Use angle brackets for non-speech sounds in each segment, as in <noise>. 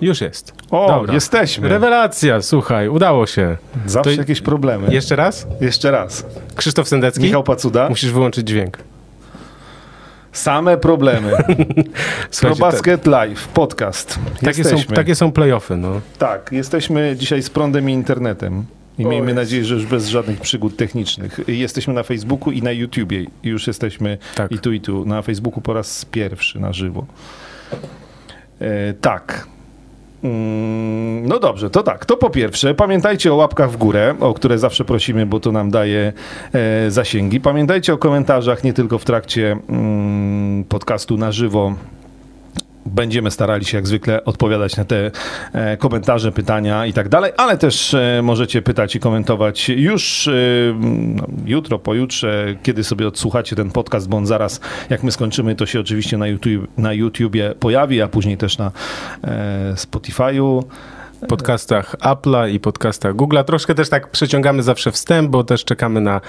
Już jest. O, Dobra. jesteśmy. Rewelacja, słuchaj, udało się. Zawsze To- jakieś problemy. Jeszcze raz? Jeszcze raz. Krzysztof Sendecki? Michał Pacuda. Musisz wyłączyć dźwięk. Same problemy. <laughs> ProBasket Live, podcast. ta, takie, są, takie są playoffy, no. Tak, jesteśmy dzisiaj z prądem i internetem. I O miejmy nadzieję, że już bez żadnych przygód technicznych. Jesteśmy na Facebooku i na YouTubie. Już jesteśmy Tak. i tu, i tu. Na Facebooku po raz pierwszy na żywo. E, tak. Mm, No dobrze, to tak. To po pierwsze, pamiętajcie o łapkach w górę, o które zawsze prosimy, bo to nam daje e, zasięgi. Pamiętajcie o komentarzach, nie tylko w trakcie mm, podcastu na żywo. Będziemy starali się jak zwykle odpowiadać na te e, komentarze, pytania i tak dalej, ale też e, możecie pytać i komentować już e, no, jutro, pojutrze, kiedy sobie odsłuchacie ten podcast, bo on zaraz, jak my skończymy, to się oczywiście na, YouTube, na YouTubie pojawi, a później też na Spotify'u. Podcastach Apple'a i podcastach Google'a. Troszkę też tak przeciągamy zawsze wstęp, bo też czekamy na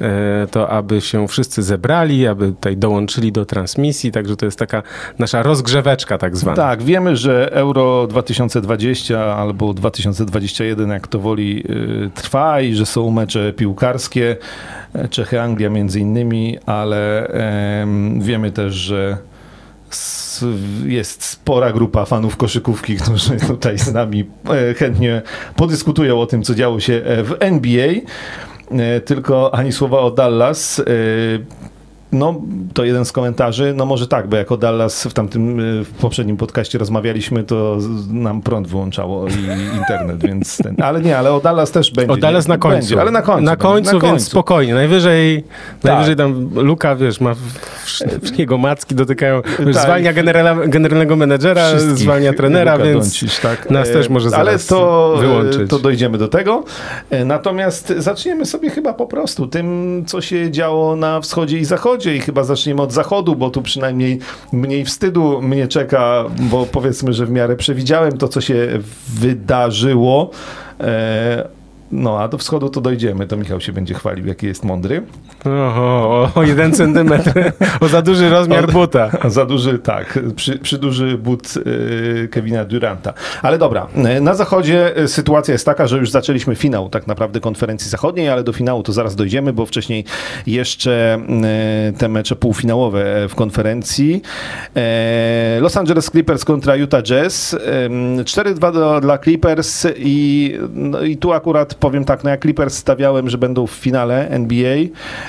e, to, aby się wszyscy zebrali, aby tutaj dołączyli do transmisji, także to jest taka nasza rozgrzeweczka tak zwana. Tak, wiemy, że Euro 2020 albo 2021, jak to woli, y, trwa i że są mecze piłkarskie, e, Czechy, Anglia między innymi, ale em, wiemy też, że jest spora grupa fanów koszykówki, którzy <laughs> tutaj z nami e, chętnie podyskutują o tym, co działo się e, w NBA. E, Tylko ani słowa o Dallas. E, No, to jeden z komentarzy. No może tak, bo jako Dallas w tamtym, y, w poprzednim podcaście rozmawialiśmy, to nam prąd wyłączało i internet, więc ten, ale nie, ale o Dallas też będzie. O Dallas na końcu. Będzie, ale na końcu. Na będzie, końcu, na więc końcu. Tak. spokojnie. Najwyżej, najwyżej tam Luka, wiesz, ma jego macki dotykają, wiesz, Tak. zwalnia generala, generalnego menedżera, Wszystkich zwalnia trenera, Luka więc Doncic, tak. nas E, też może Ale zaraz to, e, wyłączyć. to dojdziemy do tego. E, Natomiast zaczniemy sobie chyba po prostu tym, co się działo na wschodzie i zachodzie i chyba zaczniemy od zachodu, bo tu przynajmniej mniej wstydu mnie czeka, bo powiedzmy, że w miarę przewidziałem to, co się wydarzyło. E, No, a do wschodu to dojdziemy. To Michał się będzie chwalił, jaki jest mądry. Oho, o jeden centymetr, o za duży rozmiar O- buta. Za duży, tak, przy, przy duży but y, Kevina Duranta. Ale dobra, y, na zachodzie y, sytuacja jest taka, że już zaczęliśmy finał tak naprawdę konferencji zachodniej, ale do finału to zaraz dojdziemy, bo wcześniej jeszcze y, te mecze półfinałowe w konferencji. E, Los Angeles Clippers kontra Utah Jazz. Ym, 4-2 do, dla Clippers i, no, i tu akurat powiem tak, no jak Clippers stawiałem, że będą w finale NBA,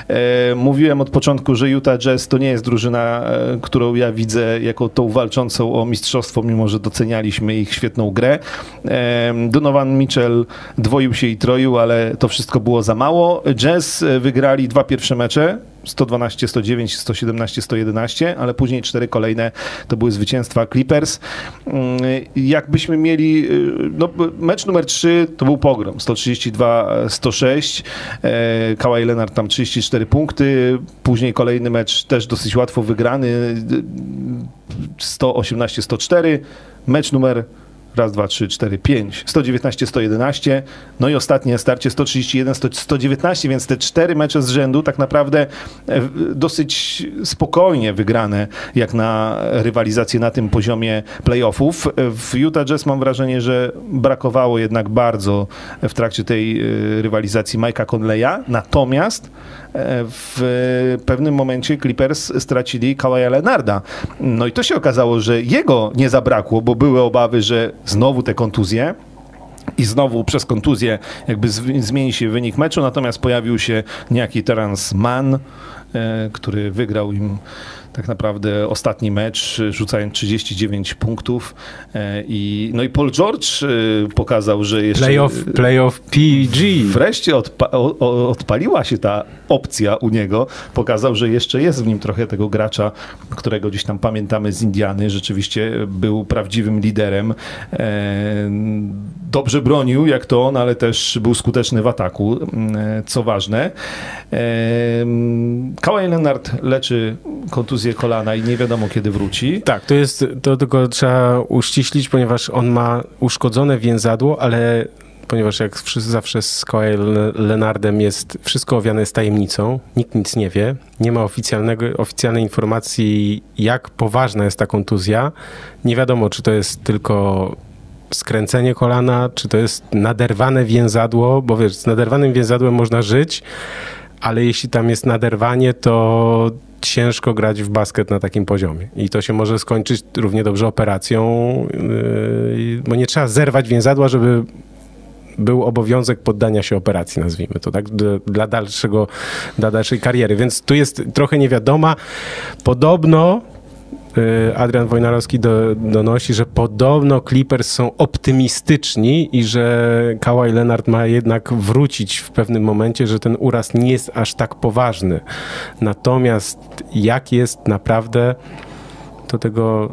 E, mówiłem od początku, że Utah Jazz to nie jest drużyna, e, którą ja widzę jako tą walczącą o mistrzostwo, mimo że docenialiśmy ich świetną grę. E, Donovan Mitchell dwoił się i troił, ale to wszystko było za mało. Jazz wygrali dwa pierwsze mecze. 112, 109, 117, 111, ale później cztery kolejne to były zwycięstwa Clippers. Mm, Jakbyśmy mieli, y, no, mecz numer 3 to był pogrom, 132, 106, e, Kawhi Leonard tam 34 punkty, później kolejny mecz też dosyć łatwo wygrany, y, 118, 104, mecz numer Raz, dwa, trzy, cztery, pięć. 119, 111. No i ostatnie starcie 131, 100, 119, więc te cztery mecze z rzędu tak naprawdę e, dosyć spokojnie wygrane jak na rywalizację na tym poziomie playoffów. W Utah Jazz mam wrażenie, że brakowało jednak bardzo w trakcie tej e, rywalizacji Mike'a Conleya. Natomiast e, w pewnym momencie Clippers stracili Kawaja Leonarda. No i to się okazało, że jego nie zabrakło, bo były obawy, że znowu te kontuzje i znowu przez kontuzję jakby zmieni się wynik meczu, natomiast pojawił się niejaki Terence Mann, e, który wygrał im tak naprawdę ostatni mecz, rzucając 39 punktów e, i no i Paul George e, pokazał, że jeszcze Playoff, playoff PG. Wreszcie odpa- odpaliła się ta opcja u niego. Pokazał, że jeszcze jest w nim trochę tego gracza, którego gdzieś tam pamiętamy z Indiany. Rzeczywiście był prawdziwym liderem. E, Dobrze bronił, jak to on, ale też był skuteczny w ataku, co ważne. Kawhi Leonard leczy kontuzję kolana i nie wiadomo kiedy wróci. Tak, to jest, to tylko trzeba uściślić, ponieważ on ma uszkodzone więzadło, ale ponieważ jak zawsze z Kawhi Le- Leonardem jest wszystko owiane jest tajemnicą, nikt nic nie wie, nie ma oficjalnego, oficjalnej informacji, jak poważna jest ta kontuzja. Nie wiadomo, czy to jest tylko skręcenie kolana, czy to jest naderwane więzadło, bo wiesz, z naderwanym więzadłem można żyć, ale jeśli tam jest naderwanie, to ciężko grać w basket na takim poziomie. I to się może skończyć równie dobrze operacją, yy, bo nie trzeba zerwać więzadła, żeby był obowiązek poddania się operacji, nazwijmy to, tak, dla, dalszego, dla dalszej kariery. Więc tu jest trochę niewiadoma. Podobno Adrian Wojnarowski do, donosi, że podobno Clippers są optymistyczni i że Kawhi Leonard ma jednak wrócić w pewnym momencie, że ten uraz nie jest aż tak poważny. Natomiast jak jest naprawdę, to tego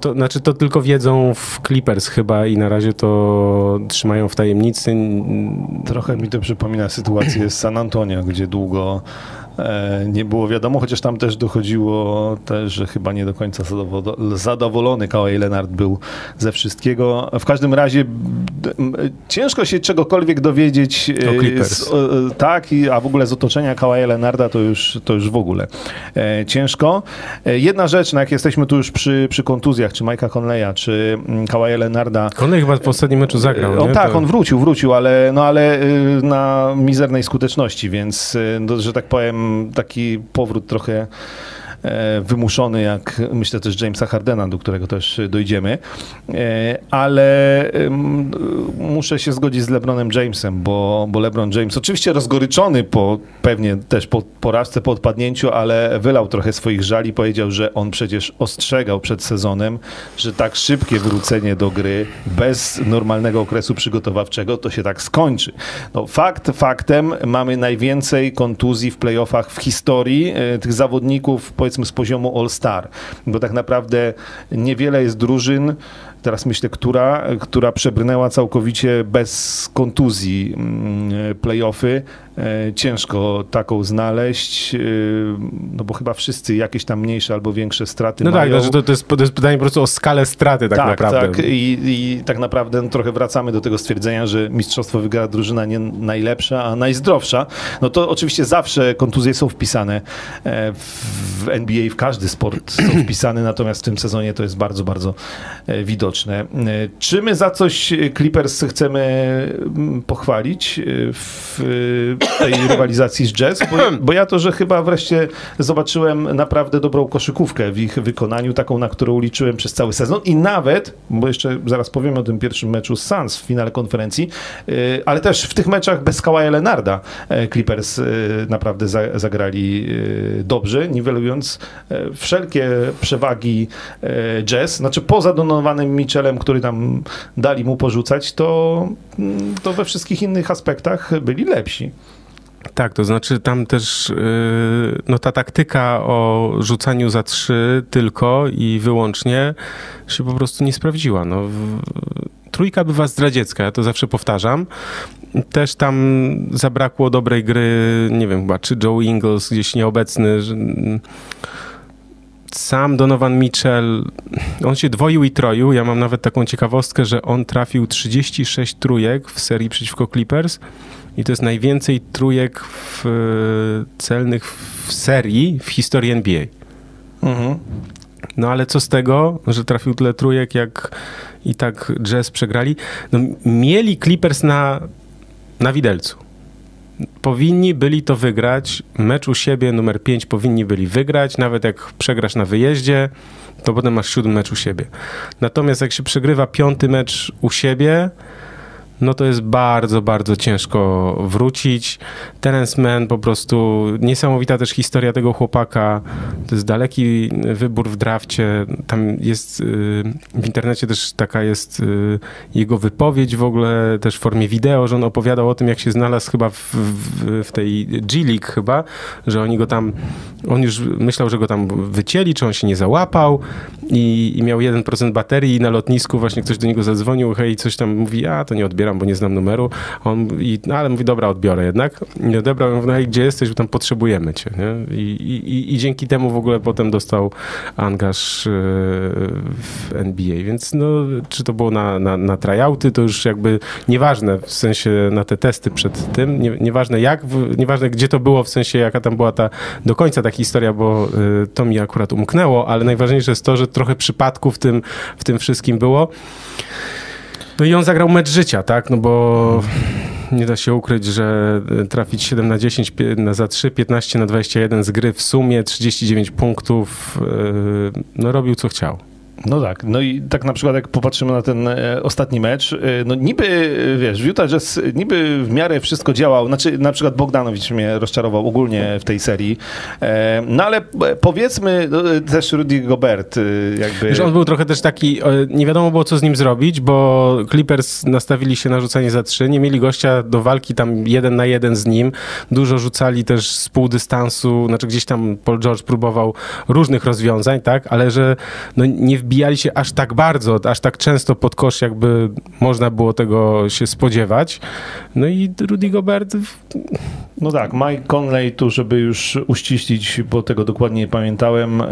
to znaczy to tylko wiedzą w Clippers chyba i na razie to trzymają w tajemnicy. Trochę mi to przypomina sytuację z San Antonio, gdzie długo nie było wiadomo, chociaż tam też dochodziło też, że chyba nie do końca zadowolony Kawhi Leonard był ze wszystkiego. W każdym razie ciężko się czegokolwiek dowiedzieć. E, z, tak, a w ogóle z otoczenia Kawhi Leonarda to już, to już w ogóle e, ciężko. Jedna rzecz, no jak jesteśmy tu już przy, przy kontuzjach, czy Mike'a Conleya, czy Kawhi Leonarda. Conley chyba w ostatnim meczu zagrał, on, Tak, to... on wrócił, wrócił, ale, no, ale na mizernej skuteczności, więc, no, że tak powiem, taki powrót trochę wymuszony, jak myślę też Jamesa Hardena, do którego też dojdziemy, e, ale muszę się zgodzić z LeBronem Jamesem, bo, bo LeBron James oczywiście rozgoryczony po pewnie też po porażce, po odpadnięciu, ale wylał trochę swoich żali, powiedział, że on przecież ostrzegał przed sezonem, że tak szybkie wrócenie do gry bez normalnego okresu przygotowawczego to się tak skończy. No, fakt faktem mamy najwięcej kontuzji w playoffach w historii e, tych zawodników, powiedzmy powiedzmy z poziomu All-Star, bo tak naprawdę niewiele jest drużyn, teraz myślę, która, która przebrnęła całkowicie bez kontuzji mm, playoffy. E, ciężko taką znaleźć, e, no bo chyba wszyscy jakieś tam mniejsze albo większe straty no mają. No tak, to, to, jest, to jest pytanie po prostu o skalę straty tak, tak naprawdę. Tak, I, i tak naprawdę no, trochę wracamy do tego stwierdzenia, że mistrzostwo wygra drużyna nie najlepsza, a najzdrowsza. No to oczywiście zawsze kontuzje są wpisane e, w NBA, w każdy sport są <clears throat> wpisane, natomiast w tym sezonie to jest bardzo, bardzo widoczne. Czy my za coś Clippers chcemy mm, pochwalić w tej rywalizacji z Jazz, bo, <clears throat> bo, ja to, że chyba wreszcie zobaczyłem naprawdę dobrą koszykówkę w ich wykonaniu, taką, na którą liczyłem przez cały sezon i nawet, bo jeszcze zaraz powiemy o tym pierwszym meczu z Suns w finale konferencji, y, ale też w tych meczach bez Kawaja Lenarda y, Clippers y, naprawdę zagrali dobrze, niwelując wszelkie przewagi Jazz, znaczy poza Donovanem Mitchellem, który tam dali mu porzucać, to, mm, to we wszystkich innych aspektach byli lepsi. Tak, to znaczy tam też yy, no ta taktyka o rzucaniu za trzy tylko i wyłącznie się po prostu nie sprawdziła. No, trójka bywa zdradziecka, ja to zawsze powtarzam. Też tam zabrakło dobrej gry, nie wiem chyba, czy Joe Ingles gdzieś nieobecny. Że, sam Donovan Mitchell, on się dwoił i troił. Ja mam nawet taką ciekawostkę, że on trafił 36 trójek w serii przeciwko Clippers i to jest najwięcej trójek w, celnych w serii w historii NBA. Mhm. No ale co z tego, że trafił tyle trójek, jak i tak Jazz przegrali? No, mieli Clippers na, na widelcu. Powinni byli to wygrać. Mecz u siebie numer 5 powinni byli wygrać. Nawet jak przegrasz na wyjeździe, to potem masz siódmy mecz u siebie. Natomiast jak się przegrywa piąty mecz u siebie, no to jest bardzo, bardzo ciężko wrócić. Terence Mann po prostu, niesamowita też historia tego chłopaka. To jest daleki wybór w drafcie. Tam jest y, w internecie też taka jest y, jego wypowiedź w ogóle, też w formie wideo, że on opowiadał o tym, jak się znalazł chyba w, w, w tej G League chyba, że oni go tam, on już myślał, że go tam wycięli, czy on się nie załapał i, i miał 1% baterii i na lotnisku właśnie ktoś do niego zadzwonił, hej, coś tam mówi, a to nie odbiera odbieram, bo nie znam numeru. On, i, no, ale mówi, dobra, odbiorę jednak. Nie odebrał, ja mówię, no i gdzie jesteś, bo tam potrzebujemy cię. Nie? I, i, I dzięki temu w ogóle potem dostał angaż e, w NBA, więc no, czy to było na, na, na tryouty, to już jakby nieważne, w sensie na te testy przed tym, nie, nieważne jak, nieważne gdzie to było, w sensie jaka tam była ta do końca ta historia, bo y, to mi akurat umknęło, ale najważniejsze jest to, że trochę przypadków w tym, w tym wszystkim było. No i on zagrał mecz życia, tak? No bo nie da się ukryć, że trafić 7 na 10 na za 3, 15 na 21 z gry w sumie, 39 punktów, y, no robił co chciał. No tak, no i tak na przykład jak popatrzymy na ten e, ostatni mecz, e, no niby, e, wiesz, w Utah Jazz niby w miarę wszystko działał, znaczy na przykład Bogdanowicz mnie rozczarował ogólnie w tej serii, no ale powiedzmy no, też Rudy Gobert jakby... Wiesz, on był trochę też taki, nie wiadomo było co z nim zrobić, bo Clippers nastawili się na rzucanie za trzy, nie mieli gościa do walki tam jeden na jeden z nim, dużo rzucali też z pół dystansu, znaczy gdzieś tam Paul George próbował różnych rozwiązań, tak, ale że no, nie wbijali się aż tak bardzo, aż tak często pod kosz, jakby można było tego się spodziewać. No i Rudy Gobert... No tak, Mike Conley tu, żeby już uściślić, bo tego dokładnie nie pamiętałem,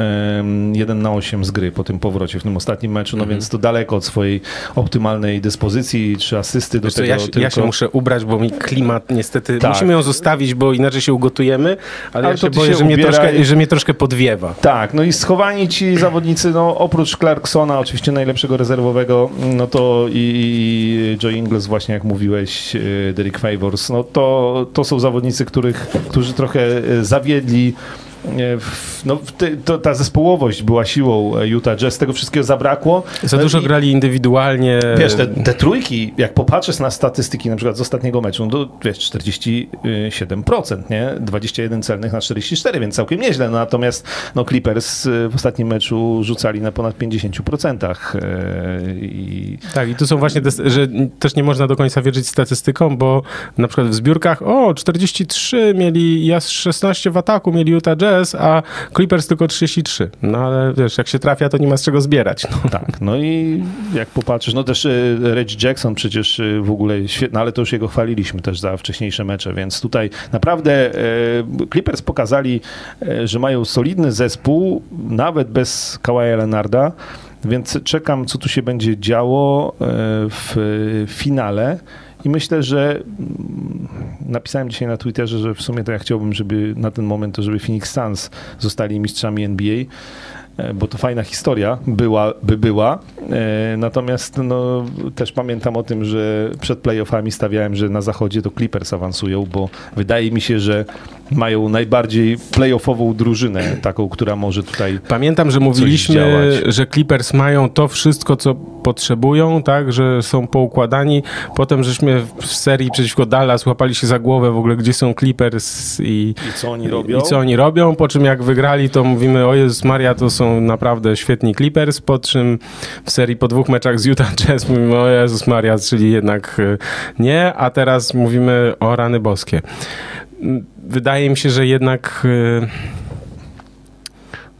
1 na 8 z gry po tym powrocie w tym ostatnim meczu, no mm -hmm. więc to daleko od swojej optymalnej dyspozycji, czy asysty do Wiesz tego ja, tylko... ja się muszę ubrać, bo mi klimat niestety... Tak. Musimy ją zostawić, bo inaczej się ugotujemy, ale, ale ja się boję, się że, mnie troszkę, że mnie troszkę podwiewa. Tak, no i schowani ci zawodnicy, no oprócz Clarksona, oczywiście najlepszego rezerwowego, no to i Joe Ingles właśnie, jak mówiłeś, e, Derek Favors, no to, to są zawodnicy, których, którzy trochę e, zawiedli no, to, ta zespołowość była siłą e, Utah Jazz, tego wszystkiego zabrakło. Za dużo I, grali indywidualnie. Wiesz, te, te, trójki, jak popatrzysz na statystyki na przykład z ostatniego meczu, no to wiesz, 47%, nie? 21 celnych na 44, więc całkiem nieźle. Natomiast no, Clippers e, w ostatnim meczu rzucali na ponad 50%. E, I... Tak, i tu są właśnie, te, że też nie można do końca wierzyć statystykom, bo na przykład w zbiórkach, o, 43 mieli, ja 16 w ataku mieli Utah Jazz, a Clippers tylko 33. No ale wiesz, jak się trafia, to nie ma z czego zbierać. No. <laughs> Tak, no i jak popatrzysz, no też y, Reggie Jackson przecież y, w ogóle świetny, ale to już jego chwaliliśmy też za wcześniejsze mecze, więc tutaj naprawdę y, Clippers pokazali, że mają solidny zespół, nawet bez Kawaja Leonarda, więc czekam, co tu się będzie działo w finale. I myślę, że mm, napisałem dzisiaj na Twitterze, że w sumie to ja chciałbym, żeby na ten moment to, żeby Phoenix Suns zostali mistrzami NBA. E, bo to fajna historia była, by była. E, natomiast no, też pamiętam o tym, że przed playoffami stawiałem, że na zachodzie to Clippers awansują, bo wydaje mi się, że mają najbardziej playoffową drużynę, taką, która może tutaj. Pamiętam, że mówiliśmy, że Clippers mają to wszystko, co potrzebują, tak, że są poukładani. Potem żeśmy w serii przeciwko Dallas łapali się za głowę w ogóle, gdzie są Clippers i, I co oni robią. I co oni robią, po czym jak wygrali, to mówimy, o Jezus Maria, to są naprawdę świetni Clippers, po czym w serii po dwóch meczach z Utah Jazz mówimy, o Jezus Maria, czyli jednak e, nie, a teraz mówimy o rany boskie. Wydaje mi się, że jednak e,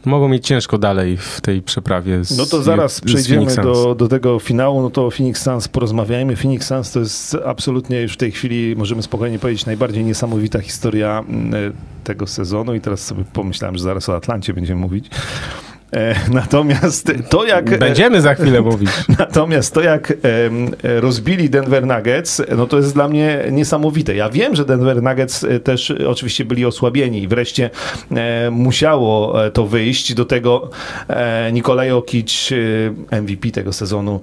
mogą mieć ciężko dalej w tej przeprawie. Z, no to zaraz przejdziemy do, do tego finału, no to o Phoenix Suns porozmawiajmy. Phoenix Suns to jest absolutnie już w tej chwili, możemy spokojnie powiedzieć, najbardziej niesamowita historia mm, tego sezonu i teraz sobie pomyślałem, że zaraz o Atlancie będziemy mówić. E, natomiast to jak... E, Będziemy za chwilę mówić. <laughs> Natomiast to jak e, rozbili Denver Nuggets, no to jest dla mnie niesamowite. Ja wiem, że Denver Nuggets też oczywiście byli osłabieni i wreszcie musiało to wyjść. Do tego Nikolaj Okic, MVP tego sezonu,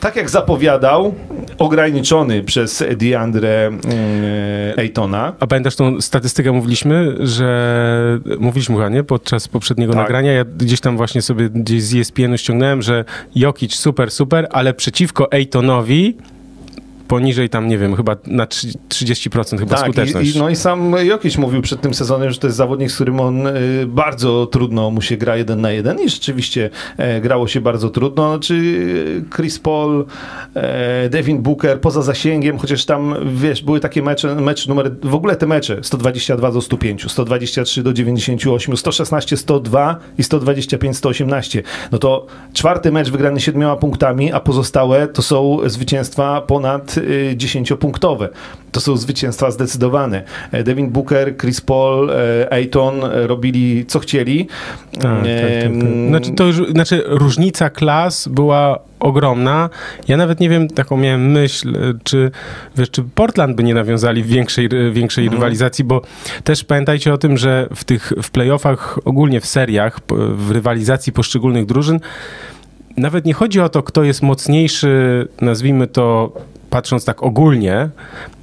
tak jak zapowiadał, ograniczony przez DeAndre Aytona. A pamiętasz tą statystykę mówiliśmy, że mówiliśmy chyba, nie? Podczas poprzedniego tak. nagrania. Ja gdzieś tam właśnie sobie gdzieś z ESPN-u ściągnąłem, że Jokic super, super, ale przeciwko Ejtonowi poniżej tam, nie wiem, chyba na 30% chyba tak, skuteczność. I, no i sam Jokic mówił przed tym sezonem, że to jest zawodnik, z którym on y, bardzo trudno mu się gra jeden na jeden i rzeczywiście e, grało się bardzo trudno. Czy Chris Paul, e, Devin Booker poza zasięgiem, chociaż tam, wiesz, były takie mecze, mecz numer, w ogóle te mecze, 122 do 105, 123 do 98, 116, 102 i 125, 118. No to czwarty mecz wygrany siedmioma punktami, a pozostałe to są zwycięstwa ponad dziesięciopunktowe. To są zwycięstwa zdecydowane. E, Devin Booker, Chris Paul, e, Ayton e, robili co chcieli. Tak, tak, tak, tak. Em, Znaczy, to już, znaczy różnica klas była ogromna. Ja nawet nie wiem, taką miałem myśl, czy, wiesz, czy Portland by nie nawiązali większej, większej Mhm. rywalizacji, bo też pamiętajcie o tym, że w tych w playoffach, ogólnie w seriach, w rywalizacji poszczególnych drużyn, nawet nie chodzi o to, kto jest mocniejszy, nazwijmy to patrząc tak ogólnie,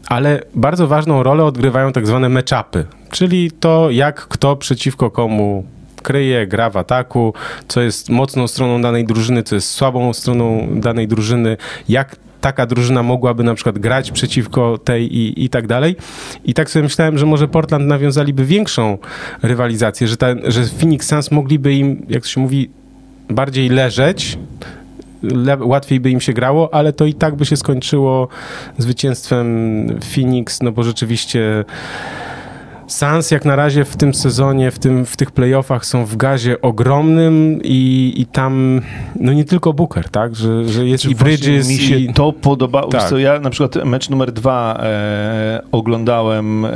ale bardzo ważną rolę odgrywają tak zwane matchupy, czyli to, jak kto przeciwko komu kryje, gra w ataku, co jest mocną stroną danej drużyny, co jest słabą stroną danej drużyny, jak taka drużyna mogłaby na przykład grać przeciwko tej i, i tak dalej. I tak sobie myślałem, że może Portland nawiązaliby większą rywalizację, że, że Phoenix Suns mogliby im, jak to się mówi, bardziej leżeć, le, łatwiej by im się grało, ale to i tak by się skończyło zwycięstwem Phoenix, no bo rzeczywiście Suns jak na razie w tym sezonie, w, tym, w tych playoffach są w gazie ogromnym i, i tam, no nie tylko Booker, tak, że, że jest Czy i Bridges Mi się i... to podobało. Tak. Co, ja na przykład mecz numer dwa e, oglądałem e,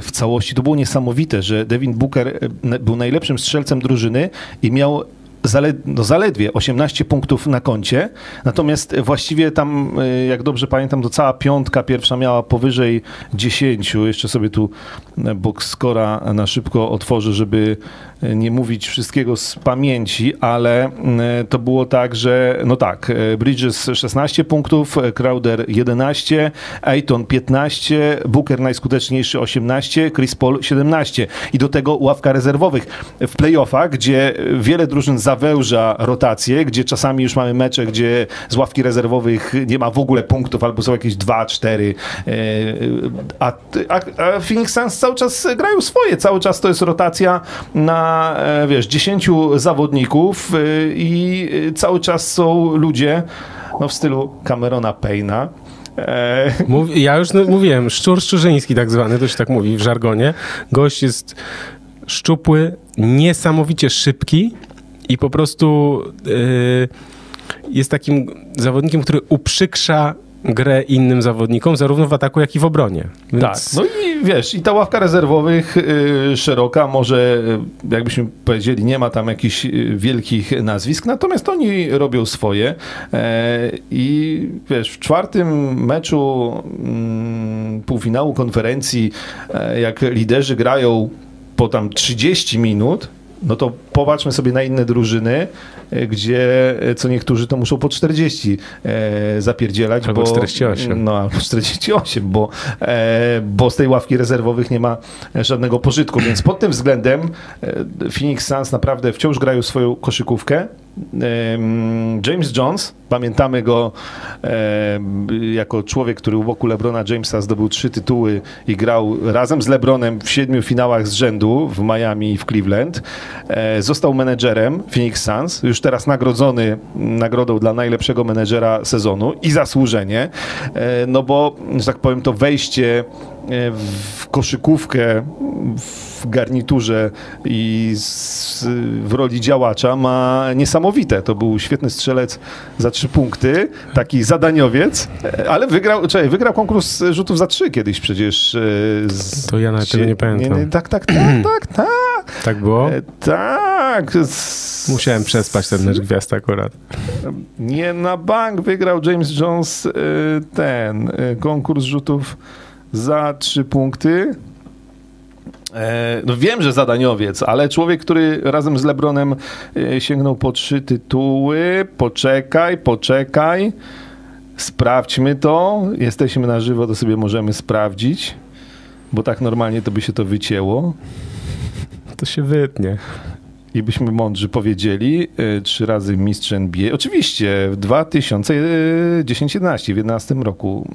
w całości. To było niesamowite, że Devin Booker e, był najlepszym strzelcem drużyny i miał zale, no zaledwie 18 punktów na koncie. Natomiast właściwie tam, e, jak dobrze pamiętam, to cała piątka pierwsza miała powyżej 10. Jeszcze sobie tu e, box scora na szybko otworzę, żeby nie mówić wszystkiego z pamięci, ale e, to było tak, że no tak, e, Bridges 16 punktów, e, Crowder 11, Ayton 15, Booker najskuteczniejszy 18, Chris Paul 17 i do tego ławka rezerwowych. W playoffach, gdzie wiele drużyn zawęża rotację, gdzie czasami już mamy mecze, gdzie z ławki rezerwowych nie ma w ogóle punktów albo są jakieś 2-4, e, a, a, a Phoenix Suns cały czas grają swoje, cały czas to jest rotacja na, e, wiesz, 10 zawodników e, i e, cały czas są ludzie, no w stylu Camerona Payna, <laughs> Mów, ja już no, mówiłem, szczur szczurzyński tak zwany, to się tak mówi w żargonie. Gość jest szczupły, niesamowicie szybki i po prostu yy, jest takim zawodnikiem, który uprzykrza grę innym zawodnikom, zarówno w ataku, jak i w obronie. Więc Tak, no i wiesz, i ta ławka rezerwowych y, szeroka, może y, jakbyśmy powiedzieli, nie ma tam jakichś y, wielkich nazwisk, natomiast oni robią swoje e, i wiesz, w czwartym meczu mm, półfinału konferencji, e, jak liderzy grają po tam 30 minut, no to popatrzmy sobie na inne drużyny, e, gdzie e, co niektórzy to muszą po 40 e, zapierdzielać. Albo bo, 48. No albo 48, bo, e, bo z tej ławki rezerwowych nie ma żadnego pożytku. Więc pod tym względem e, Phoenix Suns naprawdę wciąż grają swoją koszykówkę. James Jones, pamiętamy go e, jako człowiek, który u boku LeBrona Jamesa zdobył trzy tytuły i grał razem z LeBronem w siedmiu finałach z rzędu w Miami i w Cleveland. E, został menedżerem Phoenix Suns, już teraz nagrodzony nagrodą dla najlepszego menedżera sezonu i zasłużenie, e, no bo, że tak powiem, to wejście e, w koszykówkę w garniturze i z, w roli działacza ma niesamowite. To był świetny strzelec za trzy punkty, taki zadaniowiec, e, ale wygrał, czekaj, wygrał konkurs rzutów za trzy kiedyś przecież. e, Z, To ja nawet tego nie pamiętam. tak, tak, tak, <clears throat> tak, tak. tak było? E, Tak. z- Musiałem przespać ten mecz gwiazd akurat. Nie na bank wygrał James Jones y, ten konkurs rzutów za trzy punkty. E, No wiem, że zadaniowiec, ale człowiek, który razem z Lebronem y, sięgnął po trzy tytuły. Poczekaj, poczekaj. Sprawdźmy to. Jesteśmy na żywo, to sobie możemy sprawdzić, bo tak normalnie to by się to wycięło. To się wytnie. I byśmy mądrzy powiedzieli, y, trzy razy mistrz NBA. Oczywiście w 2010-11, w 11 roku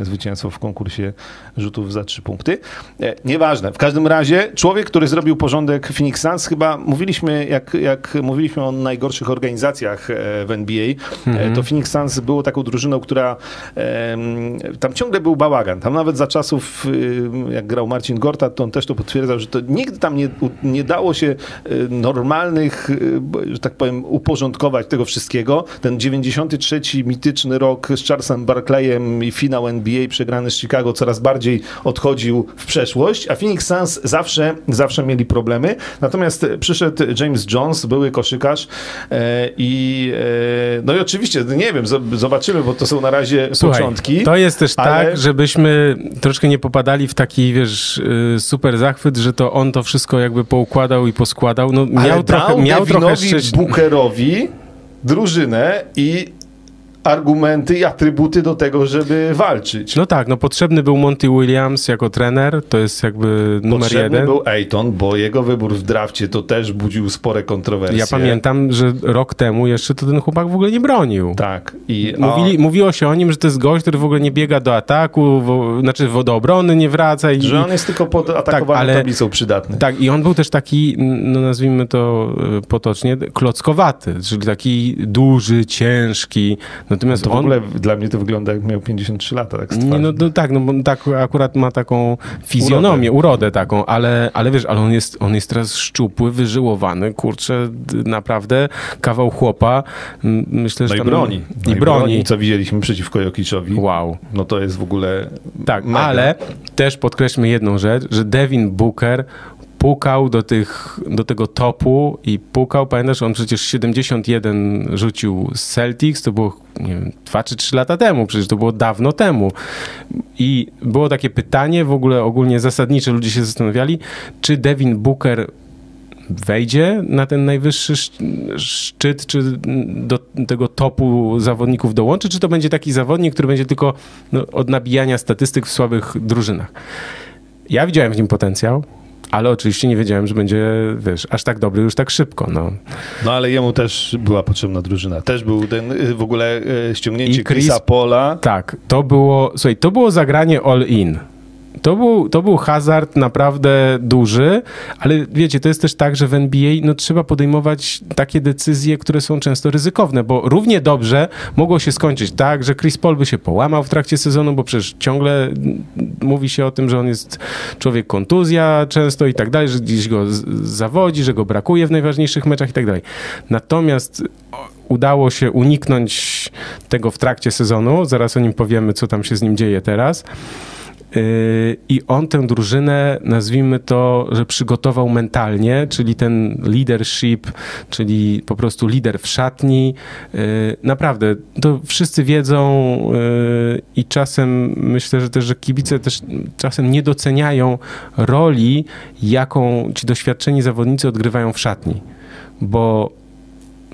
y, zwycięstwo w konkursie rzutów za trzy punkty. E, Nieważne. W każdym razie człowiek, który zrobił porządek Phoenix Suns, chyba mówiliśmy, jak, jak mówiliśmy o najgorszych organizacjach e, w NBA, e, to Phoenix Suns było taką drużyną, która tam ciągle był bałagan. Tam nawet za czasów, y, jak grał Marcin Gortat, to on też to potwierdzał, że to nigdy tam nie, nie dało się y, normalnych, e, że tak powiem, uporządkować tego wszystkiego. Ten 93 mityczny rok z Charlesem Barkleyem i finał NBA przegrany z Chicago coraz bardziej odchodził w przeszłość, a Phoenix Suns zawsze, zawsze mieli problemy. Natomiast przyszedł James Jones, były koszykarz e, i e, no i oczywiście, nie wiem, zobaczymy, bo to są na razie Słuchaj, początki. To jest też ale... tak, żebyśmy troszkę nie popadali w taki, wiesz, y, super zachwyt, że to on to wszystko jakby poukładał i poskładał. No, miał ale trochę, miał trochę Bookerowi drużynę i argumenty i atrybuty do tego, żeby walczyć. No tak, no potrzebny był Monty Williams jako trener, to jest jakby numer potrzebny jeden. był Ayton, bo jego wybór w drafcie to też budził spore kontrowersje. Ja pamiętam, że rok temu jeszcze to ten chłopak w ogóle nie bronił. Tak. I, Mówili, Mówiło się o nim, że to jest gość, który w ogóle nie biega do ataku, wo, znaczy do obrony nie wraca. I, że on jest tylko pod atakowaną tak, tablicą przydatny. Tak, i on był też taki, no nazwijmy to e, potocznie, klockowaty, czyli taki duży, ciężki, Natomiast to w on... ogóle dla mnie to wygląda jak miał 53 lata. Tak nie, no, no, tak, no bo tak akurat ma taką fizjonomię, urodę, urodę taką, ale, ale wiesz, ale on jest, on jest teraz szczupły, wyżyłowany, kurczę, naprawdę kawał chłopa. Myślę, no że tam... i broni. No I, I broni. broni. Co widzieliśmy przeciwko Jokiczowi. Wow. No to jest w ogóle Tak, mega. ale też podkreślmy jedną rzecz, że Devin Booker pukał do, tych, do tego topu i pukał. Pamiętasz, on przecież 71 rzucił z Celtics, to było nie wiem, 2 czy 3 lata temu, przecież to było dawno temu. I było takie pytanie, w ogóle ogólnie zasadnicze, ludzie się zastanawiali, czy Devin Booker wejdzie na ten najwyższy szczyt, czy do tego topu zawodników dołączy, czy to będzie taki zawodnik, który będzie tylko no, od nabijania statystyk w słabych drużynach. Ja widziałem w nim potencjał ale oczywiście nie wiedziałem, że będzie, wiesz, aż tak dobry już tak szybko, no. No ale jemu też była potrzebna drużyna. Też był ten y, w ogóle y, ściągnięcie I Chris, Chrisa Pola. Tak, to było, słuchaj, to było zagranie all in. To był, to był hazard naprawdę duży, ale wiecie, to jest też tak, że w NBA no, trzeba podejmować takie decyzje, które są często ryzykowne, bo równie dobrze mogło się skończyć tak, że Chris Paul by się połamał w trakcie sezonu, bo przecież ciągle mówi się o tym, że on jest człowiek kontuzja często i tak dalej, że gdzieś go zawodzi, że go brakuje w najważniejszych meczach i tak dalej. Natomiast udało się uniknąć tego w trakcie sezonu, zaraz o nim powiemy, co tam się z nim dzieje teraz. Yy, I on tę drużynę, nazwijmy to, że przygotował mentalnie, czyli ten leadership, czyli po prostu lider w szatni. Yy, naprawdę, to wszyscy wiedzą yy, i czasem myślę, że też, że kibice też czasem nie doceniają roli, jaką ci doświadczeni zawodnicy odgrywają w szatni. Bo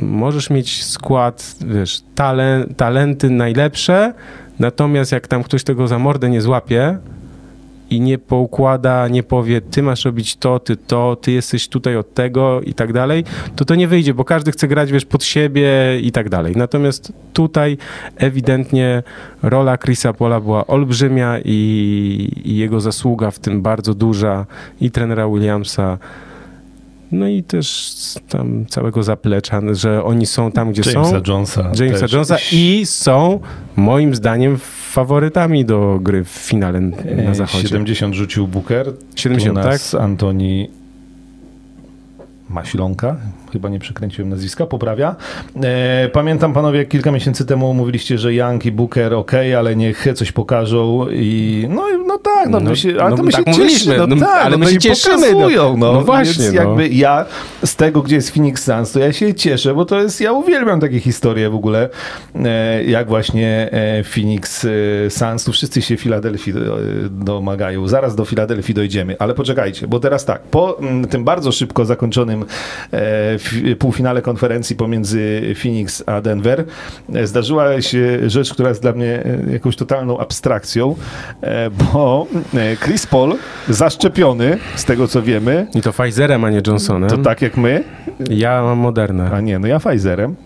możesz mieć skład, wiesz, talent, talenty najlepsze, Natomiast jak tam ktoś tego za mordę nie złapie i nie poukłada, nie powie, ty masz robić to, ty to, ty jesteś tutaj od tego i tak dalej, to to nie wyjdzie, bo każdy chce grać, wiesz, pod siebie i tak dalej. Natomiast tutaj ewidentnie rola Chrisa Pola była olbrzymia i, i jego zasługa w tym bardzo duża i trenera Williamsa no i też tam całego zaplecza, że oni są tam, gdzie Jamesa są. Jonesa Jamesa też. Jonesa i są moim zdaniem faworytami do gry w finale na zachodzie. 70 rzucił Booker. 70, tak? Antoni Maślonka, chyba nie przekręciłem nazwiska, poprawia. E, pamiętam panowie, kilka miesięcy temu mówiliście, że Young i Booker ok, ale niech coś pokażą i no, no tak, no, no my się, ale no, to my tak się cieszymy, no, no, tak, ale no, my się cieszymy. Pokazują, no, no właśnie. Więc jakby ja z tego, gdzie jest Phoenix Suns, to ja się cieszę, bo to jest, ja uwielbiam takie historie w ogóle, e, jak właśnie e, Phoenix e, Suns, tu wszyscy się Filadelfii e, domagają. Zaraz do Filadelfii dojdziemy, ale poczekajcie, bo teraz tak, po m, tym bardzo szybko zakończonym e, półfinale konferencji pomiędzy Phoenix a Denver e, zdarzyła się rzecz, która jest dla mnie e, jakąś totalną abstrakcją, e, bo Chris Paul zaszczepiony, z tego co wiemy. I to Pfizerem, a nie Johnsonem. To tak jak my. Ja mam Modernę. A nie, no ja Pfizerem.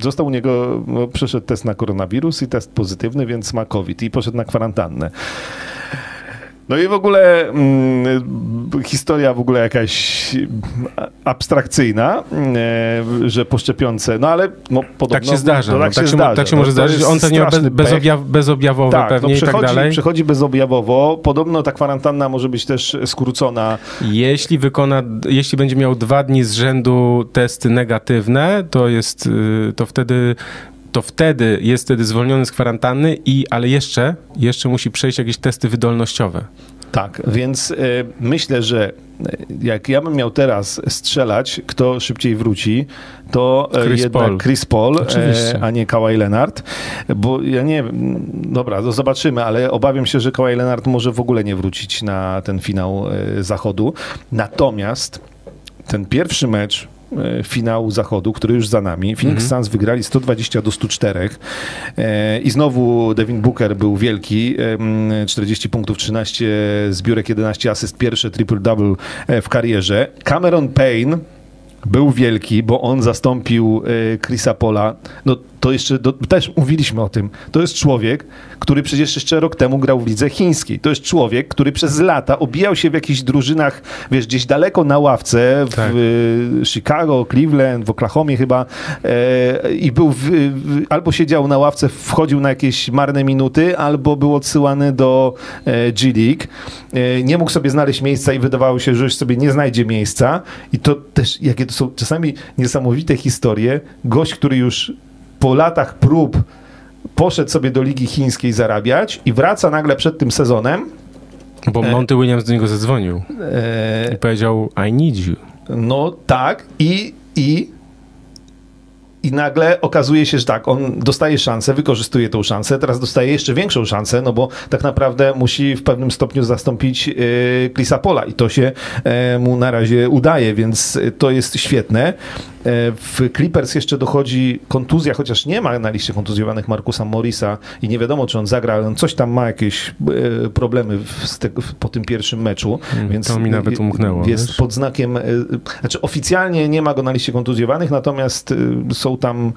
Został u niego, no, przeszedł test na koronawirus i test pozytywny, więc ma COVID i poszedł na kwarantannę. No i w ogóle mm, historia w ogóle jakaś abstrakcyjna, e, że po szczepionce, no ale no, podobno... Tak się zdarza. No, tak, tak, się, zdarza. tak się może no, zdarzyć. On pewnie bez, bezobjaw, tak, pewnie no, i tak dalej. Przychodzi bezobjawowo. Podobno ta kwarantanna może być też skrócona. Jeśli wykona, jeśli będzie miał dwa dni z rzędu testy negatywne, to jest, y, to wtedy to wtedy jest wtedy zwolniony z kwarantanny i, ale jeszcze, jeszcze musi przejść jakieś testy wydolnościowe. Tak, więc y, myślę, że jak ja bym miał teraz strzelać, kto szybciej wróci, to Chris jednak Paul. Chris Paul, a nie Kawhi Leonard, bo ja nie wiem, dobra, to zobaczymy, ale obawiam się, że Kawhi Leonard może w ogóle nie wrócić na ten finał zachodu. Natomiast ten pierwszy mecz E, finału zachodu, który już za nami. Phoenix mhm. Suns wygrali 120 do 104 e, i znowu Devin Booker był wielki, 40 punktów, 13 zbiórek, 11 asyst, pierwsze triple-double e, w karierze. Cameron Payne był wielki, bo on zastąpił Chrisa Pola. No to jeszcze do, też mówiliśmy o tym. To jest człowiek, który przecież jeszcze rok temu grał w lidze chińskiej. To jest człowiek, który przez lata obijał się w jakichś drużynach, wiesz, gdzieś daleko na ławce w tak. Chicago, Cleveland, w Oklahomie chyba e, i był w, w, albo siedział na ławce, wchodził na jakieś marne minuty, albo był odsyłany do e, G League. E, nie mógł sobie znaleźć miejsca i wydawało się, że już sobie nie znajdzie miejsca. I to też, jakie to są czasami niesamowite historie. Gość, który już po latach prób poszedł sobie do Ligi Chińskiej zarabiać i wraca nagle przed tym sezonem. Bo e, Monty Williams do niego zadzwonił e, i powiedział I need you. No tak i, i i nagle okazuje się, że tak, on dostaje szansę, wykorzystuje tą szansę, teraz dostaje jeszcze większą szansę, no bo tak naprawdę musi w pewnym stopniu zastąpić y, Chrisa Pola i to się y, mu na razie udaje, więc to jest świetne. E, w Clippers jeszcze dochodzi kontuzja, chociaż nie ma na liście kontuzjowanych Markusa Morisa i nie wiadomo, czy on zagra, ale on coś tam ma jakieś e, problemy te, po tym pierwszym meczu. Mm, więc to mi nawet umknęło. Jest wiesz? pod znakiem, e, znaczy oficjalnie nie ma go na liście kontuzjowanych, natomiast są tam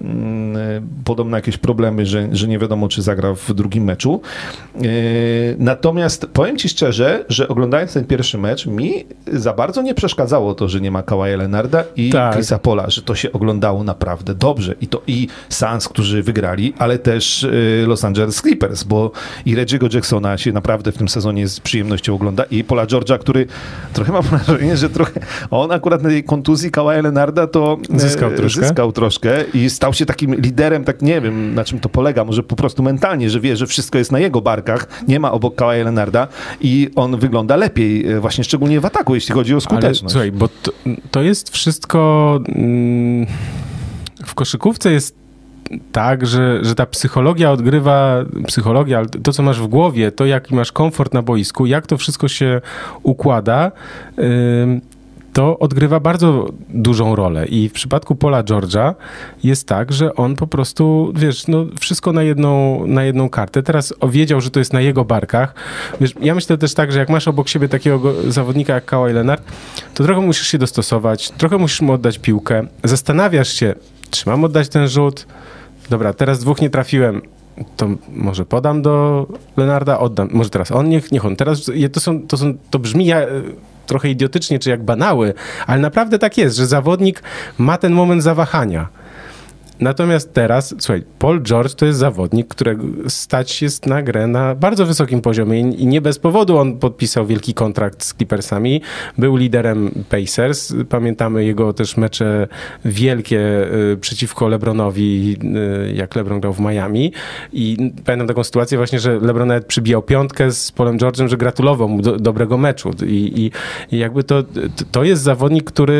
mm, podobno jakieś problemy, że, że nie wiadomo, czy zagra w drugim meczu. Natomiast powiem ci szczerze, że oglądając ten pierwszy mecz, mi za bardzo nie przeszkadzało to, że nie ma Kawaja Leonarda i tak. Chrisa Pola, że to się oglądało naprawdę dobrze. I to i Suns, którzy wygrali, ale też y, Los Angeles Clippers, bo i Reggie'ego Jacksona się naprawdę w tym sezonie z przyjemnością ogląda i Pola George'a, który trochę mam wrażenie, że trochę on akurat na tej kontuzji Kawaja Leonarda to e, zyskał troszkę. zyskał troszkę i stał się takim liderem, tak nie wiem na czym to polega, może po prostu mentalnie, że wie, że wszystko jest na jego barkach, nie ma obok Kawaja Leonarda i on wygląda lepiej, e, właśnie szczególnie w ataku, jeśli chodzi o skuteczność. Ale, słuchaj, bo to, to jest wszystko Mm, w koszykówce jest tak, że, że ta psychologia odgrywa, psychologia, to co masz w głowie, to jaki masz komfort na boisku, jak to wszystko się układa, to odgrywa bardzo dużą rolę. I w przypadku Paula George'a jest tak, że on po prostu, wiesz, no wszystko na jedną, na jedną kartę. Teraz wiedział, że to jest na jego barkach. Wiesz, ja myślę też tak, że jak masz obok siebie takiego zawodnika jak Kawhi Leonard, to trochę musisz się dostosować, trochę musisz mu oddać piłkę. Zastanawiasz się, czy mam oddać ten rzut? Dobra, teraz dwóch nie trafiłem to może podam do Lenarda, oddam. Może teraz on, niech, niech on. Teraz to, są, to, są, to brzmi ja, trochę idiotycznie, czy jak banały, ale naprawdę tak jest, że zawodnik ma ten moment zawahania. Natomiast teraz, słuchaj, Paul George to jest zawodnik, którego stać jest na grę na bardzo wysokim poziomie i nie bez powodu on podpisał wielki kontrakt z Clippersami. Był liderem Pacers. Pamiętamy jego też mecze wielkie y, przeciwko LeBronowi, y, jak LeBron grał w Miami. I pamiętam taką sytuację właśnie, że LeBron nawet przybijał piątkę z Polem George'em, że gratulował mu do, dobrego meczu. I, i, jakby to, to jest zawodnik, który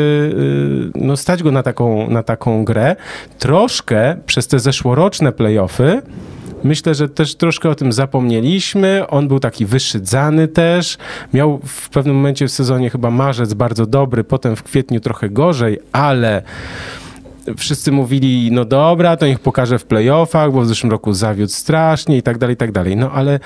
y, no, stać go na taką, na taką grę. Troszkę troszkę przez te zeszłoroczne playoffy Myślę, że też troszkę o tym zapomnieliśmy. On był taki wyszydzany też. Miał w pewnym momencie w sezonie chyba marzec bardzo dobry, potem w kwietniu trochę gorzej, ale wszyscy mówili, no dobra, to niech pokaże w playoffach, bo w zeszłym roku zawiódł strasznie i tak dalej, i tak dalej. No ale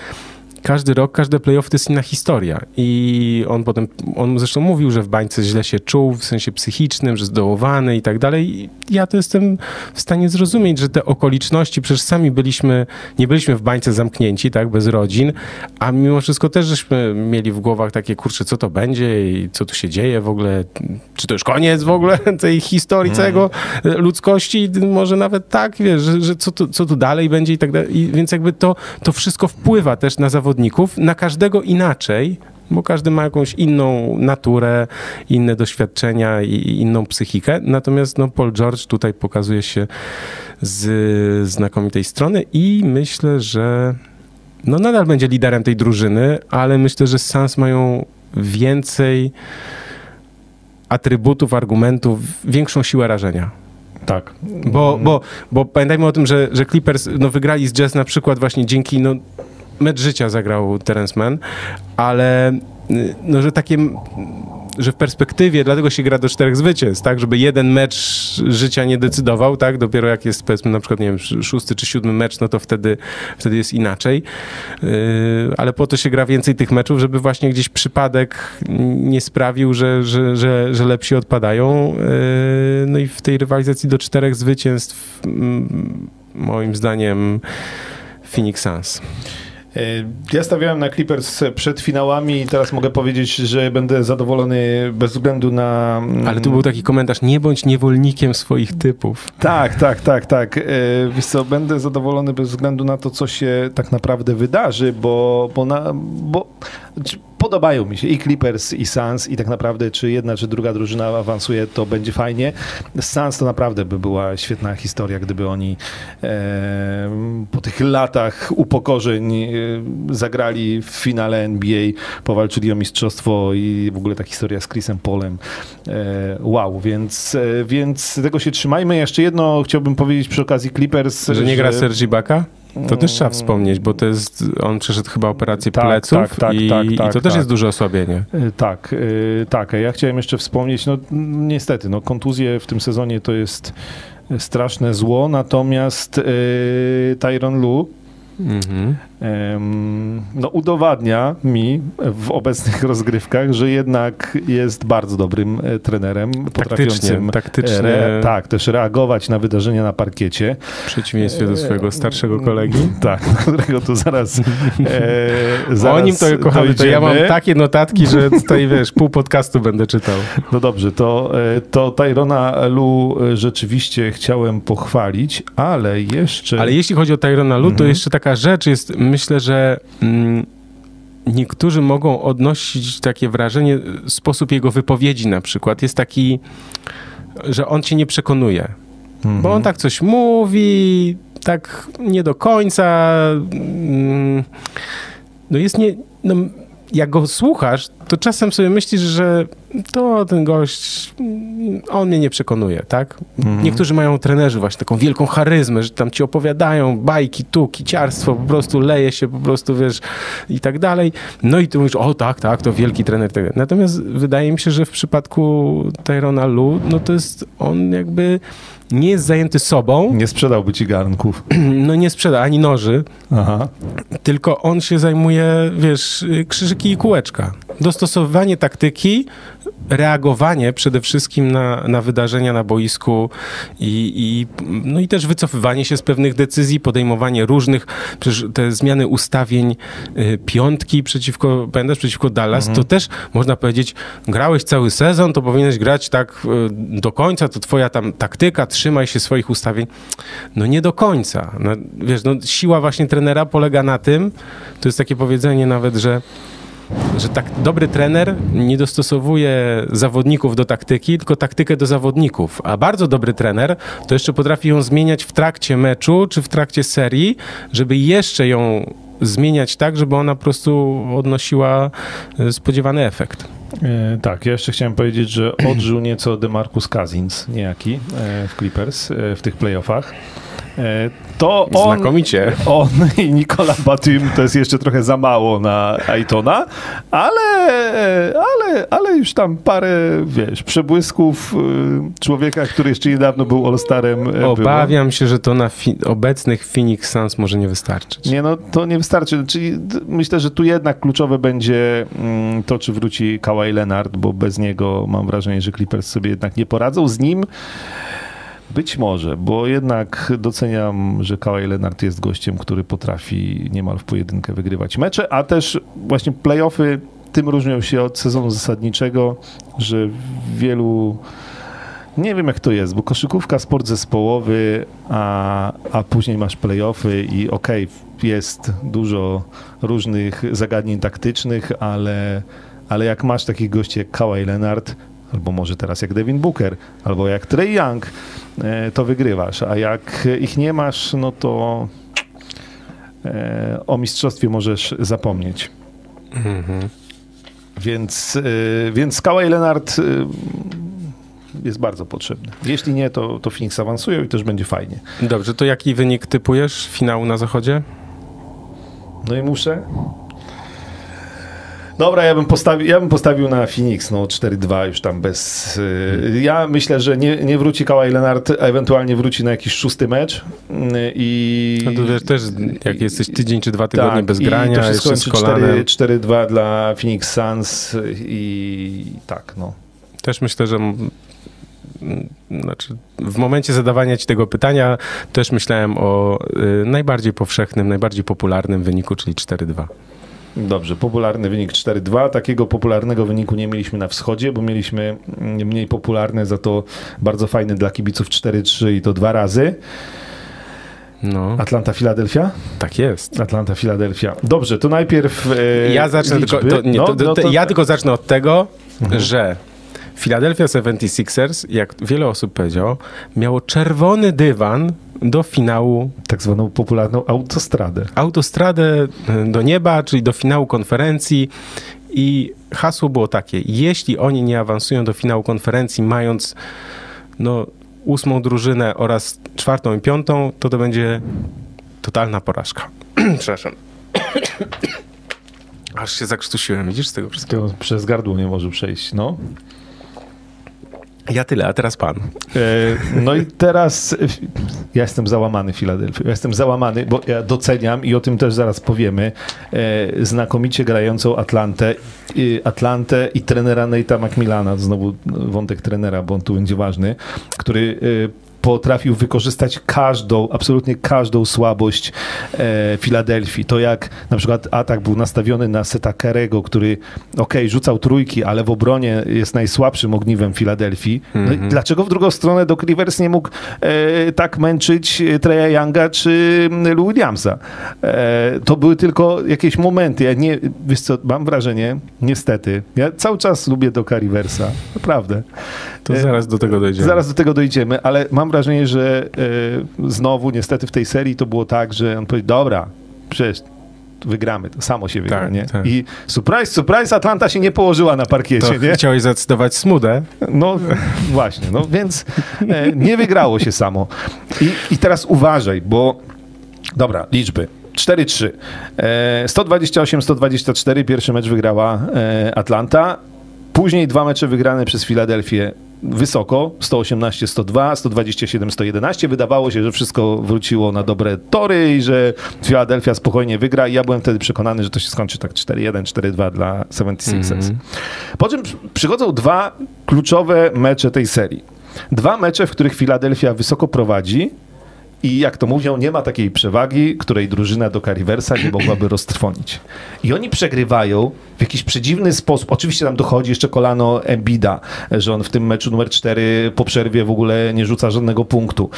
każdy rok, każde playoff to jest inna historia. I on potem, on zresztą mówił, że w bańce źle się czuł, w sensie psychicznym, że zdołowany i tak dalej. I ja to jestem w stanie zrozumieć, że te okoliczności, przecież sami byliśmy, nie byliśmy w bańce zamknięci, tak, bez rodzin, a mimo wszystko też żeśmy mieli w głowach takie, kurczę, co to będzie i co tu się dzieje w ogóle, czy to już koniec w ogóle <laughs> tej historii całego ludzkości, może nawet tak, wiesz, że, że co, tu, co tu dalej będzie i tak dalej. I więc jakby to, to wszystko wpływa też na zawodników, na każdego inaczej, bo każdy ma jakąś inną naturę, inne doświadczenia i inną psychikę. Natomiast no, Paul George tutaj pokazuje się z znakomitej strony i myślę, że no, nadal będzie liderem tej drużyny, ale myślę, że Suns mają więcej atrybutów, argumentów, większą siłę rażenia. Tak. Bo, bo, bo pamiętajmy o tym, że, że Clippers no, wygrali z Jazz na przykład właśnie dzięki, no, mecz życia zagrał Terence Mann, ale no, że że w perspektywie, dlatego się gra do czterech zwycięstw, tak, żeby jeden mecz życia nie decydował, tak, dopiero jak jest powiedzmy na przykład, nie wiem, szósty czy siódmy mecz, no to wtedy, wtedy jest inaczej, yy, ale po to się gra więcej tych meczów, żeby właśnie gdzieś przypadek nie sprawił, że, że, że, że lepsi odpadają, yy, no i w tej rywalizacji do czterech zwycięstw yy, moim zdaniem Phoenix Suns. E, ja stawiałem na Clippers przed finałami i teraz mogę powiedzieć, że będę zadowolony bez względu na... Mm, Ale tu był taki komentarz, nie bądź niewolnikiem swoich typów. Tak, tak, tak, tak. E, wiesz co, będę zadowolony bez względu na to, co się tak naprawdę wydarzy, bo, bo, na, bo podobają mi się i Clippers, i Suns i tak naprawdę czy jedna, czy druga drużyna awansuje, to będzie fajnie. Suns to naprawdę by była świetna historia, gdyby oni e, po tych latach upokorzeń e, zagrali w finale NBA, powalczyli o mistrzostwo i w ogóle ta historia z Chrisem Polem. E, wow, więc, e, więc tego się trzymajmy. Jeszcze jedno chciałbym powiedzieć przy okazji Clippers. Że nie gra Sergi Baka? To też trzeba wspomnieć, bo to jest, on przeszedł chyba operację tak, pleców tak, tak, i, tak, i, to też tak. jest duże osłabienie. E, tak, yy, tak. Ja chciałem jeszcze wspomnieć, no niestety, no kontuzje w tym sezonie to jest straszne zło, natomiast yy, Tyron Lu Mhm no, udowadnia mi w obecnych <laughs> rozgrywkach, że jednak jest bardzo dobrym e, trenerem, potrafiącym taktycznie, re, tak, też reagować na wydarzenia na parkiecie. W przeciwieństwie do swojego starszego kolegi. <laughs> Tak, którego tu zaraz, e, <laughs> zaraz O nim to kochamy, to ja mam takie notatki, że tutaj wiesz, pół podcastu będę czytał. No dobrze, to, e, to Tyrona Lu e, rzeczywiście chciałem pochwalić, ale jeszcze... Ale jeśli chodzi o Tyrona Lu, to mhm. jeszcze taka rzecz jest myślę, że mm, niektórzy mogą odnosić takie wrażenie, sposób jego wypowiedzi na przykład jest taki, że on cię nie przekonuje. Mhm. Bo on tak coś mówi, tak nie do końca. Mm, no jest nie. No, jak go słuchasz, to czasem sobie myślisz, że to ten gość, on mnie nie przekonuje, tak? Mhm. Niektórzy mają trenerzy właśnie taką wielką charyzmę, że tam ci opowiadają bajki, tu, kiciarstwo, po prostu leje się, po prostu, wiesz, i tak dalej. No i ty mówisz, o tak, tak, to wielki trener. Tego. Natomiast wydaje mi się, że w przypadku Tyrona Lu, no to jest on jakby nie jest zajęty sobą. Nie sprzedałby ci garnków. <clears throat> No nie sprzeda, ani noży. Aha. Tylko on się zajmuje, wiesz, krzyżyki i kółeczka. Dostosowywanie taktyki reagowanie przede wszystkim na, na wydarzenia na boisku i, i, no i też wycofywanie się z pewnych decyzji, podejmowanie różnych, przecież te zmiany ustawień y, piątki przeciwko, pamiętasz, przeciwko Dallas, mhm. to też można powiedzieć, grałeś cały sezon, to powinieneś grać tak y, do końca, to twoja tam taktyka, trzymaj się swoich ustawień. No nie do końca. No, wiesz, no, siła właśnie trenera polega na tym, to jest takie powiedzenie nawet, że że tak dobry trener nie dostosowuje zawodników do taktyki, tylko taktykę do zawodników. A bardzo dobry trener to jeszcze potrafi ją zmieniać w trakcie meczu czy w trakcie serii, żeby jeszcze ją zmieniać tak, żeby ona po prostu odnosiła e, spodziewany efekt. E, tak, ja jeszcze chciałem powiedzieć, że odżył nieco DeMarcus Cousins, niejaki, e, w Clippers, e, w tych playoffach. E, to on, Znakomicie. on i Nikola Batum to jest jeszcze trochę za mało na Aitona, ale, ale, ale już tam parę, wiesz, przebłysków y, człowieka, który jeszcze niedawno był All-Starem e, było. Obawiam się, że to na fi- obecnych Phoenix Suns może nie wystarczyć. Nie, no to nie wystarczy. Czyli d- myślę, że tu jednak kluczowe będzie mm, to, czy wróci Kawhi Leonard, bo bez niego mam wrażenie, że Clippers sobie jednak nie poradzą. Z nim być może, bo jednak doceniam, że Kawhi Leonard jest gościem, który potrafi niemal w pojedynkę wygrywać mecze, a też właśnie playoffy tym różnią się od sezonu zasadniczego, że wielu nie wiem jak to jest, bo koszykówka, sport zespołowy, a, a później masz playoffy i okej, jest dużo różnych zagadnień taktycznych, ale, ale jak masz takich gości jak Kawhi Leonard, albo może teraz jak Devin Booker, albo jak Trey Young, e, to wygrywasz, a jak ich nie masz, no to e, o mistrzostwie możesz zapomnieć. Mhm. Więc, y, więc Kawhi Leonard jest bardzo potrzebny. Jeśli nie, to, to Phoenix awansują i też będzie fajnie. Dobrze, to jaki wynik typujesz finału na zachodzie? No i muszę. Dobra, ja bym postawił, ja bym postawił na Phoenix, no 4-2 już tam bez... y, ja myślę, że nie, nie wróci Kawhi Leonard, a ewentualnie wróci na jakiś szósty mecz y, i... No to wiesz, też jak jesteś tydzień czy dwa tygodnie tak, bez i grania, to się skończy kolanem. 4-2 dla Phoenix Suns i tak, no. Też myślę, że znaczy, w momencie zadawania ci tego pytania też myślałem o y, najbardziej powszechnym, najbardziej popularnym wyniku, czyli 4-2. Dobrze, popularny wynik 4-2. Takiego popularnego wyniku nie mieliśmy na wschodzie, bo mieliśmy mm, mniej popularne, za to bardzo fajny dla kibiców 4-3 i to dwa razy. No, Atlanta, Filadelfia? tak jest. Atlanta, Filadelfia. Dobrze, to najpierw. E, Ja zacznę liczby. tylko, to, nie, No, to, to, no to, to- ja tylko zacznę od tego, Mhm. że Philadelphia 76ers, jak wiele osób powiedziało, miało czerwony dywan do finału Tak zwaną popularną autostradę. autostradę y, do nieba, czyli do finału konferencji i hasło było takie, jeśli oni nie awansują do finału konferencji mając no, ósmą drużynę oraz czwartą i piątą, to to będzie totalna porażka. <clears throat> Przepraszam. <clears throat> Aż się zakrztusiłem, widzisz z tego wszystkiego? Przez gardło nie może przejść. No. Ja tyle, a teraz pan. E, No i teraz ja jestem załamany Filadelfią. Ja jestem załamany, bo ja doceniam i o tym też zaraz powiemy, e, znakomicie grającą Atlantę, Atlantę i trenera Nate'a McMillana, znowu wątek trenera, bo on tu będzie ważny, który e, potrafił wykorzystać każdą, absolutnie każdą słabość e, Filadelfii. To jak na przykład atak był nastawiony na Seta Kerego, który okej, rzucał trójki, ale w obronie jest najsłabszym ogniwem Filadelfii. No i dlaczego w drugą stronę Doc Rivers nie mógł e, tak męczyć e, Treya Younga czy mm, Lou Williamsa? E, to były tylko jakieś momenty. Ja nie, wiesz co, mam wrażenie, niestety, ja cały czas lubię Doca Riversa, naprawdę. To E, zaraz do tego dojdziemy. Zaraz do tego dojdziemy, ale mam wrażenie, że e, znowu niestety w tej serii to było tak, że on powiedział, dobra, przecież wygramy, to samo się wygra, Tak, nie? tak. I surprise, surprise, Atlanta się nie położyła na To parkiecie, nie? chciałeś zacytować Smudę. No właśnie, no więc e, nie wygrało się samo. I, I teraz uważaj, bo dobra, liczby. 4-3. E, 128-124 pierwszy mecz wygrała e, Atlanta. Później dwa mecze wygrane przez Filadelfię wysoko, 118-102, 127-111. Wydawało się, że wszystko wróciło na dobre tory i że Filadelfia spokojnie wygra i ja byłem wtedy przekonany, że to się skończy tak 4-1, 4-2 dla 76ers. Mhm. Po czym przy- przychodzą dwa kluczowe mecze tej serii. Dwa mecze, w których Filadelfia wysoko prowadzi i jak to mówią, nie ma takiej przewagi, której drużyna do Riversa nie mogłaby <clears throat> roztrwonić. I oni przegrywają w jakiś przedziwny sposób. Oczywiście tam dochodzi jeszcze kolano Embida, że on w tym meczu numer 4 po przerwie w ogóle nie rzuca żadnego punktu.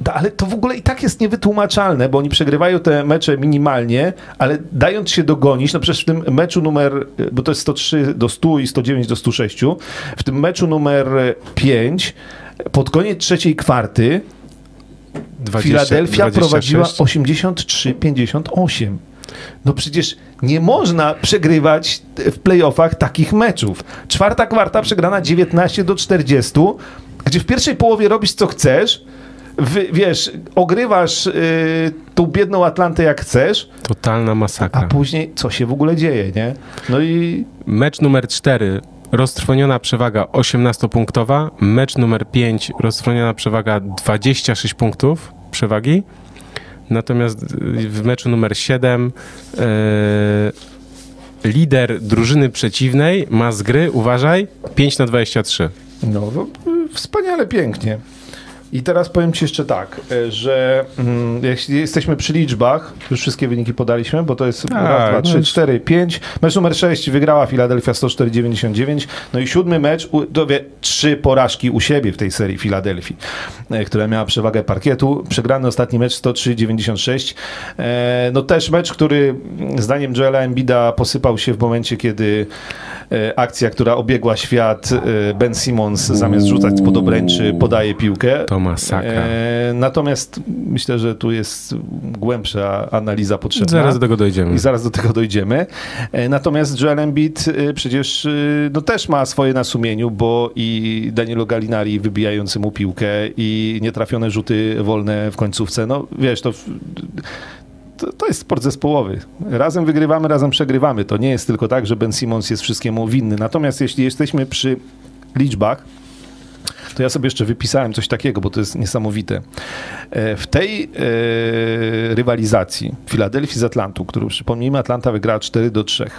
Da- Ale to w ogóle i tak jest niewytłumaczalne, bo oni przegrywają te mecze minimalnie, ale dając się dogonić, no przecież w tym meczu numer, bo to jest 103 do 100 i 109 do 106, w tym meczu numer 5 pod koniec trzeciej kwarty 20, Filadelfia 26. prowadziła 83-58. No przecież nie można przegrywać w playoffach takich meczów. Czwarta kwarta przegrana 19 do 40, gdzie w pierwszej połowie robisz co chcesz, wy, wiesz, ogrywasz y, tą biedną Atlantę jak chcesz, Totalna a masakra. później co się w ogóle dzieje, nie? No i Mecz numer 4. Roztrwoniona przewaga 18-punktowa. Mecz numer 5. Roztrwoniona przewaga 26 punktów przewagi. Natomiast y, w meczu numer 7 e, lider drużyny przeciwnej ma z gry, uważaj, 5 na 23. No, no, y, wspaniale, pięknie. I teraz powiem Ci jeszcze tak, y, że mm, jeśli jesteśmy przy liczbach, już wszystkie wyniki podaliśmy, bo to jest Tak, raz, dwa, no trzy, już- cztery, pięć. Mecz numer 6 wygrała Filadelfia 104-99. No i siódmy mecz, u- to wie, trzy porażki u siebie w tej serii Filadelfii, e, która miała przewagę parkietu. Przegrany ostatni mecz 103-96. E, No też mecz, który mm, zdaniem Joela Embida posypał się w momencie, kiedy e, akcja, która obiegła świat, e, Ben Simmons zamiast rzucać pod obręczy podaje piłkę. To masakra. E, natomiast myślę, że tu jest głębsza analiza potrzebna. Zaraz do tego dojdziemy. I zaraz do tego dojdziemy. E, Natomiast Joel Embiid e, przecież e, no, też ma swoje na sumieniu, bo i Danilo Gallinari wybijający mu piłkę i nietrafione rzuty wolne w końcówce. No wiesz, To, to jest sport zespołowy. Razem wygrywamy, razem przegrywamy. To nie jest tylko tak, że Ben Simmons jest wszystkiemu winny. Natomiast jeśli jesteśmy przy liczbach, to ja sobie jeszcze wypisałem coś takiego, bo to jest niesamowite. E, W tej e, rywalizacji Filadelfii z Atlantą, którą przypomnijmy, Atlanta wygrała 4 do 3.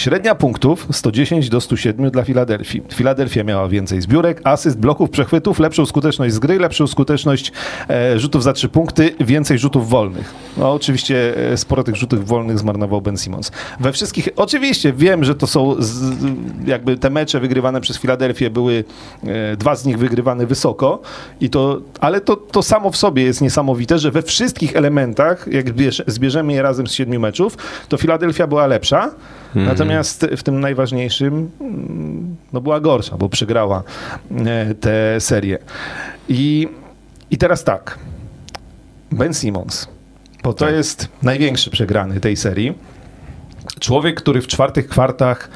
Średnia punktów 110 do 107 dla Filadelfii. Filadelfia miała więcej zbiórek, asyst, bloków, przechwytów, lepszą skuteczność z gry, lepszą skuteczność e, rzutów za 3 punkty, więcej rzutów wolnych. No oczywiście e, sporo tych rzutów wolnych zmarnował Ben Simmons. We wszystkich, oczywiście wiem, że to są z, jakby te mecze wygrywane przez Filadelfię były, e, dwa z nich wygrywane wysoko, i to, ale to, to samo w sobie jest niesamowite, że we wszystkich elementach, jak bierz, zbierzemy je razem z siedmiu meczów, to Filadelfia była lepsza, natomiast w tym najważniejszym mm, no była gorsza, bo przegrała e, tę serię. I, I teraz tak, Ben Simmons, bo to Tak. jest największy przegrany tej serii. Człowiek, który w czwartych kwartach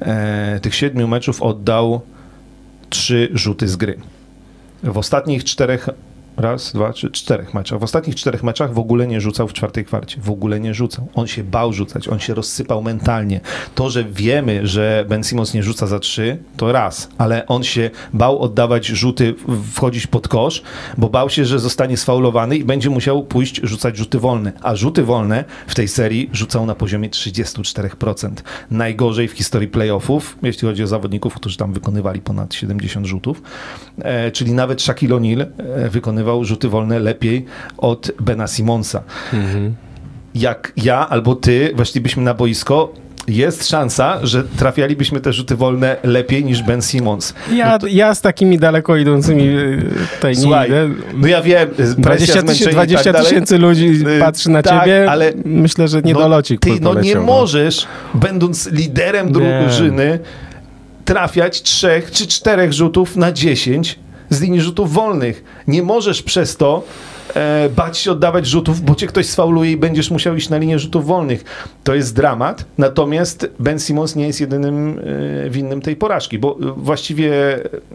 e, tych siedmiu meczów oddał trzy rzuty z gry. W ostatnich czterech, raz, dwa, trzy, czterech meczach, w ostatnich czterech meczach w ogóle nie rzucał w czwartej kwarcie. W ogóle nie rzucał. On się bał rzucać, on się rozsypał mentalnie. To, że wiemy, że Ben Simmons nie rzuca za trzy, to raz, ale on się bał oddawać rzuty, wchodzić pod kosz, bo bał się, że zostanie sfaulowany i będzie musiał pójść rzucać rzuty wolne. A rzuty wolne w tej serii rzucał na poziomie 34%. Najgorzej w historii playoffów, jeśli chodzi o zawodników, którzy tam wykonywali ponad 70 rzutów. E, czyli nawet Shaquille O'Neal e, wykonywał rzuty wolne lepiej od Bena Simonsa. Jak ja albo ty weszlibyśmy na boisko, jest szansa, że trafialibyśmy te rzuty wolne lepiej niż Ben Simmons. Ja, ja z takimi daleko idącymi y, tutaj nie Słuchaj, idę. no ja wiem, presja, 20 zmęczenie tysięcy, i 20 tak tysięcy ludzi Y, patrzy na tak, ciebie. ale Myślę, że nie no, dolocik Ty, no nie poleciał, możesz, będąc liderem drużyny, trafiać trzech czy czterech rzutów na 10 z linii rzutów wolnych. Nie możesz przez to e, bać się oddawać rzutów, bo cię ktoś sfauluje i będziesz musiał iść na linię rzutów wolnych. To jest dramat, natomiast Ben Simmons nie jest jedynym e, winnym tej porażki, bo e, właściwie,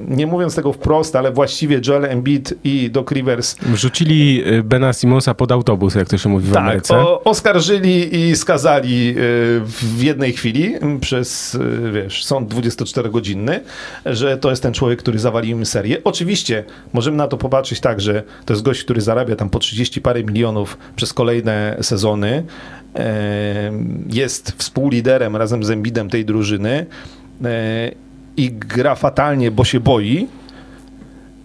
nie mówiąc tego wprost, ale właściwie Joel Embiid i Doc Rivers Wrzucili Bena Simonsa pod autobus, jak to się mówi w tak, Ameryce. o, oskarżyli i skazali w jednej chwili przez, wiesz, sąd 24-godzinny, że to jest ten człowiek, który zawalił im serię. Oczywiście możemy na to popatrzeć tak, że to jest gość, który zarabia tam po 30 parę milionów przez kolejne sezony, e, jest współliderem razem z Embidem tej drużyny e, i gra fatalnie, bo się boi.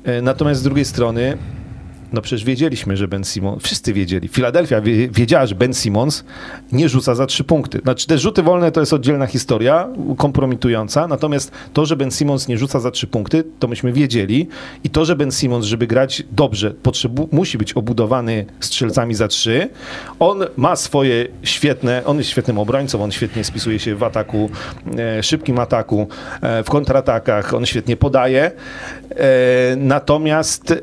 E, Natomiast z drugiej strony no przecież wiedzieliśmy, że Ben Simmons, wszyscy wiedzieli, Filadelfia wie, wiedziała, że Ben Simmons nie rzuca za trzy punkty. Znaczy te rzuty wolne to jest oddzielna historia, kompromitująca, natomiast to, że Ben Simmons nie rzuca za trzy punkty, to myśmy wiedzieli i to, że Ben Simmons, żeby grać dobrze, potrzebu- musi być obudowany strzelcami za trzy. On ma swoje świetne, on jest świetnym obrońcą, on świetnie spisuje się w ataku, e, szybkim ataku, e, w kontratakach, on świetnie podaje, e, natomiast e,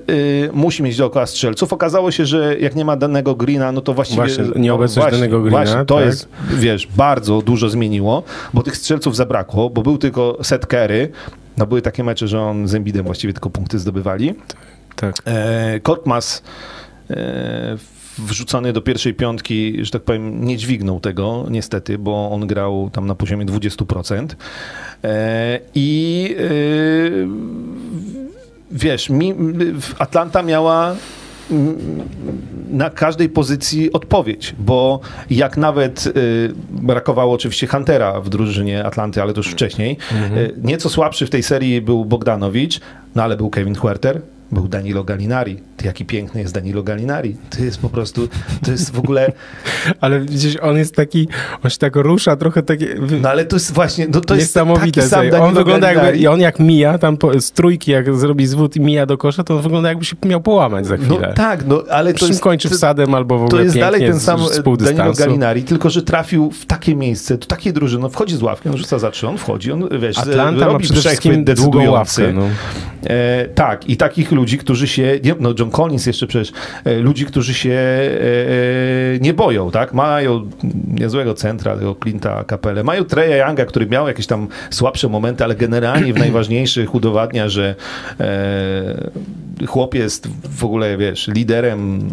musi mieć dookoła strzelców. Okazało się, że jak nie ma danego Greena, no to właściwie... Właśnie, no, nieobecność danego Greena, Właśnie, to tak. jest, wiesz, bardzo dużo zmieniło, bo tych strzelców zabrakło, bo był tylko set Kerry, no były takie mecze, że on z Embidem właściwie tylko punkty zdobywali. Tak. E, Korkmaz e, wrzucony do pierwszej piątki, że tak powiem, nie dźwignął tego niestety, bo on grał tam na poziomie 20%. E, I e, wiesz, mi, Atlanta miała na każdej pozycji odpowiedź, bo jak nawet y, brakowało oczywiście Huntera w drużynie Atlanty, ale to już wcześniej, mhm. y, nieco słabszy w tej serii był Bogdanowicz, no ale był Kevin Huerter, był Danilo Gallinari. Ty, jaki piękny jest Danilo Gallinari. To jest po prostu, to jest w ogóle... <laughs> ale widzisz, on jest taki, on się tak rusza trochę takie... No ale to jest właśnie, no, to jest taki sam Danilo on wygląda jakby, i on jak mija, tam po, z trójki, jak zrobi zwód i mija do kosza, to on wygląda jakby się miał połamać za chwilę. No tak, no ale to jest... kończy wsadem albo w ogóle To jest dalej ten sam z, Danilo Gallinari, tylko że trafił w takie miejsce, do takiej drużyny, no wchodzi z ławki, on rzuca za trzy, on wchodzi, on wiesz, Atlanta robi ma przede wszystkim długą ławkę. No. E, tak, i takich ludzi, którzy się, nie, no John Collins jeszcze przecież, e, ludzi, którzy się e, e, nie boją, tak? Mają niezłego centra, tego Clint'a Capelle, mają Treya Younga, który miał jakieś tam słabsze momenty, ale generalnie w <clears throat> najważniejszych udowadnia, że chłop jest w ogóle, wiesz, liderem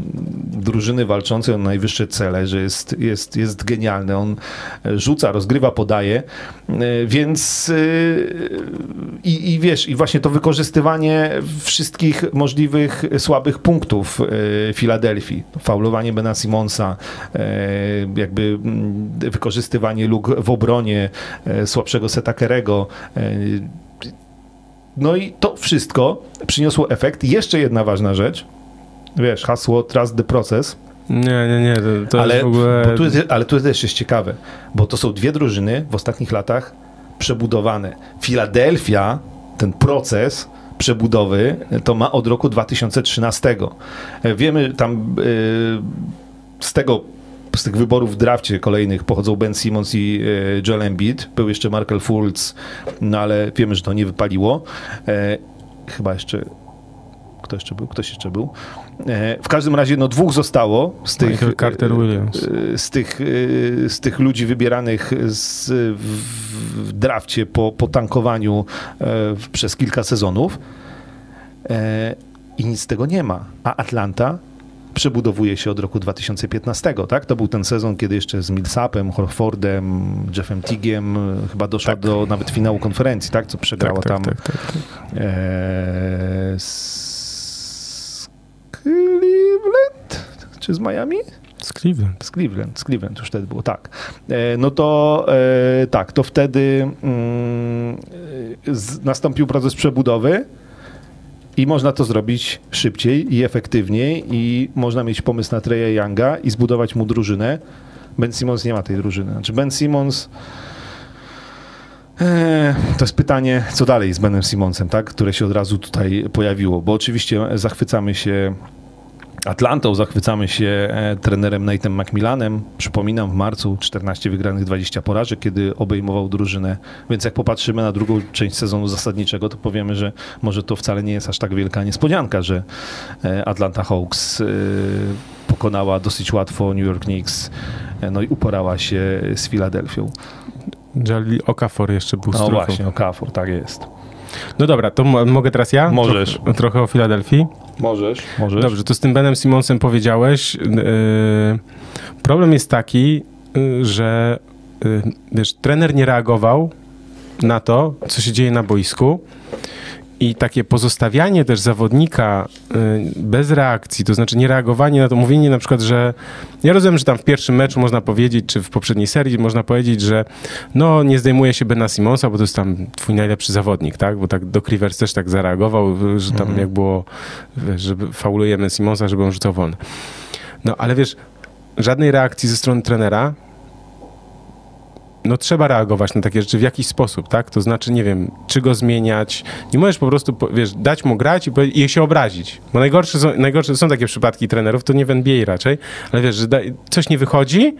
drużyny walczącej o najwyższe cele, że jest, jest, jest genialny. On rzuca, rozgrywa, podaje, więc i, i wiesz, i właśnie to wykorzystywanie wszystkich możliwych słabych punktów e, Filadelfii. Faulowanie Bena Simonsa, e, jakby mm, wykorzystywanie luk w obronie e, słabszego Setakerego. No i to wszystko przyniosło efekt. Jeszcze jedna ważna rzecz. Wiesz, hasło trust the process. Nie, nie, nie. To, to ale, jest w ogóle... tu jest, ale tu też jest ciekawe, bo to są dwie drużyny w ostatnich latach przebudowane. Filadelfia, ten proces przebudowy to ma od roku 2013. Wiemy tam e, z tego z tych wyborów w drafcie kolejnych pochodzą Ben Simmons i e, Joel Embiid. Był jeszcze Markel Fultz, no ale wiemy, że to nie wypaliło. E, chyba jeszcze kto jeszcze był? Ktoś jeszcze był. W każdym razie no, dwóch zostało z tych, Carter Williams. Z, tych, z tych ludzi wybieranych z, w drafcie po, po tankowaniu przez kilka sezonów. E, i nic z tego nie ma. A Atlanta przebudowuje się od roku 2015, tak? To był ten sezon, kiedy jeszcze z Millsapem, Horfordem, Jeffem Tigiem e, chyba doszła tak. do nawet finału konferencji, tak? Co przegrała tak, tak, tam tak, tak, tak. E, z Cleveland? Czy z Miami? Z Cleveland. Z Cleveland, z Cleveland już wtedy było, tak. E, no to e, tak, to wtedy mm, nastąpił proces przebudowy i można to zrobić szybciej i efektywniej i można mieć pomysł na Treya Younga i zbudować mu drużynę. Ben Simmons nie ma tej drużyny. Znaczy Ben Simmons e, to jest pytanie, co dalej z Benem Simmonsem, tak? które się od razu tutaj pojawiło, bo oczywiście zachwycamy się Atlantą zachwycamy się e, trenerem Nate'em McMillanem. Przypominam, w marcu 14 wygranych 20 porażek, kiedy obejmował drużynę. Więc jak popatrzymy na drugą część sezonu zasadniczego, to powiemy, że może to wcale nie jest aż tak wielka niespodzianka, że e, Atlanta Hawks e, pokonała dosyć łatwo New York Knicks, no i uporała się z Filadelfią. Jalil Okafor jeszcze był No właśnie, Okafor, tak jest. No dobra, to mogę teraz ja? Możesz. Trochę, trochę o Filadelfii? Możesz, możesz. Dobrze, to z tym Benem Simonsem powiedziałeś. Yy, problem jest taki, yy, że yy, wiesz, trener nie reagował na to, co się dzieje na boisku. I takie pozostawianie też zawodnika y, bez reakcji, to znaczy nie reagowanie na to, mówienie na przykład, że ja rozumiem, że tam w pierwszym meczu można powiedzieć, czy w poprzedniej serii można powiedzieć, że no nie zdejmuje się Bena Simonsa, bo to jest tam twój najlepszy zawodnik, tak? Bo tak do Rivers też tak zareagował, że tam mhm. jak było, że faulujemy Simonsa, żeby on rzucał wolny. No ale wiesz, żadnej reakcji ze strony trenera, no trzeba reagować na takie rzeczy w jakiś sposób, tak? To znaczy, nie wiem, czy go zmieniać. Nie możesz po prostu, wiesz, dać mu grać i, i się obrazić. Bo najgorsze są, najgorsze są takie przypadki trenerów, to nie w NBA raczej, ale wiesz, że coś nie wychodzi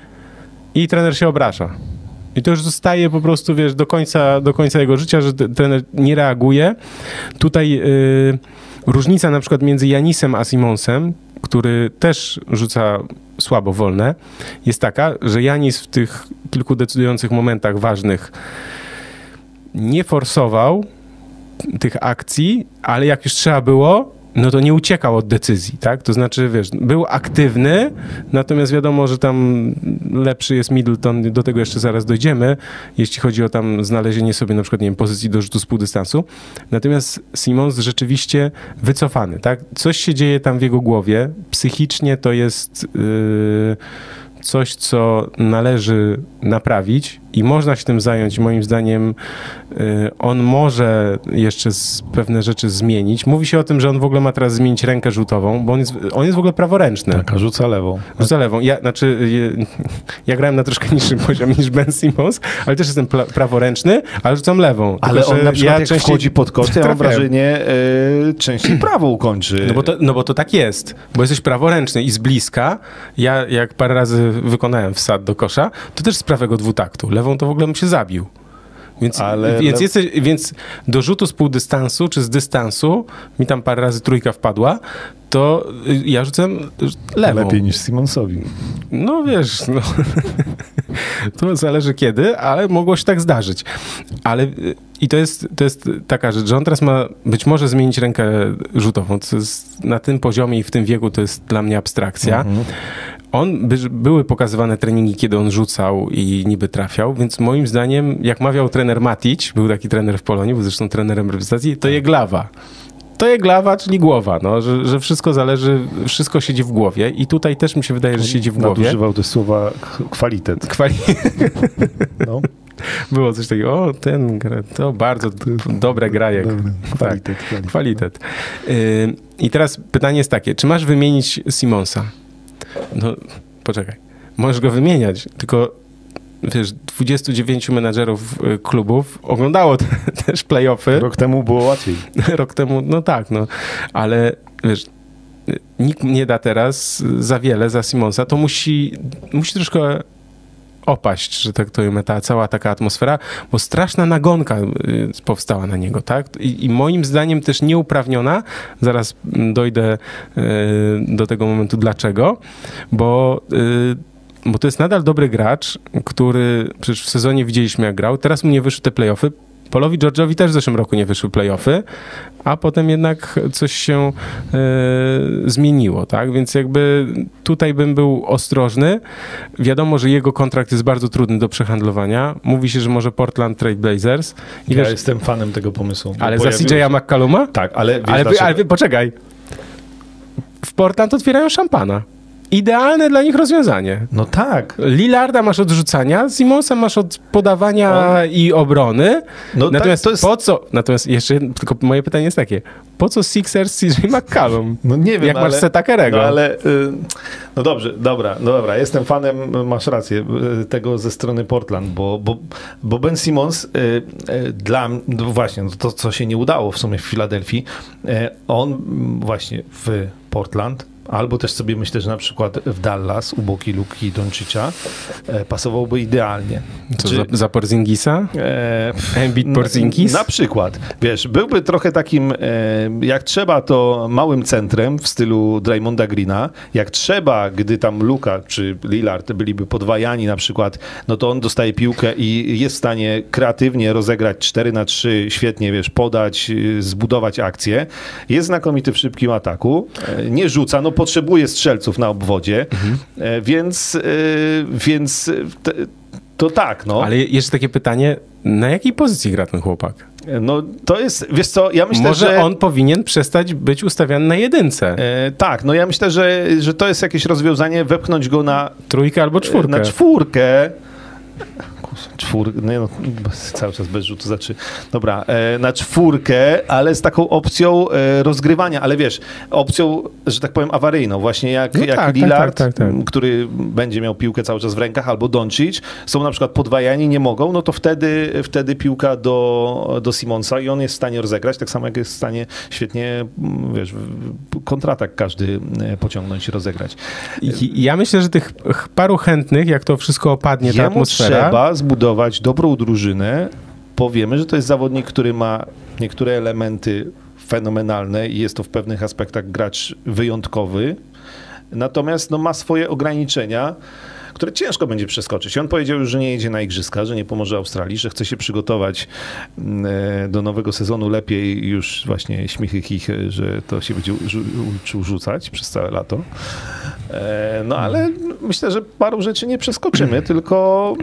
i trener się obraża. I to już zostaje po prostu, wiesz, do końca, do końca jego życia, że trener nie reaguje. Tutaj yy, różnica na przykład między Janisem a Simonsem, który też rzuca słabo wolne, jest taka, że Janis w tych kilku decydujących momentach ważnych nie forsował tych akcji, ale jak już trzeba było, no to nie uciekał od decyzji, tak? To znaczy, wiesz, był aktywny, natomiast wiadomo, że tam lepszy jest Middleton, do tego jeszcze zaraz dojdziemy, jeśli chodzi o tam znalezienie sobie na przykład, nie wiem, pozycji do rzutu z półdystansu. Natomiast Simons rzeczywiście wycofany, tak? Coś się dzieje tam w jego głowie, psychicznie to jest... Yy, coś, co należy naprawić i można się tym zająć. Moim zdaniem y, on może jeszcze pewne rzeczy zmienić. Mówi się o tym, że on w ogóle ma teraz zmienić rękę rzutową, bo on jest, on jest w ogóle praworęczny. Tak, a rzuca lewą. Rzuca lewą. Ja, znaczy, <laughs> ja grałem na troszkę niższym <laughs> poziomie niż Ben Simmons, ale też jestem praworęczny, ale rzucam lewą. Ale Tylko, on na przykład ja jak częściej... wchodzi pod kosz, <laughs> ja mam wrażenie, e, częściej prawą kończy. No bo, to, no bo to tak jest, bo jesteś praworęczny i z bliska. Ja jak parę razy wykonałem wsad do kosza, to też z prawego dwutaktu. Lewą to w ogóle bym się zabił. Więc, Ale więc, jesteś, więc do rzutu z półdystansu czy z dystansu, mi tam parę razy trójka wpadła, to ja rzucam lewą. Lepiej niż Simonsowi. No wiesz, no, <laughs> to zależy kiedy, ale mogło się tak zdarzyć. Ale i to jest, to jest taka rzecz, że on teraz ma być może zmienić rękę rzutową. To jest, na tym poziomie i w tym wieku to jest dla mnie abstrakcja. Mhm. On, by, były pokazywane treningi, kiedy on rzucał i niby trafiał, więc moim zdaniem, jak mawiał trener Matic, był taki trener w Polonii, był zresztą trenerem reprezentacji, to je glawa to je glawa, czyli głowa, no, że, że wszystko zależy, wszystko siedzi w głowie i tutaj też mi się wydaje, że siedzi w głowie. Nadużywał te słowa kwalitet. Kwali... <laughs> No. Było coś takiego, o ten, to bardzo dobre grajek. Kwalitet. Tak, kwalitet. Y, I teraz pytanie jest takie, czy masz wymienić Simonsa? No, poczekaj. Możesz go wymieniać, tylko wiesz, 29 menadżerów y, klubów oglądało te, <laughs> też playoffy. Rok temu było łatwiej. <laughs> Rok temu, no tak, no, ale wiesz, nikt nie da teraz za wiele za Simonsa, to musi, musi troszkę opaść, że tak to ujmę, ta cała taka atmosfera, bo straszna nagonka y, powstała na niego, tak? I, i moim zdaniem też nieuprawniona, zaraz dojdę y, do tego momentu dlaczego, bo y, bo to jest nadal dobry gracz, który przecież w sezonie widzieliśmy jak grał, teraz mu nie wyszły te playoffy, Polowi George'owi też w zeszłym roku nie wyszły playoffy, a potem jednak coś się e, zmieniło, tak? Więc jakby tutaj bym był ostrożny. Wiadomo, że jego kontrakt jest bardzo trudny do przehandlowania. Mówi się, że może Portland Trade Blazers. I ja wiesz, jestem fanem tego pomysłu. Ale za CJ'a McCalluma? Tak, ale wiesz ale, ale poczekaj. W Portland otwierają szampana idealne dla nich rozwiązanie. No tak. Lillarda masz od rzucania, Simonsa masz od podawania i obrony. No tak, natomiast tak, jest... po co, natomiast jeszcze tylko moje pytanie jest takie, po co Sixers CJ McCallum? <laughs> No nie wiem, Jak masz Seta Kerego? No ale, y, no dobrze, dobra, no dobra, jestem fanem, masz rację, y, tego ze strony Portland, bo, bo, bo Ben Simmons y, dla no właśnie, no to co się nie udało w sumie w Filadelfii, on właśnie w Portland Albo też sobie myślę, że na przykład w Dallas u boki Luki Doncicza e, pasowałby idealnie. Co, Czy, za, za Porzingisa? E, Embiid Porzingis? Na, na, przykład. Wiesz, byłby trochę takim, e, jak trzeba, to małym centrem w stylu Draymonda Greena. Jak trzeba, gdy tam Luka czy Lillard byliby podwajani na przykład, no to on dostaje piłkę i jest w stanie kreatywnie rozegrać 4 na 3 świetnie, wiesz, podać, zbudować akcję. Jest znakomity w szybkim ataku. E, nie rzuca, no potrzebuje strzelców na obwodzie, mhm. więc, e, więc to tak, no. Ale jeszcze takie pytanie, na jakiej pozycji gra ten chłopak? No to jest, wiesz co, ja myślę, Może że... on powinien przestać być ustawiany na jedynce. E, tak, no ja myślę, że, że to jest jakieś rozwiązanie, wepchnąć go na... Trójkę albo czwórkę. Na czwórkę czwór, no, no, cały czas bez rzutu znaczy, dobra, e, na czwórkę, ale z taką opcją e, rozgrywania, ale wiesz, opcją, że tak powiem, awaryjną, właśnie jak, no jak tak, tak Lillard, tak, tak, tak, który będzie miał piłkę cały czas w rękach, albo Doncic, są na przykład podwajani, nie mogą, no to wtedy, wtedy piłka do, do Simonsa i on jest w stanie rozegrać, tak samo jak jest w stanie świetnie, wiesz, kontratak każdy e, pociągnąć i rozegrać. Ja myślę, że tych paru chętnych, jak to wszystko opadnie, ta atmosfera... trzeba zbudować dobrą drużynę, powiemy, że to jest zawodnik, który ma niektóre elementy fenomenalne i jest to w pewnych aspektach gracz wyjątkowy, natomiast no, ma swoje ograniczenia, które ciężko będzie przeskoczyć. I on powiedział już, że nie jedzie na igrzyska, że nie pomoże Australii, że chce się przygotować mm, e, do nowego sezonu lepiej już właśnie śmichy chichy, że to się będzie uczył rzucać przez całe lato. E, no ale myślę, że paru rzeczy nie przeskoczymy, tylko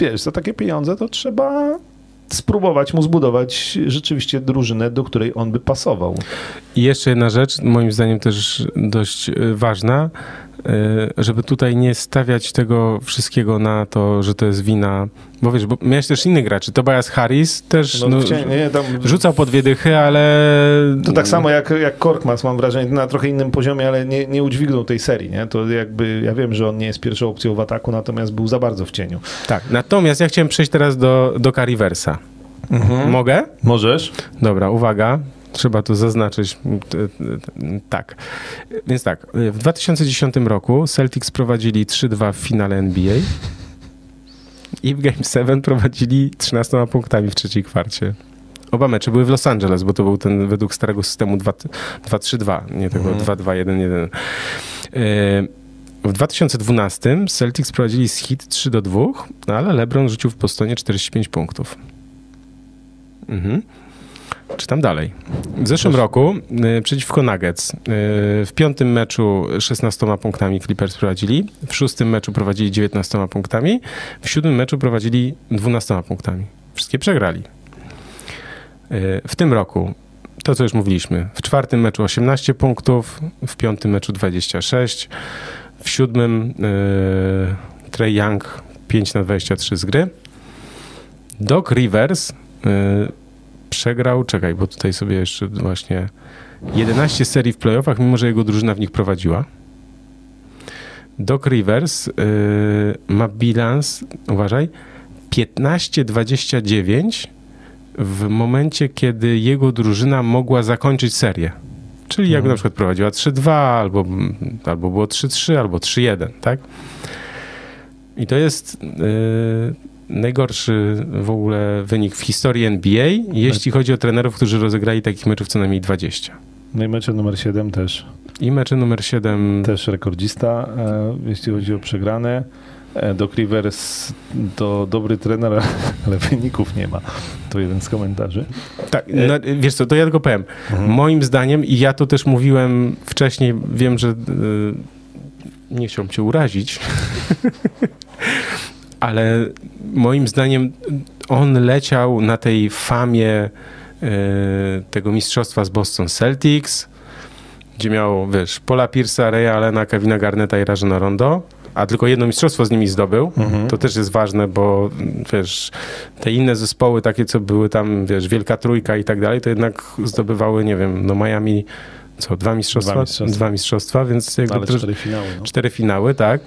wiesz, za takie pieniądze to trzeba spróbować mu zbudować rzeczywiście drużynę, do której on by pasował. I jeszcze jedna rzecz, moim zdaniem też dość y, ważna, żeby tutaj nie stawiać tego wszystkiego na to, że to jest wina, bo wiesz, bo miałeś też innych graczy. Tobias Harris też no, no, nie, tam... rzucał po dwie dychy, ale... To tak samo jak, jak Korkmaz, mam wrażenie, na trochę innym poziomie, ale nie, nie udźwignął tej serii, nie? To jakby, ja wiem, że on nie jest pierwszą opcją w ataku, natomiast był za bardzo w cieniu. Tak, natomiast ja chciałem przejść teraz do, do Cariversa. Mhm. Mogę? Możesz. Dobra, uwaga. Trzeba to zaznaczyć. Tak. Więc tak, w 2010 roku Celtics prowadzili 3-2 w finale NBA i w Game 7 prowadzili 13 punktami w trzeciej kwarcie. Oba mecze były w Los Angeles, bo to był ten według starego systemu 2-3-2, nie tego mhm. 2-2-1-1. W 2012 Celtics prowadzili z hit 3 do 2, ale LeBron rzucił w Postonie 45 punktów. Mhm. Czytam dalej. W zeszłym Proszę. roku y, przeciwko Nuggets y, w piątym meczu 16 punktami Clippers prowadzili, w szóstym meczu prowadzili 19 punktami, w siódmym meczu prowadzili 12 punktami. Wszystkie przegrali. Y, w tym roku to, co już mówiliśmy, w czwartym meczu 18 punktów, w piątym meczu 26, w siódmym yy, Trey Young 5 na 23 z gry. Doc Rivers Y, przegrał, czekaj, bo tutaj sobie jeszcze właśnie 11 serii w playoffach, mimo że jego drużyna w nich prowadziła. Doc Rivers yy, ma bilans, uważaj, 15-29 w momencie, kiedy jego drużyna mogła zakończyć serię. Czyli jak mhm. na przykład prowadziła 3-2, albo, albo było 3-3, albo 3-1, tak? I to jest yy, najgorszy w ogóle wynik w historii NBA, jeśli chodzi o trenerów, którzy rozegrali takich meczów co najmniej 20. No i mecze numer 7 też. I mecze numer 7. Też rekordzista, e, jeśli chodzi o przegrane. E, Doc Rivers to dobry trener, <laughs> ale wyników nie ma. To jeden z komentarzy. Tak, no, wiesz co, to ja tylko powiem. Mhm. Moim zdaniem, i ja to też mówiłem wcześniej, wiem, że nie chciałbym cię urazić, <laughs> ale moim zdaniem on leciał na tej famie e, tego mistrzostwa z Boston Celtics, gdzie miał, wiesz, Paula Pierce'a, Raya Allena, Kevina Garneta i Rajana Rondo, a tylko jedno mistrzostwo z nimi zdobył. Mhm. To też jest ważne, bo wiesz, te inne zespoły, takie co były tam, wiesz, Wielka Trójka i tak dalej, to jednak zdobywały, nie wiem, no Miami co, dwa mistrzostwa? Dwa mistrzostwa, dwa mistrzostwa więc jakby... Ale cztery finały. No. Cztery finały, tak.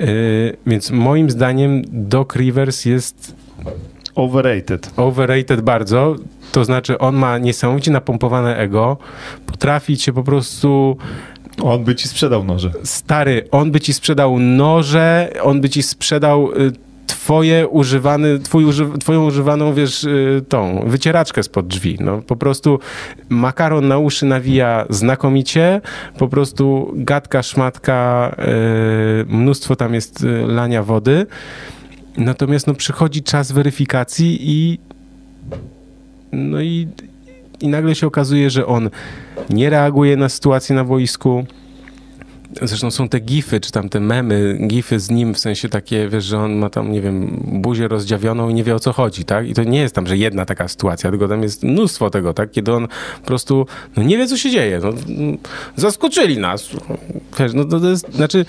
Yy, więc moim zdaniem Doc Rivers jest... Overrated. Overrated bardzo. To znaczy on ma niesamowicie napompowane ego, potrafi cię po prostu... On by ci sprzedał noże. Stary, on by ci sprzedał noże, on by ci sprzedał... Y, twoje używany, twój uży, twoją używaną, wiesz, y, tą wycieraczkę spod drzwi. No, po prostu makaron na uszy nawija znakomicie, po prostu gadka, szmatka, yy, mnóstwo tam jest y, lania wody. Natomiast no, przychodzi czas weryfikacji i no i, i nagle się okazuje, że on nie reaguje na sytuację na boisku, Zresztą są te gify, czy tam te memy, gify z nim, w sensie takie, wiesz, że on ma tam, nie wiem, buzię rozdziawioną i nie wie o co chodzi, tak? I to nie jest tam, że jedna taka sytuacja, tylko tam jest mnóstwo tego, tak? Kiedy on po prostu, no nie wie co się dzieje, no, zaskoczyli nas. Wiesz, no to, to jest, znaczy,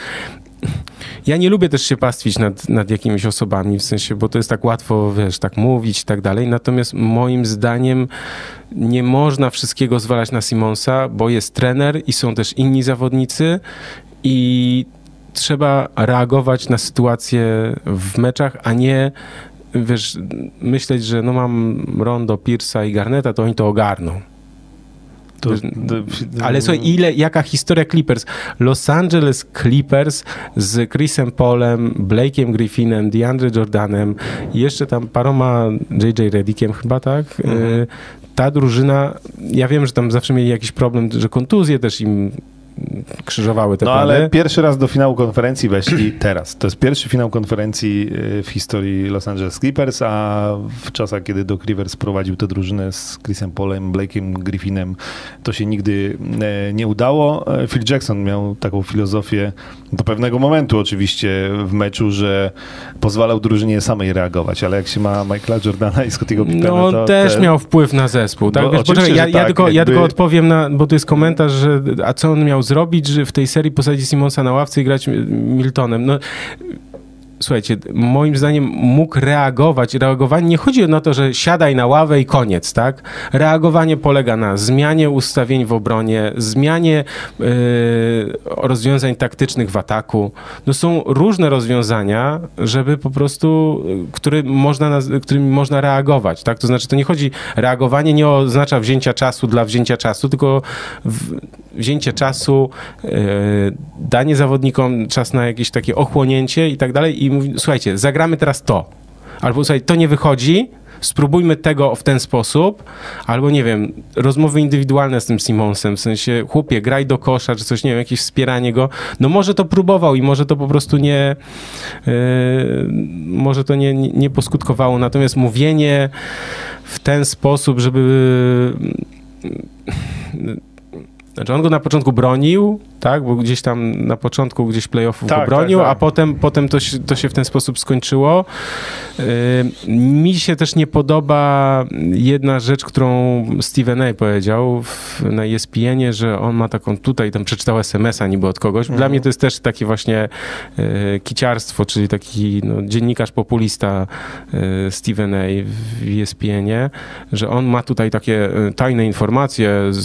ja nie lubię też się pastwić nad, nad jakimiś osobami, w sensie, bo to jest tak łatwo, wiesz, tak mówić i tak dalej. Natomiast moim zdaniem nie można wszystkiego zwalać na Simonsa, bo jest trener i są też inni zawodnicy i trzeba reagować na sytuacje w meczach, a nie wiesz, myśleć, że no mam Rondo, Pierce'a i Garneta, to oni to ogarną. To, to, ale co, ile, jaka historia Clippers? Los Angeles Clippers z Chrisem Paulem, Blakeem Griffinem, DeAndre Jordanem jeszcze tam paroma JJ Redickiem chyba, tak? Mhm. Y, ta drużyna, ja wiem, że tam zawsze mieli jakiś problem, że kontuzje też im krzyżowały te No plany. ale pierwszy raz do finału konferencji weszli <clears throat> teraz. To jest pierwszy finał konferencji y, w historii Los Angeles Clippers, a w czasach, kiedy Doc Rivers prowadził tę drużynę z Chrisem Polem, Blake'em Griffinem, to się nigdy e, nie udało. E, Phil Jackson miał taką filozofię do pewnego momentu oczywiście w meczu, że pozwalał drużynie samej reagować, ale jak się ma Michaela Jordana i Scottiego Pippena, No on też te- miał wpływ na zespół, tak? Bo Wiesz, oczywiście, poczekaj, ja, ja, tak, tylko, ja jakby- tylko odpowiem na, bo to jest komentarz, że a co on miał zrobić, że w tej serii posadzić Simonsa na ławce i grać Miltonem. No, słuchajcie, moim zdaniem mógł reagować. Reagowanie nie chodzi na to, że siadaj na ławę i koniec, tak? Reagowanie polega na zmianie ustawień w obronie, zmianie yy, rozwiązań taktycznych w ataku. No są różne rozwiązania, żeby po prostu, y, który można, którymi można reagować, tak? To znaczy, to nie chodzi, reagowanie nie oznacza wzięcia czasu dla wzięcia czasu, tylko w, wzięcie czasu, yy, danie zawodnikom czas na jakieś takie ochłonięcie i tak dalej i mówi, słuchajcie, zagramy teraz to. Albo słuchaj, to nie wychodzi, spróbujmy tego w ten sposób, albo nie wiem, rozmowy indywidualne z tym Simonsem, w sensie chłopie, graj do kosza, czy coś, nie wiem, jakieś wspieranie go. No może to próbował i może to po prostu nie, yy, może to nie, nie, nie poskutkowało, natomiast mówienie w ten sposób, żeby znaczy on go na początku bronił, tak, bo gdzieś tam na początku gdzieś playoffów Tak, go bronił, tak, tak. a potem, potem to, się, to się w ten sposób skończyło. Yy, mi się też nie podoba jedna rzecz, którą Steven A. powiedział w, na ESPN-ie, że on ma taką tutaj, tam przeczytał SMS-a niby od kogoś. Dla Mhm. mnie to jest też takie właśnie yy, kiciarstwo, czyli taki no, dziennikarz populista yy, Steven A. w ESPN-ie, że on ma tutaj takie yy, tajne informacje z,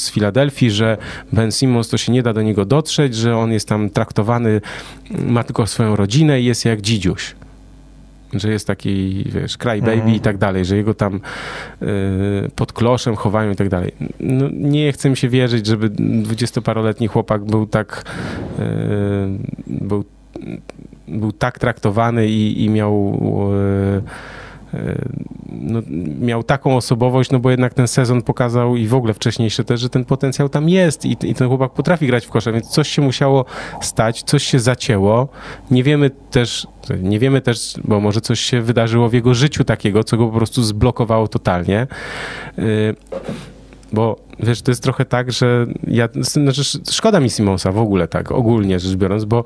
z Filadelfii, że Ben Simmons to się nie da do niego dotrzeć, że on jest tam traktowany, ma tylko swoją rodzinę i jest jak dzidziuś. Że jest taki, wiesz, crybaby Mhm. i tak dalej, że jego tam y, pod kloszem chowają i tak dalej. No, nie chcę mi się wierzyć, żeby dwudziestoparoletni chłopak był tak y, był, był tak traktowany i, i miał y, no, miał taką osobowość, no bo jednak ten sezon pokazał i w ogóle wcześniejszy też, że ten potencjał tam jest i, i ten chłopak potrafi grać w kosza, więc coś się musiało stać, coś się zacięło. Nie wiemy też, nie wiemy też, bo może coś się wydarzyło w jego życiu takiego, co go po prostu zblokowało totalnie. Y, Bo wiesz, to jest trochę tak, że ja, znaczy sz- szkoda mi Simonsa w ogóle tak, ogólnie rzecz biorąc, bo,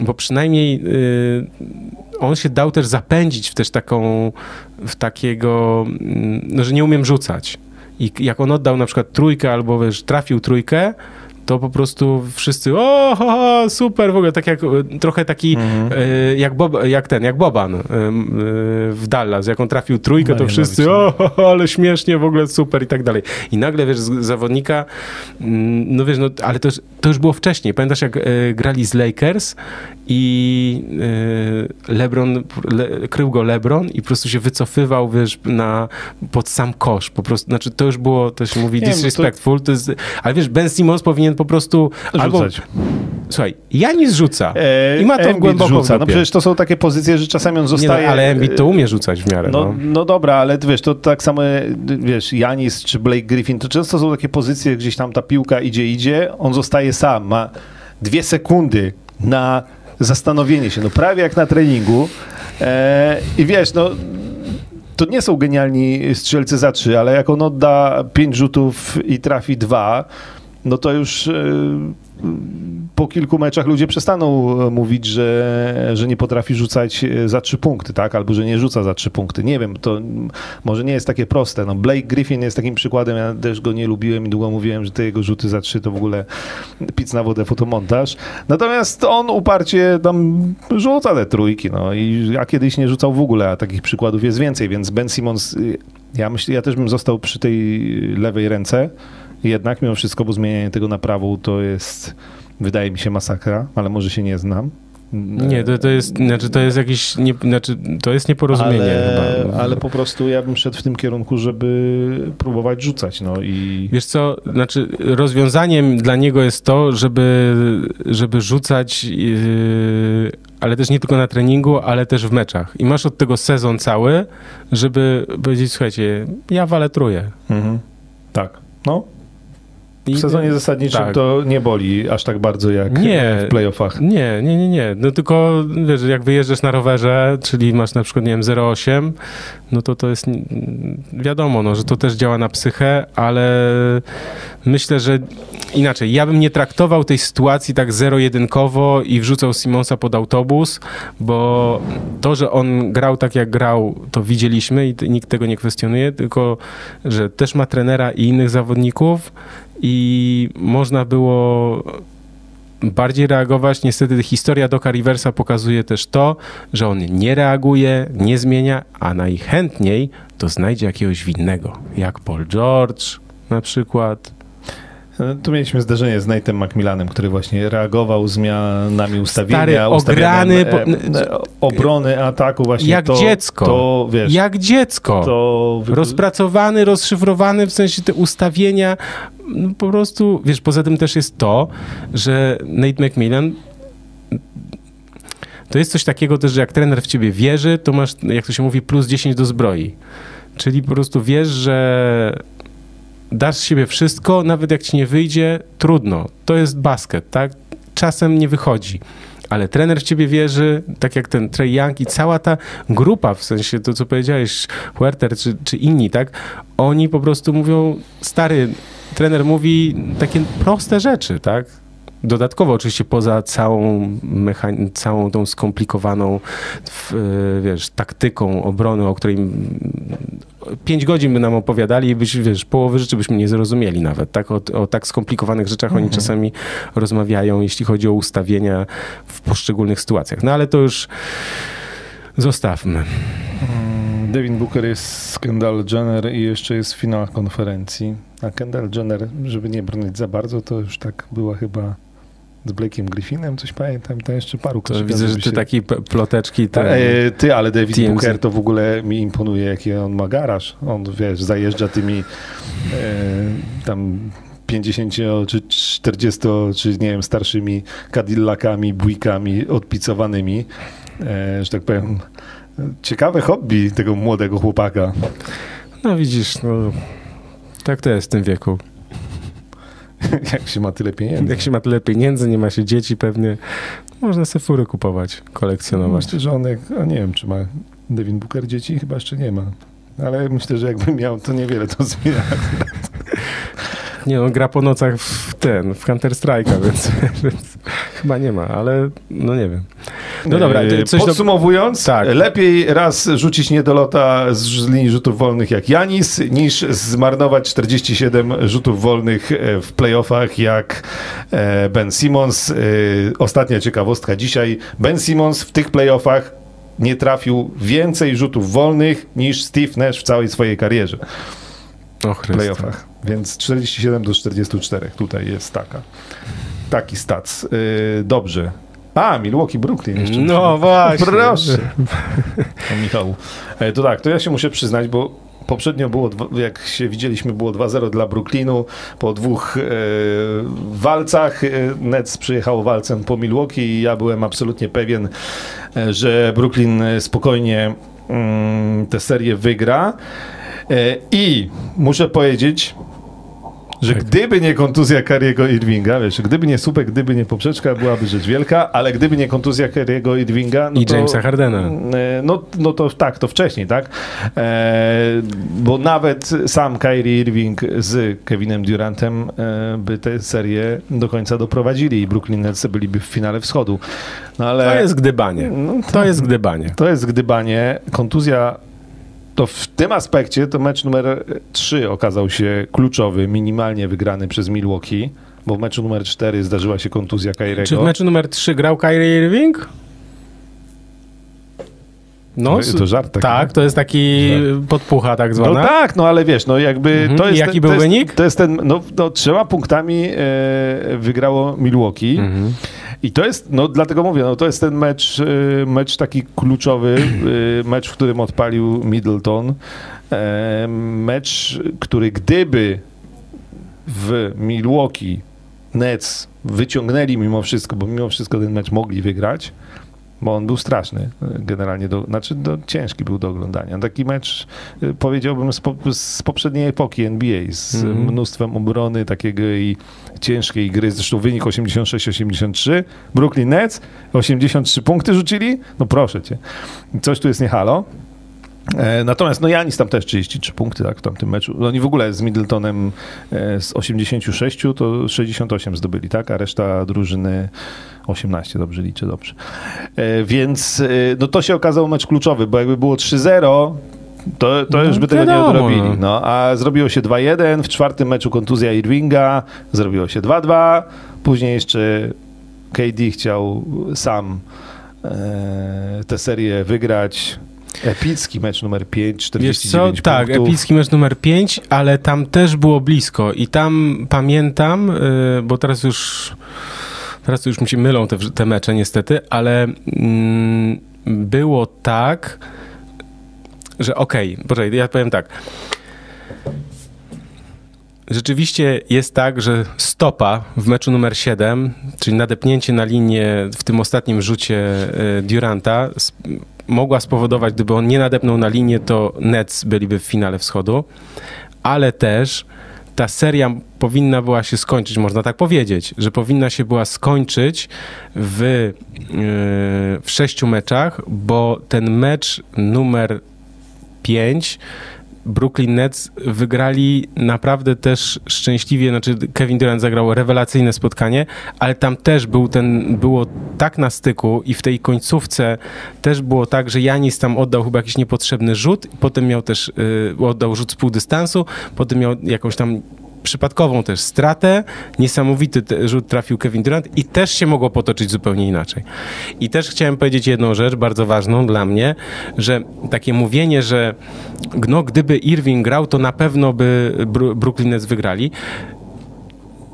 bo przynajmniej y, on się dał też zapędzić w też taką, w takiego, mm, no, że nie umiem rzucać. I jak on oddał na przykład trójkę albo wiesz, trafił trójkę, to po prostu wszyscy o, ho, ho, super, w ogóle tak jak, e, trochę taki e, jak, Bob, jak ten, jak Boban m, e, w Dallas, jak on trafił trójkę, to Marianowicz, wszyscy no. o, ho, ho, ale śmiesznie, w ogóle super i tak dalej. I nagle, wiesz, z zawodnika, mm, no wiesz, no, ale to, już- to już było wcześniej. Pamiętasz, jak grali z Lakers i LeBron, le, krył go LeBron i po prostu się wycofywał, wiesz, na, pod sam kosz. Po prostu, znaczy to już było, to się mówi Nie to- disrespectful, to jest, ale wiesz, Ben Simmons powinien po prostu albo, Rzucać. słuchaj, Janis rzuca E, i ma to głęboko rzuca. No przecież to są takie pozycje, że czasami on Nie no, zostaje... ale Embiid to umie rzucać w miarę, No, no. no dobra, ale wiesz, to tak samo, wiesz, Janis czy Blake Griffin, to często są takie pozycje, gdzieś tam ta piłka idzie, idzie, on zostaje sam, ma dwie sekundy na zastanowienie się, no prawie jak na treningu e, i wiesz, no to nie są genialni strzelcy za trzy, ale jak on odda pięć rzutów i trafi dwa, no to już e, po kilku meczach ludzie przestaną e, mówić, że, że nie potrafi rzucać e, za trzy punkty, tak? Albo że nie rzuca za trzy punkty. Nie wiem, to może nie jest takie proste. No, Blake Griffin jest takim przykładem, ja też go nie lubiłem i długo mówiłem, że te jego rzuty za trzy to w ogóle pic na wodę, fotomontaż. Natomiast on uparcie tam rzuca te trójki, no i a kiedyś nie rzucał w ogóle, a takich przykładów jest więcej, więc Ben Simmons, ja myślę, ja też bym został przy tej lewej ręce, jednak mimo wszystko, bo zmienianie tego na prawą to jest, wydaje mi się, masakra, ale może się nie znam. Nie, to, to jest, znaczy to jest jakieś, nie, znaczy to jest nieporozumienie ale, chyba. ale po prostu ja bym szedł w tym kierunku, żeby próbować rzucać, no i... Wiesz co, znaczy rozwiązaniem dla niego jest to, żeby, żeby rzucać, yy, ale też nie tylko na treningu, ale też w meczach. I masz od tego sezon cały, żeby powiedzieć, słuchajcie, ja walę truję. Mhm. Tak, no. W sezonie zasadniczym tak. to nie boli aż tak bardzo jak Nie. w playoffach. Nie, nie, nie, nie. No tylko wiesz, jak wyjeżdżasz na rowerze, czyli masz na przykład, nie wiem, 0,8, no to to jest wiadomo, no, że to też działa na psychę, ale myślę, że inaczej. Ja bym nie traktował tej sytuacji tak zero-jedynkowo i wrzucał Simonsa pod autobus, bo to, że on grał tak jak grał, to widzieliśmy i nikt tego nie kwestionuje, tylko że też ma trenera i innych zawodników i można było bardziej reagować. Niestety historia Doka Riversa pokazuje też to, że on nie reaguje, nie zmienia, a najchętniej to znajdzie jakiegoś winnego, jak Paul George na przykład. E, Tu mieliśmy zderzenie z Nate'em Macmillanem, który właśnie reagował zmianami ustawienia, Stary, ustawianiem, ograny, e, e, obrony, ataku właśnie. Jak to, dziecko. To, wiesz, Jak dziecko. to... Rozpracowany, rozszyfrowany, w sensie te ustawienia, no po prostu, wiesz, poza tym też jest to, że Nate McMillan to jest coś takiego też, że jak trener w ciebie wierzy, to masz, jak to się mówi, plus 10 do zbroi. Czyli po prostu wiesz, że dasz z siebie wszystko, nawet jak ci nie wyjdzie, trudno. To jest basket, tak? Czasem nie wychodzi. Ale trener w ciebie wierzy, tak jak ten Trey Young i cała ta grupa, w sensie to, co powiedziałeś, Huerter czy, czy inni, tak? Oni po prostu mówią, stary, trener mówi takie proste rzeczy, tak? Dodatkowo oczywiście poza całą, mechan- całą tą skomplikowaną e, wiesz, taktyką obrony, o której pięć godzin by nam opowiadali i byś, wiesz, połowy rzeczy byśmy nie zrozumieli nawet, tak? O, o tak skomplikowanych rzeczach oni czasami rozmawiają, jeśli chodzi o ustawienia w poszczególnych sytuacjach. No ale to już zostawmy. Mm, Devin Booker jest Kendall Jenner i jeszcze jest w finałach konferencji. A Kendall Jenner, żeby nie bronić za bardzo, to już tak była chyba z Blake'iem Griffinem, coś pamiętam, tam jeszcze paru To widzę, że ty się- takie ploteczki... Te, e, ty, ale David TMZ. Booker to w ogóle mi imponuje, jaki on ma garaż. On, wiesz, zajeżdża tymi e, tam 50 czy 40 czy nie wiem, starszymi Cadillacami, bujkami odpicowanymi. E, że tak powiem, ciekawe hobby tego młodego chłopaka. no widzisz, no, tak to jest w tym wieku. <laughs> Jak się ma tyle pieniędzy. Jak się ma tyle pieniędzy, nie ma się dzieci pewnie, można sobie fury kupować, kolekcjonować. Myślę, że on, jak, a nie wiem, czy ma Devin Booker dzieci, chyba jeszcze nie ma. Ale myślę, że jakby miał, to niewiele to zmienia. <laughs> Nie, on gra po nocach w ten, w Counter Strike'a, <laughs> więc, więc chyba nie ma, ale no nie wiem. No dobra, E, coś do... Podsumowując, Tak. lepiej raz rzucić nie do lota z, z linii rzutów wolnych jak Janis, niż zmarnować 47 rzutów wolnych e, w playoffach jak e, Ben Simmons. E, Ostatnia ciekawostka dzisiaj. Ben Simmons w tych playoffach nie trafił więcej rzutów wolnych niż Steve Nash w całej swojej karierze. Playoffach. Więc 47 do 44 tutaj jest taka. Taki stats. E, Dobrze. A, Milwaukee, Brooklyn jeszcze. No właśnie. Proszę. <laughs> O, Michał. E, To tak, to ja się muszę przyznać, bo poprzednio było, jak się widzieliśmy, było 2-0 dla Brooklynu. Po dwóch e, walcach e, Nets przyjechało walcem po Milwaukee i ja byłem absolutnie pewien, e, że Brooklyn spokojnie mm, tę serię wygra. E, I muszę powiedzieć, że Tak. gdyby nie kontuzja Kariego Irvinga, wiesz, gdyby nie słupek, gdyby nie poprzeczka, byłaby rzecz wielka, ale gdyby nie kontuzja Kariego Irvinga, no I to, Jamesa Hardena. E, No, no to tak, to wcześniej, tak? E, bo nawet sam Kyrie Irving z Kevinem Durantem e, by tę serię do końca doprowadzili i Brooklyn Nets byliby w finale wschodu. No ale To jest gdybanie. no, To jest gdybanie. to jest gdybanie. Kontuzja to w tym aspekcie to mecz numer 3 okazał się kluczowy, minimalnie wygrany przez Milwaukee, bo w meczu numer 4 zdarzyła się kontuzja Kyriego. Czy w meczu numer 3 grał Kyrie Irving? No, To- żart taki, tak, to jest taki podpucha tak No zwana. tak, no ale wiesz, no jakby Mhm. to jest... Jaki ten, był to jest, wynik? To jest ten, no, no trzema punktami e, wygrało Milwaukee Mhm. I to jest, no dlatego mówię, no to jest ten mecz, e, mecz taki kluczowy, e, mecz, w którym odpalił Middleton, e, mecz, który gdyby w Milwaukee Nets wyciągnęli mimo wszystko, bo mimo wszystko ten mecz mogli wygrać, bo on był straszny generalnie, do, znaczy do, ciężki był do oglądania. Taki mecz y, powiedziałbym z, po, z poprzedniej epoki NBA, z mm. mnóstwem obrony takiego i ciężkiej gry, zresztą wynik 86-83, Brooklyn Nets 83 punkty rzucili, no proszę cię, coś tu jest nie halo. E, natomiast no Janis tam też 33 punkty tak, w tamtym meczu. Oni w ogóle z Middletonem e, z 86 to 68 zdobyli, tak? A reszta drużyny 18, dobrze liczę, dobrze. E, więc no to się okazał mecz kluczowy, bo jakby było 3-0, to, to no, już by tego nie odrobili. No. no, a zrobiło się 2-1, w czwartym meczu kontuzja Irvinga, zrobiło się 2-2, później jeszcze KD chciał sam e, tę serię wygrać, Epicki mecz numer 5, 49 Wiesz co? Tak, epicki mecz numer 5, ale tam też było blisko i tam pamiętam, y, bo teraz już teraz już mi się mylą te, te mecze niestety, ale mm, było tak, że okej, okay, poczekaj, ja powiem tak. Rzeczywiście jest tak, że stopa w meczu numer 7, czyli nadepnięcie na linię w tym ostatnim rzucie y, Duranta mogła spowodować, gdyby on nie nadepnął na linię, to Nets byliby w finale wschodu, ale też ta seria powinna była się skończyć, można tak powiedzieć, że powinna się była skończyć w, yy, w sześciu meczach, bo ten mecz numer 5 Brooklyn Nets wygrali naprawdę też szczęśliwie, znaczy Kevin Durant zagrał rewelacyjne spotkanie, ale tam też był ten, było tak na styku i w tej końcówce też było tak, że Janis tam oddał chyba jakiś niepotrzebny rzut, potem miał też, yy, oddał rzut z pół dystansu, potem miał jakąś tam przypadkową też stratę. Niesamowity rzut trafił Kevin Durant i też się mogło potoczyć zupełnie inaczej. I też chciałem powiedzieć jedną rzecz, bardzo ważną dla mnie, że takie mówienie, że no, gdyby Irving grał, to na pewno by Brooklyn Nets wygrali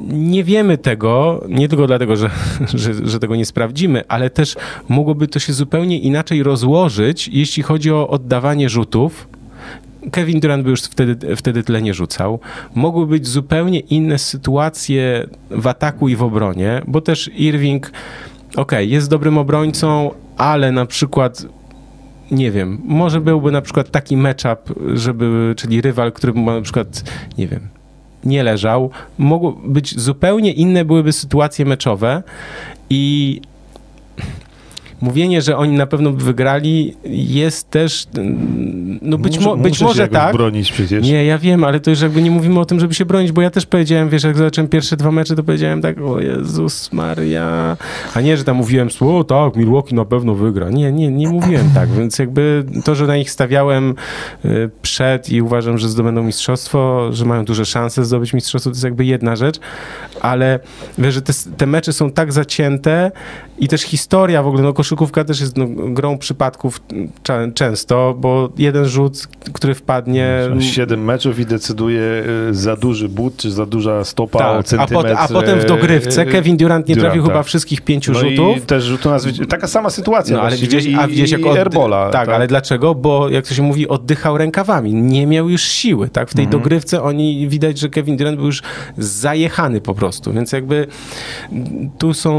nie wiemy tego, nie tylko dlatego, że, <laughs> że, że, tego nie sprawdzimy, ale też mogłoby to się zupełnie inaczej rozłożyć, jeśli chodzi o oddawanie rzutów Kevin Durant by już wtedy, wtedy tyle nie rzucał. Mogły być zupełnie inne sytuacje w ataku i w obronie, bo też Irving, ok, jest dobrym obrońcą, ale na przykład nie wiem, może byłby na przykład taki matchup, żeby, czyli rywal, który by na przykład, nie wiem, nie leżał. Mogło być zupełnie inne byłyby sytuacje meczowe i mówienie, że oni na pewno by wygrali jest też, no być, Muszę, mo być może tak. bronić przecież. Nie, ja wiem, ale to już jakby nie mówimy o tym, żeby się bronić, bo ja też powiedziałem, wiesz, jak zacząłem pierwsze dwa mecze, to powiedziałem tak, o Jezus Maria, a nie, że tam mówiłem, o tak, Milwaukee na pewno wygra. Nie, nie, nie mówiłem tak, <laughs> więc jakby to, że na nich stawiałem y, przed i uważam, że zdobędą mistrzostwo, że mają duże szanse zdobyć mistrzostwo, to jest jakby jedna rzecz, ale wiesz, że te, te mecze są tak zacięte i też historia w ogóle, no koszykówka też jest no, grą przypadków często, bo jeden rzut, który wpadnie... Siedem meczów i decyduje y, za duży but, czy za duża stopa tak, o centymetr. A, pot, a potem w dogrywce y, Kevin Durant nie Durant, trafił tak. chyba wszystkich pięciu no rzutów. I też rzutu na Taka sama sytuacja no, ale widziałeś, a widziałeś jak od... Erbola. Tak, tak, ale dlaczego? Bo jak to się mówi, oddychał rękawami. Nie miał już siły. Tak? W tej mhm. dogrywce oni widać, że Kevin Durant był już zajechany po prostu. Więc jakby tu są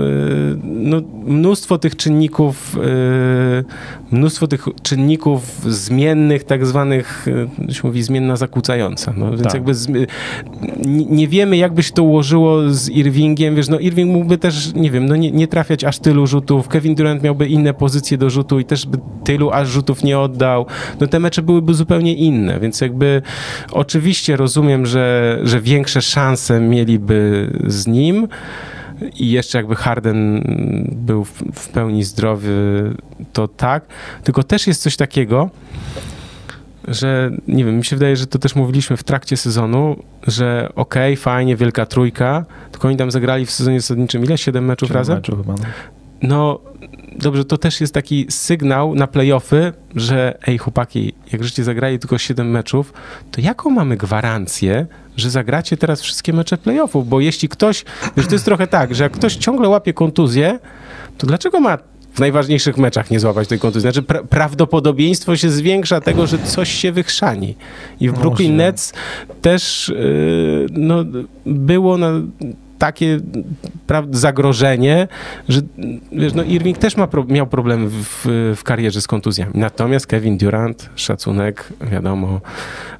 y, no, mnóstwo tych czynników, y, mnóstwo tych czynników zmiennych, tak zwanych, y, się mówi, zmienna zakłócająca. No, więc tak. jakby z, nie wiemy, jakby się to ułożyło z Irvingiem. Wiesz, no Irving mógłby też, nie wiem, no nie, nie trafiać aż tylu rzutów. Kevin Durant miałby inne pozycje do rzutu i też by tylu aż rzutów nie oddał. No te mecze byłyby zupełnie inne, więc jakby oczywiście rozumiem, że, że większe szanse mieliby z nim i jeszcze jakby Harden był w, w pełni zdrowy, to tak. Tylko też jest coś takiego, że nie wiem, mi się wydaje, że to też mówiliśmy w trakcie sezonu, że okej, okay, fajnie, wielka trójka, tylko oni tam zagrali w sezonie zasadniczym ile? Siedem meczów razem? Meczów chyba, no. No dobrze, to też jest taki sygnał na playoffy, że ej chłopaki, jak żeście zagrali tylko 7 meczów, to jaką mamy gwarancję, że zagracie teraz wszystkie mecze playoffów? Bo jeśli ktoś, wiesz, to jest trochę tak, że jak ktoś ciągle łapie kontuzję, to dlaczego ma w najważniejszych meczach nie złapać tej kontuzji. Znaczy pra prawdopodobieństwo się zwiększa tego, że coś się wychrzani. I w Brooklyn Nets też yy, no, było na takie zagrożenie, że wiesz, no Irving też ma, miał problemy w, w karierze z kontuzjami. Natomiast Kevin Durant, szacunek, wiadomo,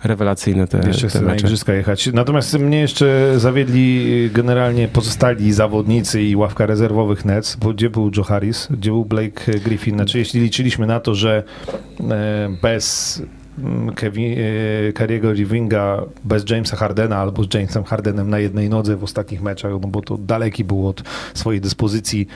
rewelacyjne te, jeszcze te na igrzyska jechać. Natomiast mnie jeszcze zawiedli generalnie pozostali zawodnicy i ławka rezerwowych Nets, bo gdzie był Joe Harris, gdzie był Blake Griffin. Znaczy, jeśli liczyliśmy na to, że e, bez Kevin, Kariego Irvinga bez Jamesa Hardena albo z Jamesem Hardenem na jednej nodze w ostatnich meczach, no bo to daleki był od swojej dyspozycji.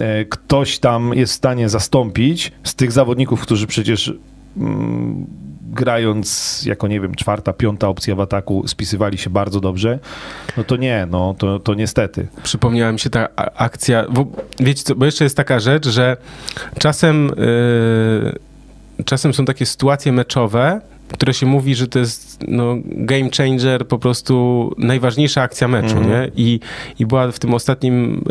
E, ktoś tam jest w stanie zastąpić z tych zawodników, którzy przecież mm, grając jako, nie wiem, czwarta, piąta opcja w ataku spisywali się bardzo dobrze, no to nie, no to, to niestety. Przypomniała mi się ta akcja, bo wiecie co, bo jeszcze jest taka rzecz, że czasem... Yy czasem są takie sytuacje meczowe, które się mówi, że to jest no, game changer, po prostu najważniejsza akcja meczu, mm. nie? I, I była w tym ostatnim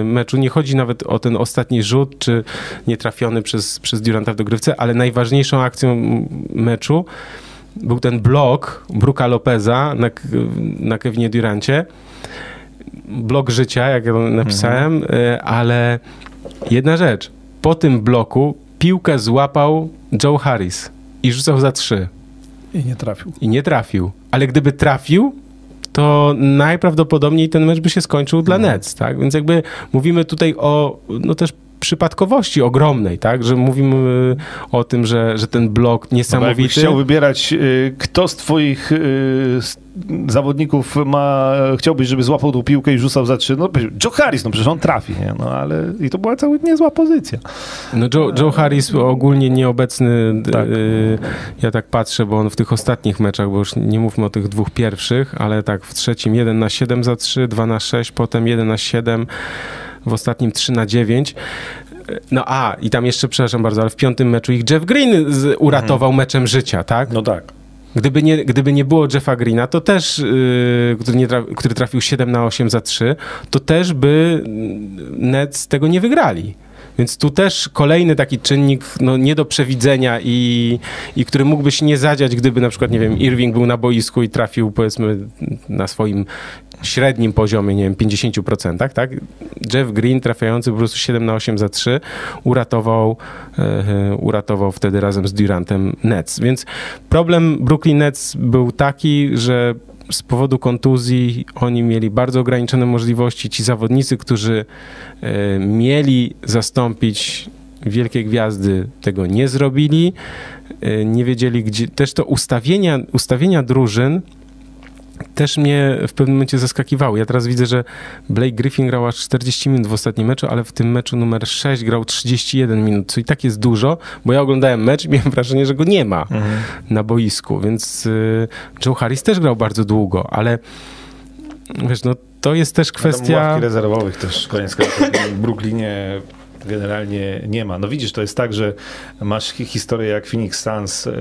y, meczu, nie chodzi nawet o ten ostatni rzut, czy nietrafiony przez, przez Duranta w dogrywce, ale najważniejszą akcją meczu był ten blok Bruka Lopeza na, na Kevinie Durancie. Blok życia, jak ja napisałem, mm. y, ale jedna rzecz. Po tym bloku piłkę złapał Joe Harris i rzucał za trzy. I nie trafił. I nie trafił. Ale gdyby trafił, to najprawdopodobniej ten mecz by się skończył dla no. Nets, tak? Więc jakby mówimy tutaj o no też przypadkowości ogromnej, tak? Że mówimy y, o tym, że, że ten blok niesamowity... No, chciał wybierać, y, kto z twoich y, zawodników ma, chciałbyś, żeby złapał tą piłkę i rzucał za trzy, no Joe Harris, no przecież on trafi, nie? No ale i to była cała niezła pozycja. No Joe, Joe Harris ogólnie nieobecny, tak. ja tak patrzę, bo on w tych ostatnich meczach, bo już nie mówmy o tych dwóch pierwszych, ale tak w trzecim 1 na 7 za 3, 2 na 6, potem 1 na 7, w ostatnim 3 na 9. No a, i tam jeszcze, przepraszam bardzo, ale w piątym meczu ich Jeff Green uratował mhm. meczem życia, tak? No tak. Gdyby nie, gdyby nie było Jeffa Greena, to też, yy, który, nie który trafił 7 na 8 za 3, to też by Nets tego nie wygrali. Więc tu też kolejny taki czynnik no, nie do przewidzenia i, i który mógłby się nie zadziać, gdyby na przykład, nie wiem, Irving był na boisku i trafił powiedzmy na swoim średnim poziomie, nie wiem, 50%, tak? Jeff Green trafiający po prostu 7 na 8 za 3 uratował, e, uratował wtedy razem z Durantem Nets. Więc problem Brooklyn Nets był taki, że z powodu kontuzji oni mieli bardzo ograniczone możliwości. Ci zawodnicy, którzy e, mieli zastąpić wielkie gwiazdy, tego nie zrobili. E, nie wiedzieli, gdzie. Też to ustawienia, ustawienia drużyn też mnie w pewnym momencie zaskakiwały. Ja teraz widzę, że Blake Griffin grał aż 40 minut w ostatnim meczu, ale w tym meczu numer 6 grał 31 minut, co i tak jest dużo, bo ja oglądałem mecz i <laughs> miałem wrażenie, że go nie ma mhm. na boisku, więc y, Joe Harris też grał bardzo długo, ale wiesz, no to jest też kwestia... Ławki rezerwowych też koniec w Brooklynie generalnie nie ma. No widzisz, to jest tak, że masz historię jak Phoenix Suns, yy,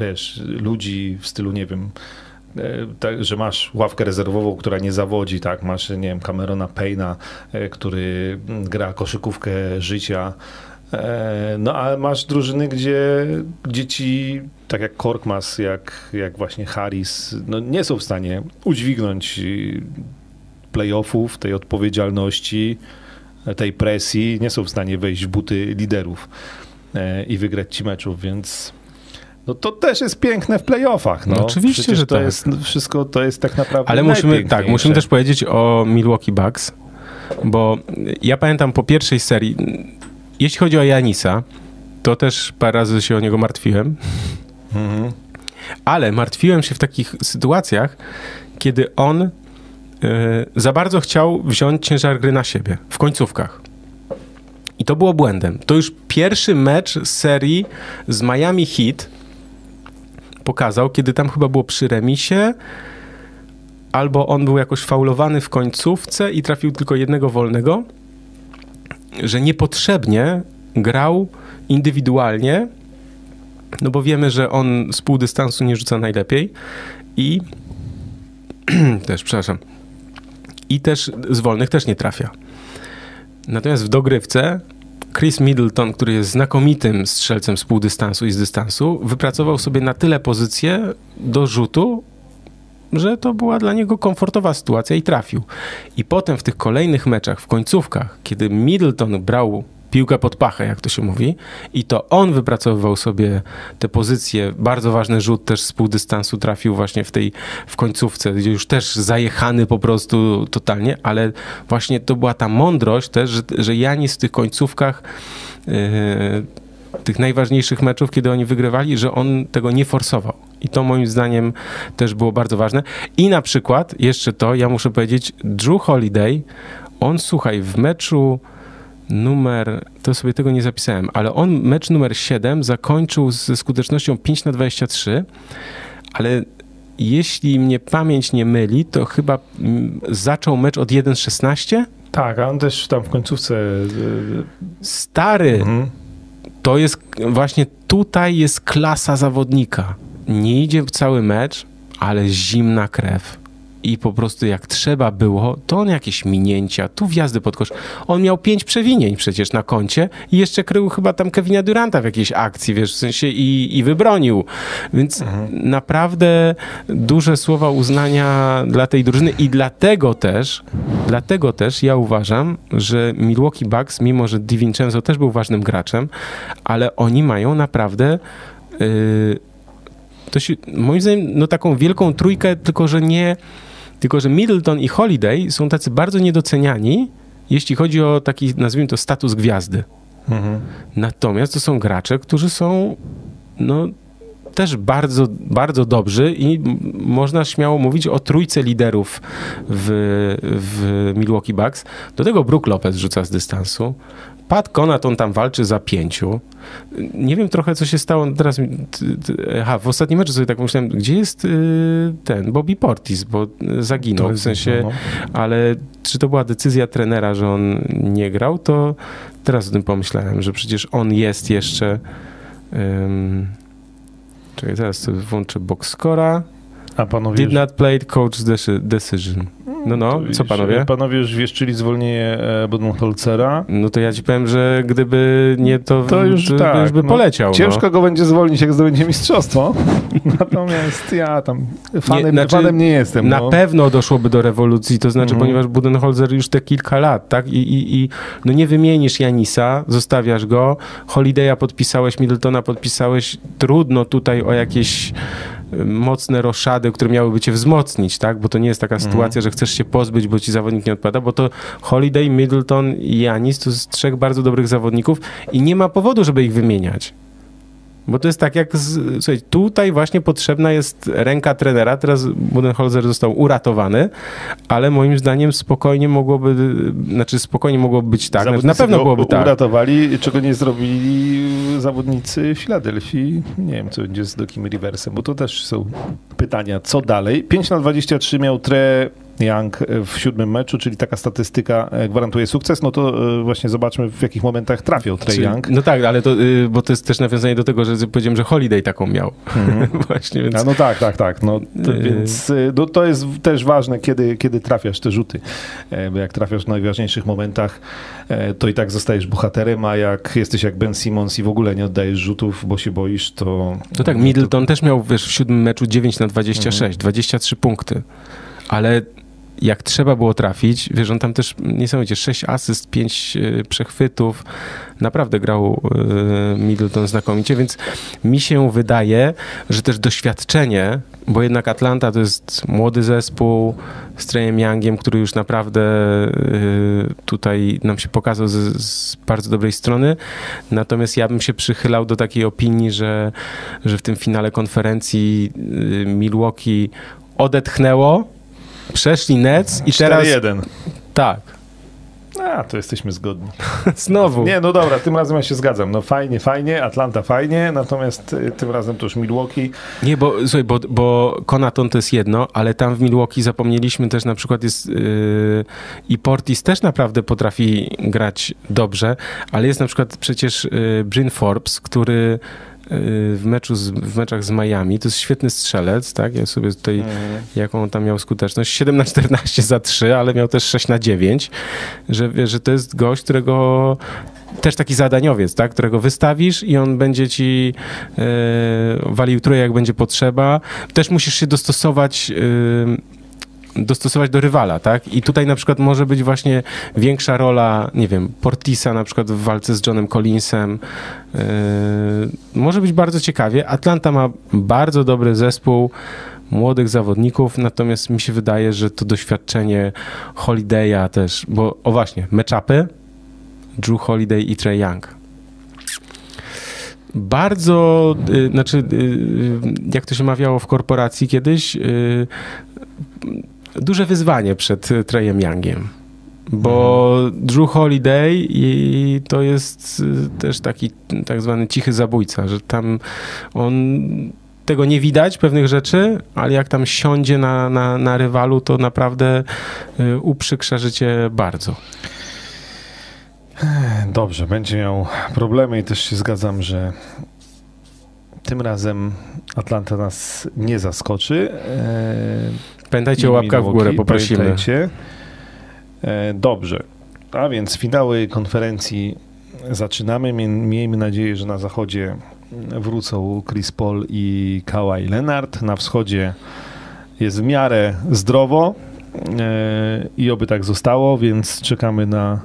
wiesz, ludzi w stylu, nie wiem, tak, że masz ławkę rezerwową, która nie zawodzi, tak, masz, nie wiem, Camerona Payna, e, który gra koszykówkę życia, e, no a masz drużyny, gdzie dzieci, tak jak Korkmaz, jak, jak właśnie Harris, no nie są w stanie udźwignąć playoffów, tej odpowiedzialności, tej presji, nie są w stanie wejść w buty liderów i wygrać ci meczów, więc no to też jest piękne w playoffach. No, no oczywiście, Przecież że to tak. jest wszystko, to jest tak naprawdę Ale musimy, tak, musimy też powiedzieć o Milwaukee Bucks, bo ja pamiętam po pierwszej serii, jeśli chodzi o Janisa, to też parę razy się o niego martwiłem. Mhm. Ale martwiłem się w takich sytuacjach, kiedy on y, za bardzo chciał wziąć ciężar gry na siebie w końcówkach. I to było błędem. To już pierwszy mecz serii z Miami Heat, pokazał, kiedy tam chyba było przy remisie, albo on był jakoś faulowany w końcówce i trafił tylko jednego wolnego, że niepotrzebnie grał indywidualnie, no bo wiemy, że on z pół dystansu nie rzuca najlepiej i <clears throat> też, przepraszam, i też z wolnych też nie trafia. Natomiast w dogrywce Chris Middleton, który jest znakomitym strzelcem z półdystansu i z dystansu, wypracował sobie na tyle pozycję do rzutu, że to była dla niego komfortowa sytuacja i trafił. I potem w tych kolejnych meczach, w końcówkach, kiedy Middleton brał piłkę pod pachę, jak to się mówi, i to on wypracowywał sobie te pozycje. Bardzo ważny rzut też z półdystansu trafił właśnie w tej w końcówce, gdzie już też zajechany po prostu totalnie, ale właśnie to była ta mądrość też, że, że Janis w tych końcówkach yy, tych najważniejszych meczów, kiedy oni wygrywali, że on tego nie forsował. I to moim zdaniem też było bardzo ważne. I na przykład, jeszcze to, ja muszę powiedzieć, Drew Holiday, on słuchaj, w meczu numer, to sobie tego nie zapisałem, ale on mecz numer 7 zakończył ze skutecznością 5 na 23, ale jeśli mnie pamięć nie myli, to chyba mm, zaczął mecz od 1-16? Tak, a on też tam w końcówce. Stary, mhm. to jest właśnie tutaj jest klasa zawodnika. Nie idzie w cały mecz, ale zimna krew i po prostu jak trzeba było, to on jakieś minięcia, tu wjazdy pod kosz. On miał pięć przewinień przecież na koncie i jeszcze krył chyba tam Kevina Duranta w jakiejś akcji, wiesz, w sensie i, i wybronił. Więc mhm. naprawdę duże słowa uznania dla tej drużyny i dlatego też, dlatego też ja uważam, że Milwaukee Bucks, mimo że DiVincenzo też był ważnym graczem, ale oni mają naprawdę yy, to się, moim zdaniem, no taką wielką trójkę, tylko że nie tylko, że Middleton i Holiday są tacy bardzo niedoceniani, jeśli chodzi o taki, nazwijmy to, status gwiazdy. Mhm. Natomiast to są gracze, którzy są no, też bardzo, bardzo dobrzy i można śmiało mówić o trójce liderów w, w Milwaukee Bucks. Do tego Brook Lopez rzuca z dystansu. Pat Konat, on tam walczy za pięciu. Nie wiem trochę, co się stało teraz. Aha, w ostatnim meczu sobie tak myślałem, gdzie jest y, ten Bobby Portis, bo zaginął, w sensie, no. ale czy to była decyzja trenera, że on nie grał, to teraz o tym pomyślałem, że przecież on jest jeszcze... Um, czekaj, teraz włączę box scora. A panowie... Did not play coach decision. No, no, co panowie? Panowie już wieszczyli zwolnienie e, Budenholzera. No to ja ci powiem, że gdyby nie to, to już, to, tak, już by no, poleciał. Ciężko no. go będzie zwolnić, jak zdobędzie mistrzostwo. <laughs> Natomiast ja tam fanem nie, znaczy, fanem nie jestem. Na no. pewno doszłoby do rewolucji, to znaczy, mhm. ponieważ Budenholzer już te kilka lat, tak? I, i, I no nie wymienisz Janisa, zostawiasz go, Holiday'a podpisałeś, Middletona podpisałeś, trudno tutaj o jakieś mocne roszady, które miałyby cię wzmocnić, tak? Bo to nie jest taka mhm. sytuacja, że chcesz się pozbyć, bo ci zawodnik nie odpada, bo to Holiday, Middleton i Janis to jest trzech bardzo dobrych zawodników i nie ma powodu, żeby ich wymieniać. Bo to jest tak jak, z, słuchaj, tutaj właśnie potrzebna jest ręka trenera. Teraz Budenholzer został uratowany, ale moim zdaniem spokojnie mogłoby, znaczy spokojnie mogłoby być tak. Zawodnicy na pewno byłoby tak. uratowali, czego nie zrobili zawodnicy Filadelfii. Nie wiem, co będzie z Dokim Riversem, bo to też są pytania, co dalej. 5 na 23 miał Tre Young w siódmym meczu, czyli taka statystyka e, gwarantuje sukces, no to e, właśnie zobaczmy w jakich momentach trafiał Trey czyli, Young. No tak, ale to, y, bo to jest też nawiązanie do tego, że powiedziałem, że Holiday taką miał. Mhm. <laughs> właśnie, więc... A no tak, tak, tak. No, to, y... Więc y, no, to jest też ważne, kiedy, kiedy trafiasz te rzuty, e, bo jak trafiasz w najważniejszych momentach, to i tak zostajesz bohaterem, a jak jesteś jak Ben Simmons i w ogóle nie oddajesz rzutów, bo się boisz, to... To tak, Middleton to... też miał wiesz, w siódmym meczu 9 na 26, mhm. 23 punkty ale jak trzeba było trafić, wiesz, on tam też niesamowicie 6 asyst, 5 e, przechwytów, naprawdę grał e, Middleton znakomicie, więc mi się wydaje, że też doświadczenie, bo jednak Atlanta to jest młody zespół z Trejem Youngiem, który już naprawdę e, tutaj nam się pokazał z, z, bardzo dobrej strony, natomiast ja bym się przychylał do takiej opinii, że, że w tym finale konferencji Milwaukee odetchnęło, Przeszli Nets i teraz... 4-1. Tak. A, to jesteśmy zgodni. <laughs> Znowu. Nie, no dobra, tym razem ja się zgadzam. No fajnie, fajnie, Atlanta fajnie, natomiast y, tym razem to już Milwaukee. Nie, bo słuchaj, bo, bo Konaton to jest jedno, ale tam w Milwaukee zapomnieliśmy też na przykład jest yy, i Portis też naprawdę potrafi grać dobrze, ale jest na przykład przecież yy, Bryn Forbes, który w, meczu z, w meczach z Miami. To jest świetny strzelec, tak? Ja sobie tutaj, mhm. jaką on tam miał skuteczność. 7 na 14 za 3, ale miał też 6 na 9. Że, że to jest gość, którego też taki zadaniowiec, tak, którego wystawisz i on będzie ci e, walił trójkę, jak będzie potrzeba. Też musisz się dostosować e, dostosować do rywala, tak? I tutaj na przykład może być właśnie większa rola, nie wiem, Portisa na przykład w walce z Johnem Collinsem. Yy, może być bardzo ciekawie. Atlanta ma bardzo dobry zespół młodych zawodników, natomiast mi się wydaje, że to doświadczenie Holiday'a też, bo o właśnie, meczapy Drew Holiday i Trey Young. Bardzo, y, znaczy, y, y, jak to się mawiało w korporacji kiedyś, y, duże wyzwanie przed Treyem Youngiem. Bo mhm. Drew Holiday i to jest y, też taki tak zwany cichy zabójca, że tam on tego nie widać, pewnych rzeczy, ale jak tam siądzie na, na, na rywalu, to naprawdę y, uprzykrza życie bardzo. Dobrze, będzie miał problemy i też się zgadzam, że tym razem Atlanta nas nie zaskoczy. E, Pamiętajcie o łapkach w górę, poprosimy. Pamiętajcie. E, dobrze, a więc finały konferencji zaczynamy. Miejmy nadzieję, że na zachodzie wrócą Chris Paul i Kawhi Leonard. Na wschodzie jest w miarę zdrowo e, i oby tak zostało, więc czekamy na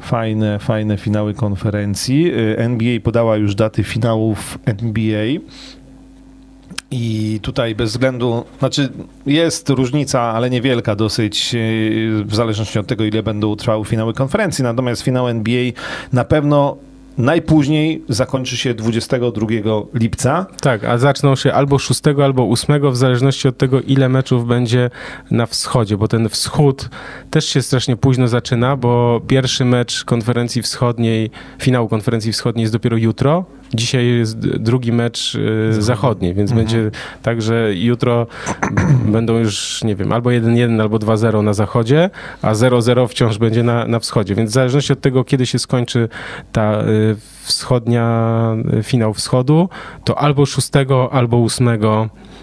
fajne, fajne finały konferencji. Y, NBA podała już daty finałów NBA. I tutaj bez względu, znaczy jest różnica, ale niewielka dosyć, y, w zależności od tego, ile będą trwały finały konferencji. Natomiast finał NBA na pewno Najpóźniej zakończy się 22 lipca. Tak, a zaczną się albo 6, albo 8, w zależności od tego, ile meczów będzie na wschodzie, bo ten wschód też się strasznie późno zaczyna, bo pierwszy mecz konferencji wschodniej, finału konferencji wschodniej jest dopiero jutro, Dzisiaj jest drugi mecz y, zachodni, więc mhm. będzie tak, że jutro <clears throat> będą już, nie wiem, albo 1-1, albo 2-0 na zachodzie, a 0-0 wciąż będzie na, na wschodzie. Więc w zależności od tego, kiedy się skończy ta y, wschodnia, y, finał wschodu, to albo 6, albo 8,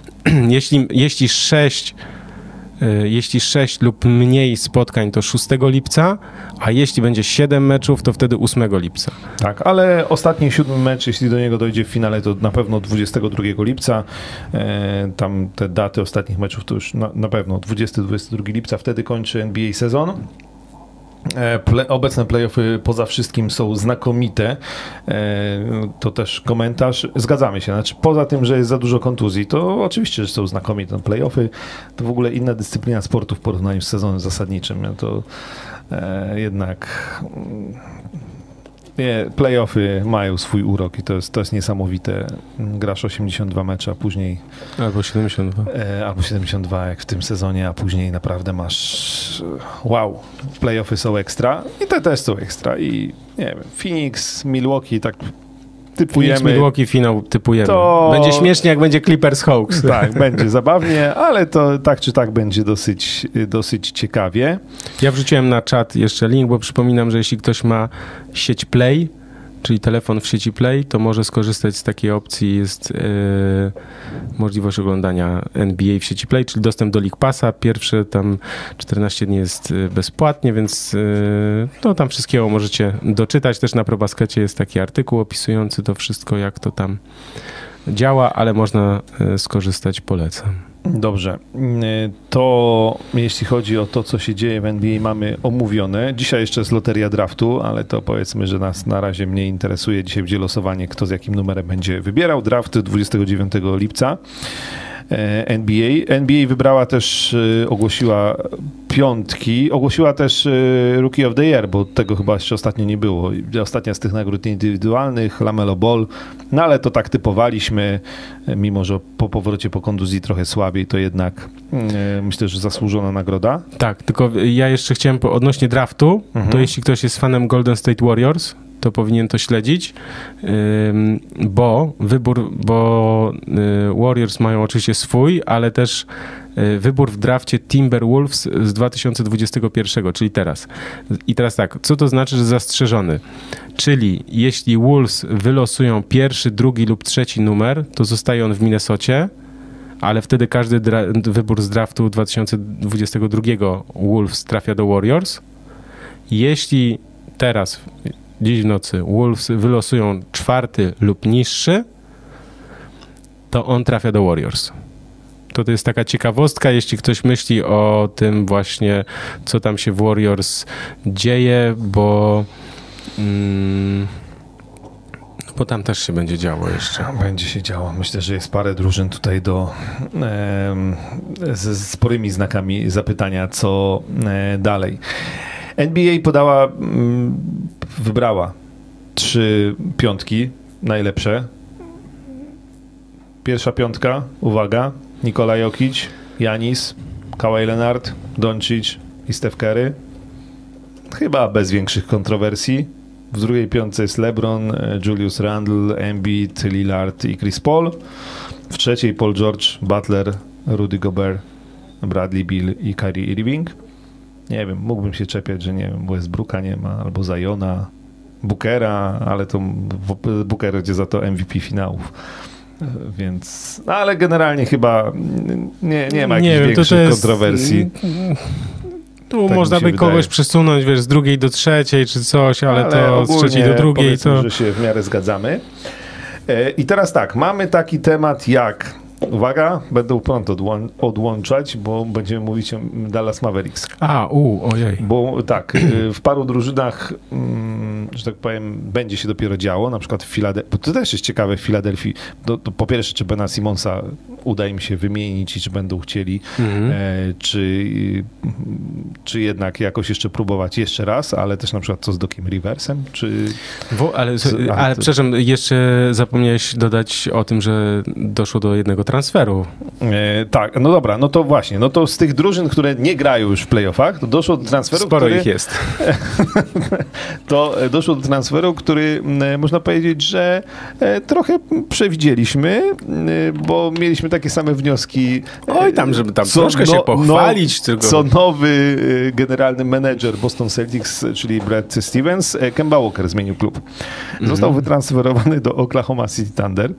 <clears throat> jeśli, jeśli 6 E, jeśli 6 lub mniej spotkań, to 6 lipca, a jeśli będzie 7 meczów, to wtedy 8 lipca. Tak, ale ostatni siódmy mecz, jeśli do niego dojdzie w finale, to na pewno 22 lipca. E, tam te daty ostatnich meczów to już na, na pewno 20-22 lipca, wtedy kończy NBA sezon. E, ple, obecne playoffy poza wszystkim są znakomite. E, to też komentarz. Zgadzamy się. Znaczy, poza tym, że jest za dużo kontuzji, to oczywiście, że są znakomite. Playoffy to w ogóle inna dyscyplina sportu w porównaniu z sezonem zasadniczym. To e, jednak nie, playoffy mają swój urok i to jest, to jest niesamowite. Grasz 82 mecze, a później... Albo 72. E, albo 72 jak w tym sezonie, a później naprawdę masz... Wow, playoffy są ekstra i te też są ekstra i nie wiem, Phoenix, Milwaukee, tak typujemy. Phoenix, Milwaukee finał typujemy. To... Będzie śmiesznie, jak będzie Clippers Hawks. <laughs> Tak, będzie <laughs> zabawnie, ale to tak czy tak będzie dosyć, dosyć ciekawie. Ja wrzuciłem na czat jeszcze link, bo przypominam, że jeśli ktoś ma sieć Play, czyli telefon w sieci Play, to może skorzystać z takiej opcji. Jest yy, możliwość oglądania NBA w sieci Play, czyli dostęp do League Passa. Pierwsze tam 14 dni jest e, bezpłatnie, więc yy, no, tam wszystkiego możecie doczytać. Też na ProBaskecie jest taki artykuł opisujący to wszystko, jak to tam działa, ale można skorzystać, polecam. Dobrze. To jeśli chodzi o to, co się dzieje w NBA, mamy omówione. Dzisiaj jeszcze jest loteria draftu, ale to powiedzmy, że nas na razie mnie interesuje. Dzisiaj będzie losowanie, kto z jakim numerem będzie wybierał. Draft 29 lipca. E, NBA. NBA wybrała też, e, ogłosiła piątki, ogłosiła też e, Rookie of the Year, bo tego chyba jeszcze ostatnio nie było. Ostatnia z tych nagród indywidualnych, Lamelo Ball, no ale to tak typowaliśmy, mimo że po powrocie po konduzji trochę słabiej, to jednak myślę, że zasłużona nagroda. Tak, tylko ja jeszcze chciałem odnośnie draftu, mhm. to jeśli ktoś jest fanem Golden State Warriors, to powinien to śledzić, bo wybór, bo y, Warriors mają oczywiście swój, ale też y, wybór w drafcie Timberwolves z 2021, czyli teraz. I teraz tak, co to znaczy, że zastrzeżony? Czyli jeśli Wolves wylosują pierwszy, drugi lub trzeci numer, to zostaje on w Minnesocie, ale wtedy każdy wybór z draftu 2022 Wolves trafia do Warriors. Jeśli teraz dziś w nocy Wolves wylosują czwarty lub niższy, to on trafia do Warriors. To, to jest taka ciekawostka, jeśli ktoś myśli o tym właśnie, co tam się w Warriors dzieje, bo... Mm, bo tam też się będzie działo jeszcze. Będzie się działo. Myślę, że jest parę drużyn tutaj do e, z sporymi znakami zapytania, co e, dalej. NBA podała, mm, wybrała trzy piątki najlepsze. Pierwsza piątka, uwaga, Nikola Jokic, Janis, Kawhi Leonard, Doncic i Steph Curry. Chyba bez większych kontrowersji. W drugiej piątce jest LeBron, e, Julius Randle, Embiid, Lillard i Chris Paul. W trzeciej Paul George, Butler, Rudy Gobert, Bradley Bill i Kyrie Irving. Nie wiem, mógłbym się czepiać, że nie wiem, Westbrooka nie ma, albo Zajona, Bookera, ale to Booker będzie za to MVP finałów. E, więc, no ale generalnie chyba nie, nie ma jakichś nie wiem, większych jest... kontrowersji. Tu tak można by wydaje. kogoś przesunąć, wiesz, z drugiej do trzeciej czy coś, ale, ale to z trzeciej do drugiej to... że się w miarę zgadzamy. E, I teraz tak, mamy taki temat jak Uwaga, będę prąd odłą odłączać, bo będziemy mówić o Dallas Mavericks. A, u, ojej. Bo tak, y, w paru drużynach, mm, że tak powiem, będzie się dopiero działo, na przykład w Filadelfii, bo to też jest ciekawe w Filadelfii, po pierwsze, czy Bena Simonsa uda im się wymienić i czy będą chcieli, mhm. e, czy, czy jednak jakoś jeszcze próbować jeszcze raz, ale też na przykład co z Dokiem Riversem, czy... Wo, ale, ale to... przepraszam, jeszcze zapomniałeś dodać o tym, że doszło do jednego transferu. E, tak, no dobra, no to właśnie, no to z tych drużyn, które nie grają już w playoffach, to doszło do transferu, Sporo który, ich jest. <laughs> to doszło do transferu, który można powiedzieć, że e, trochę przewidzieliśmy, bo mieliśmy takie same wnioski. Oj, tam, żeby tam co, troszkę no, się pochwalić. No, tylko. Co nowy generalny menedżer Boston Celtics, czyli Brad Stevens, Kemba Walker zmienił klub. Został mm -hmm. wytransferowany do Oklahoma City Thunder.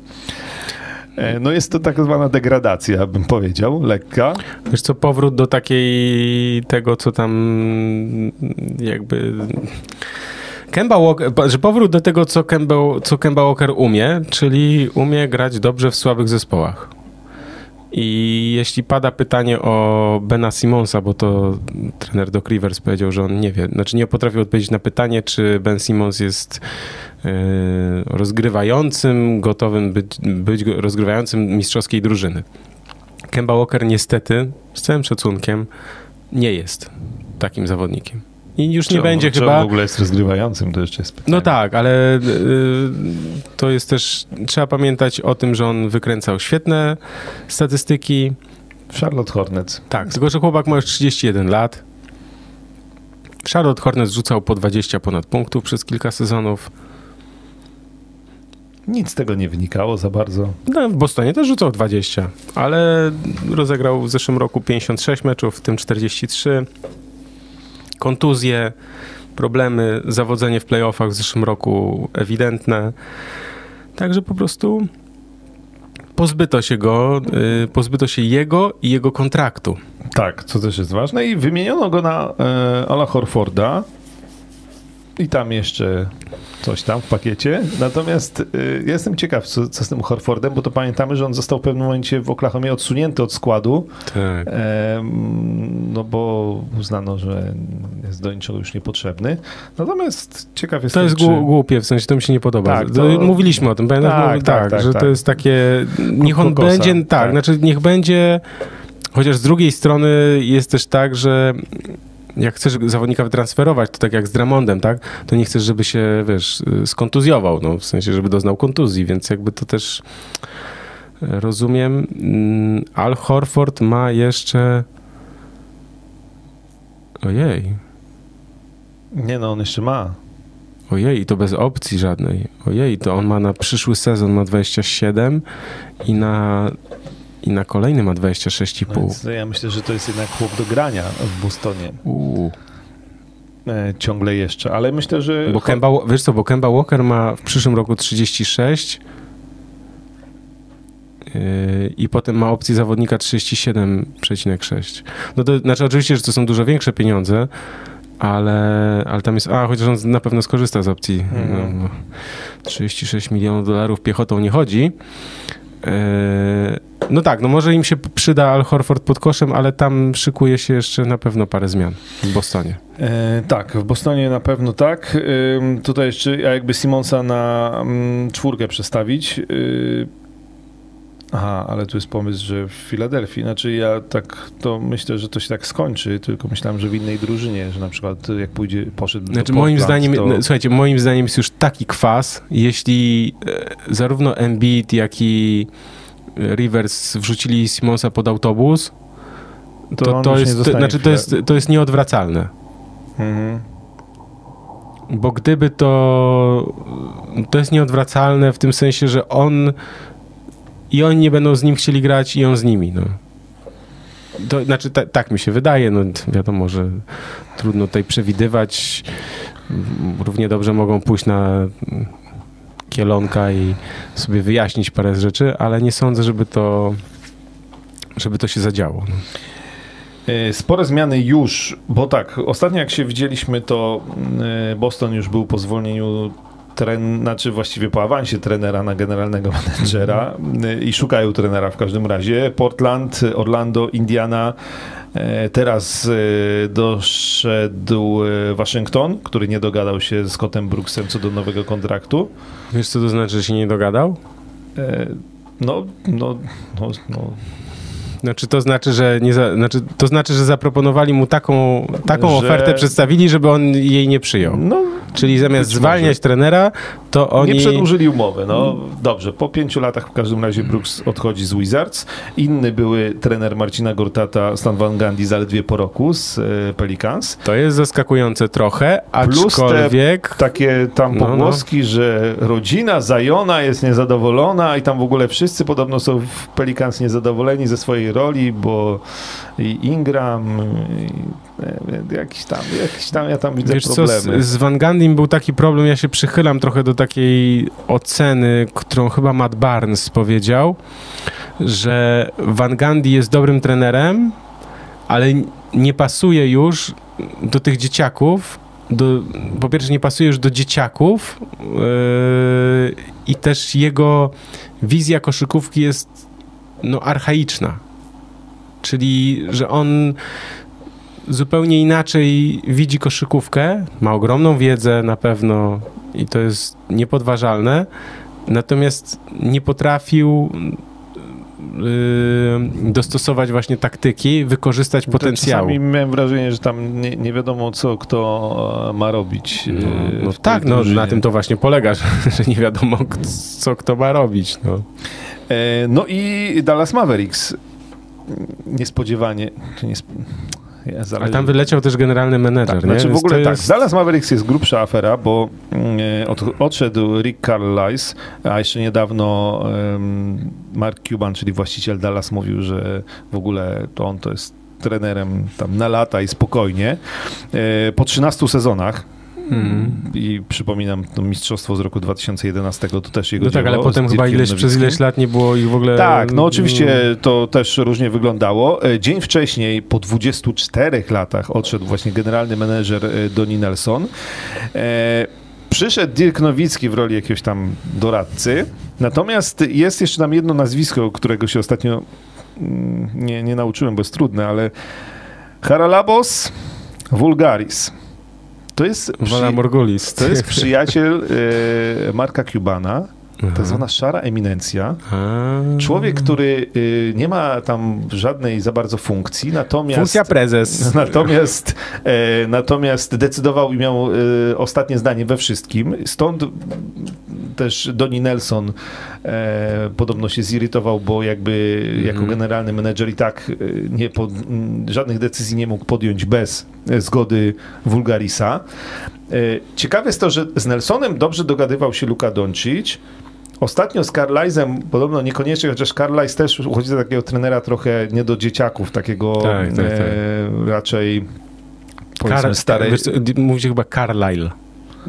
E, no jest to tak zwana degradacja, bym powiedział, lekka. Wiesz co, powrót do takiej tego, co tam jakby... Kemba Walker, że powrót do tego, co Kemba, co Kemba Walker umie, czyli umie grać dobrze w słabych zespołach. I jeśli pada pytanie o Bena Simonsa, bo to trener Doc Rivers powiedział, że on nie wie, znaczy nie potrafił odpowiedzieć na pytanie, czy Ben Simons jest rozgrywającym, gotowym być, być rozgrywającym mistrzowskiej drużyny. Kemba Walker niestety, z całym szacunkiem, nie jest takim zawodnikiem i już nie będzie czy chyba... w ogóle jest rozgrywającym, to jeszcze jest pytanie. No tak, ale y, to jest też, trzeba pamiętać o tym, że on wykręcał świetne statystyki. Charlotte Hornets. Tak, tylko że chłopak ma już 31 lat. Charlotte Hornets rzucał po 20 ponad punktów przez kilka sezonów. Nic z tego nie wynikało za bardzo. No, w Bostonie też rzucał 20, ale rozegrał w zeszłym roku 56 meczów, w tym 43 kontuzje, problemy, zawodzenie w playoffach w zeszłym roku ewidentne. Także po prostu pozbyto się go, y, pozbyto się jego i jego kontraktu. Tak, co też jest ważne. I wymieniono go na e, Ala Horforda, i tam jeszcze coś tam w pakiecie. Natomiast y, jestem ciekaw, co, co, z tym Horfordem, bo to pamiętamy, że on został w pewnym momencie w Oklahomie odsunięty od składu. Tak. E, no bo uznano, że jest do niczego już niepotrzebny. Natomiast ciekaw jestem, To jest czy... głupie, w sensie to mi się nie podoba. Tak, to... Mówiliśmy o tym, pamiętam, tak, tak, tak, że to tak. jest takie, niech on Kokosa, będzie, tak, tak, znaczy niech będzie Chociaż z drugiej strony jest też tak, że jak chcesz zawodnika wytransferować, to tak jak z Dramondem, tak? To nie chcesz, żeby się, wiesz, skontuzjował, no, w sensie, żeby doznał kontuzji, więc jakby to też e, rozumiem. Mm, Al Horford ma jeszcze ojej. Nie no, on jeszcze ma. Ojej, to bez opcji żadnej. Ojej, to on ma na przyszły sezon ma 27 i na i na kolejny ma 26,5. No ja myślę, że to jest jednak chłop do grania w Bostonie. E, ciągle jeszcze, ale myślę, że... Bo Kemba, wiesz co, bo Kemba Walker ma w przyszłym roku 36 yy, i potem ma opcję zawodnika 37,6. No to znaczy oczywiście, że to są dużo większe pieniądze, ale, ale tam jest, a chociaż on na pewno skorzysta z opcji. Mhm. No, 36 milionów dolarów piechotą nie chodzi. E, No tak, no może im się przyda Al Horford pod koszem, ale tam szykuje się jeszcze na pewno parę zmian w Bostonie. E, tak, w Bostonie na pewno tak. Ym, tutaj jeszcze jakby Simonsa na mm, czwórkę przestawić. y, Aha, ale tu jest pomysł, że w Filadelfii. Znaczy ja tak to myślę, że to się tak skończy, tylko myślałem, że w innej drużynie, że na przykład jak pójdzie, poszedł Znaczy do moim Portland, zdaniem, to... no, słuchajcie, moim zdaniem jest już taki kwas, jeśli e, zarówno Embiid, jak i Rivers wrzucili Simonsa pod autobus, to, to, nie jest, to, znaczy to, jest, to jest nieodwracalne. Mhm. Bo gdyby to. To jest nieodwracalne w tym sensie, że on. I oni nie będą z nim chcieli grać, i on z nimi. No. To, znaczy, ta, tak mi się wydaje. No, wiadomo, że trudno tutaj przewidywać. Równie dobrze mogą pójść na kielonka i sobie wyjaśnić parę rzeczy, ale nie sądzę, żeby to. Żeby to się zadziało. No. E, Spore zmiany już, bo tak, ostatnio jak się widzieliśmy, to e, Boston już był po zwolnieniu tren, znaczy właściwie po awansie trenera na generalnego <laughs> menedżera e, i szukają trenera w każdym razie. Portland, Orlando, Indiana. E, Teraz e, doszedł e, Waszyngton, który nie dogadał się z Scottem Brooksem co do nowego kontraktu. Wiesz, co to znaczy, że się nie dogadał? No, no, no, no Znaczy to znaczy, że nie za, znaczy, to znaczy, że zaproponowali mu taką, taką Że- ofertę, przedstawili, żeby on jej nie przyjął. no Czyli zamiast zwalniać może. trenera, to oni. Nie przedłużyli umowy. No dobrze, po pięciu latach w każdym razie Brooks odchodzi z Wizards. Inny były trener Marcina Gortata, Stan Van Gundy zaledwie po roku z e, Pelicans. To jest zaskakujące trochę, Plus te aczkolwiek. Takie tam No, no. pogłoski, że rodzina Zajona jest niezadowolona i tam w ogóle wszyscy podobno są w Pelicans niezadowoleni ze swojej roli, bo i Ingram, i, e, jakiś tam, jakiś tam, ja tam widzę Wiesz co, problemy. z, z Van Gandym był taki problem, ja się przychylam trochę do takiej oceny, którą chyba Matt Barnes powiedział, że Van Gundy jest dobrym trenerem, ale nie pasuje już do tych dzieciaków, do, po pierwsze nie pasuje już do dzieciaków yy, i też jego wizja koszykówki jest no, archaiczna. Czyli, że on zupełnie inaczej widzi koszykówkę, ma ogromną wiedzę na pewno i to jest niepodważalne, natomiast nie potrafił yy, dostosować właśnie taktyki, wykorzystać potencjału. Czasami miałem wrażenie, że tam nie, nie wiadomo, co kto e, ma robić. No, e, no tak, no, na tym to właśnie polega, <laughs> że, że nie wiadomo, co kto ma robić. No. E, No i Dallas Mavericks. Niespodziewanie. Czy Ale zależy- tam wyleciał też generalny menedżer, tak, nie? znaczy w ogóle tak, jest- Dallas Mavericks jest grubsza afera, bo mm, od, odszedł Rick Carlisle, a jeszcze niedawno Mark Cuban, czyli właściciel Dallas, mówił, że w ogóle to on to jest trenerem tam na lata i spokojnie. E, Po 13 sezonach I przypominam to mistrzostwo z roku 2011, to też jego No tak, ale potem chyba ileś, przez ileś lat nie było ich w ogóle... Tak, no oczywiście mm, to też różnie wyglądało. E, Dzień wcześniej, po 24 latach, odszedł właśnie generalny menedżer e, Donnie Nelson. E, Przyszedł Dirk Nowicki w roli jakiegoś tam doradcy. Natomiast jest jeszcze tam jedno nazwisko, którego się ostatnio mm, nie, nie nauczyłem, bo jest trudne, ale Haralabos Vulgaris. To jest. Morgulis. to jest przyjaciel e, Marka Cubana, Aha. tak zwana szara eminencja. A. Człowiek, który y, nie ma tam żadnej za bardzo funkcji, natomiast... Funkcja prezes. <laughs> Natomiast, e, natomiast decydował i miał e, ostatnie zdanie we wszystkim. Stąd też Donnie Nelson e, podobno się zirytował, bo jakby jako Mhm. generalny menedżer i tak e, nie pod, żadnych decyzji nie mógł podjąć bez zgody Vulgarisa. E, ciekawe jest to, że z Nelsonem dobrze dogadywał się Luka Doncic. Ostatnio z Carlisem, podobno niekoniecznie, chociaż Carlis też uchodzi za takiego trenera trochę nie do dzieciaków, takiego Tak, tak, tak. E, raczej powiedzmy Kar- starej... wiesz co, Mówi się chyba Carlyle.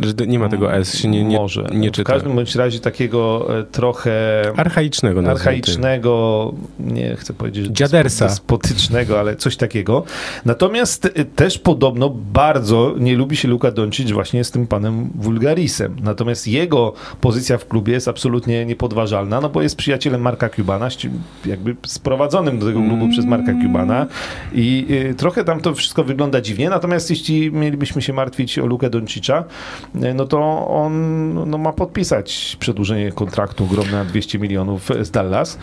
Że nie ma tego S, się nie, nie, Może. nie w czyta. każdym bądź razie takiego e, trochę Archaicznego archaicznego, nie chcę powiedzieć Dziadersa. despotycznego, ale coś takiego. Natomiast y, też podobno bardzo nie lubi się Luka Doncic właśnie z tym panem Vulgarisem. Natomiast jego pozycja w klubie jest absolutnie niepodważalna, no bo jest przyjacielem Marka Cubana, jakby sprowadzonym do tego klubu przez Marka Cubana i y, trochę tam to wszystko wygląda dziwnie, natomiast jeśli mielibyśmy się martwić o Lukę Doncicza, no to on no, ma podpisać przedłużenie kontraktu ogromne na 200 milionów z Dallas.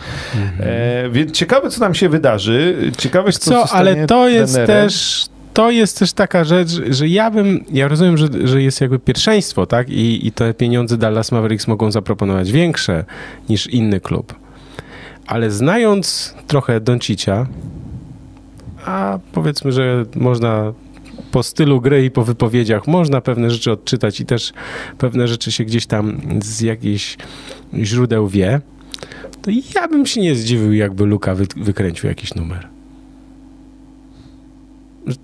E, więc ciekawe, co tam się wydarzy. Ciekawe, co, Co, ale to jest trenerem. też to jest też taka rzecz, że ja bym, ja rozumiem, że, że jest jakby pierwszeństwo, tak? I, I te pieniądze Dallas Mavericks mogą zaproponować większe niż inny klub. Ale znając trochę Doncicia, a powiedzmy, że można po stylu gry i po wypowiedziach można pewne rzeczy odczytać i też pewne rzeczy się gdzieś tam z jakichś źródeł wie, to ja bym się nie zdziwił, jakby Luka wy, wykręcił jakiś numer.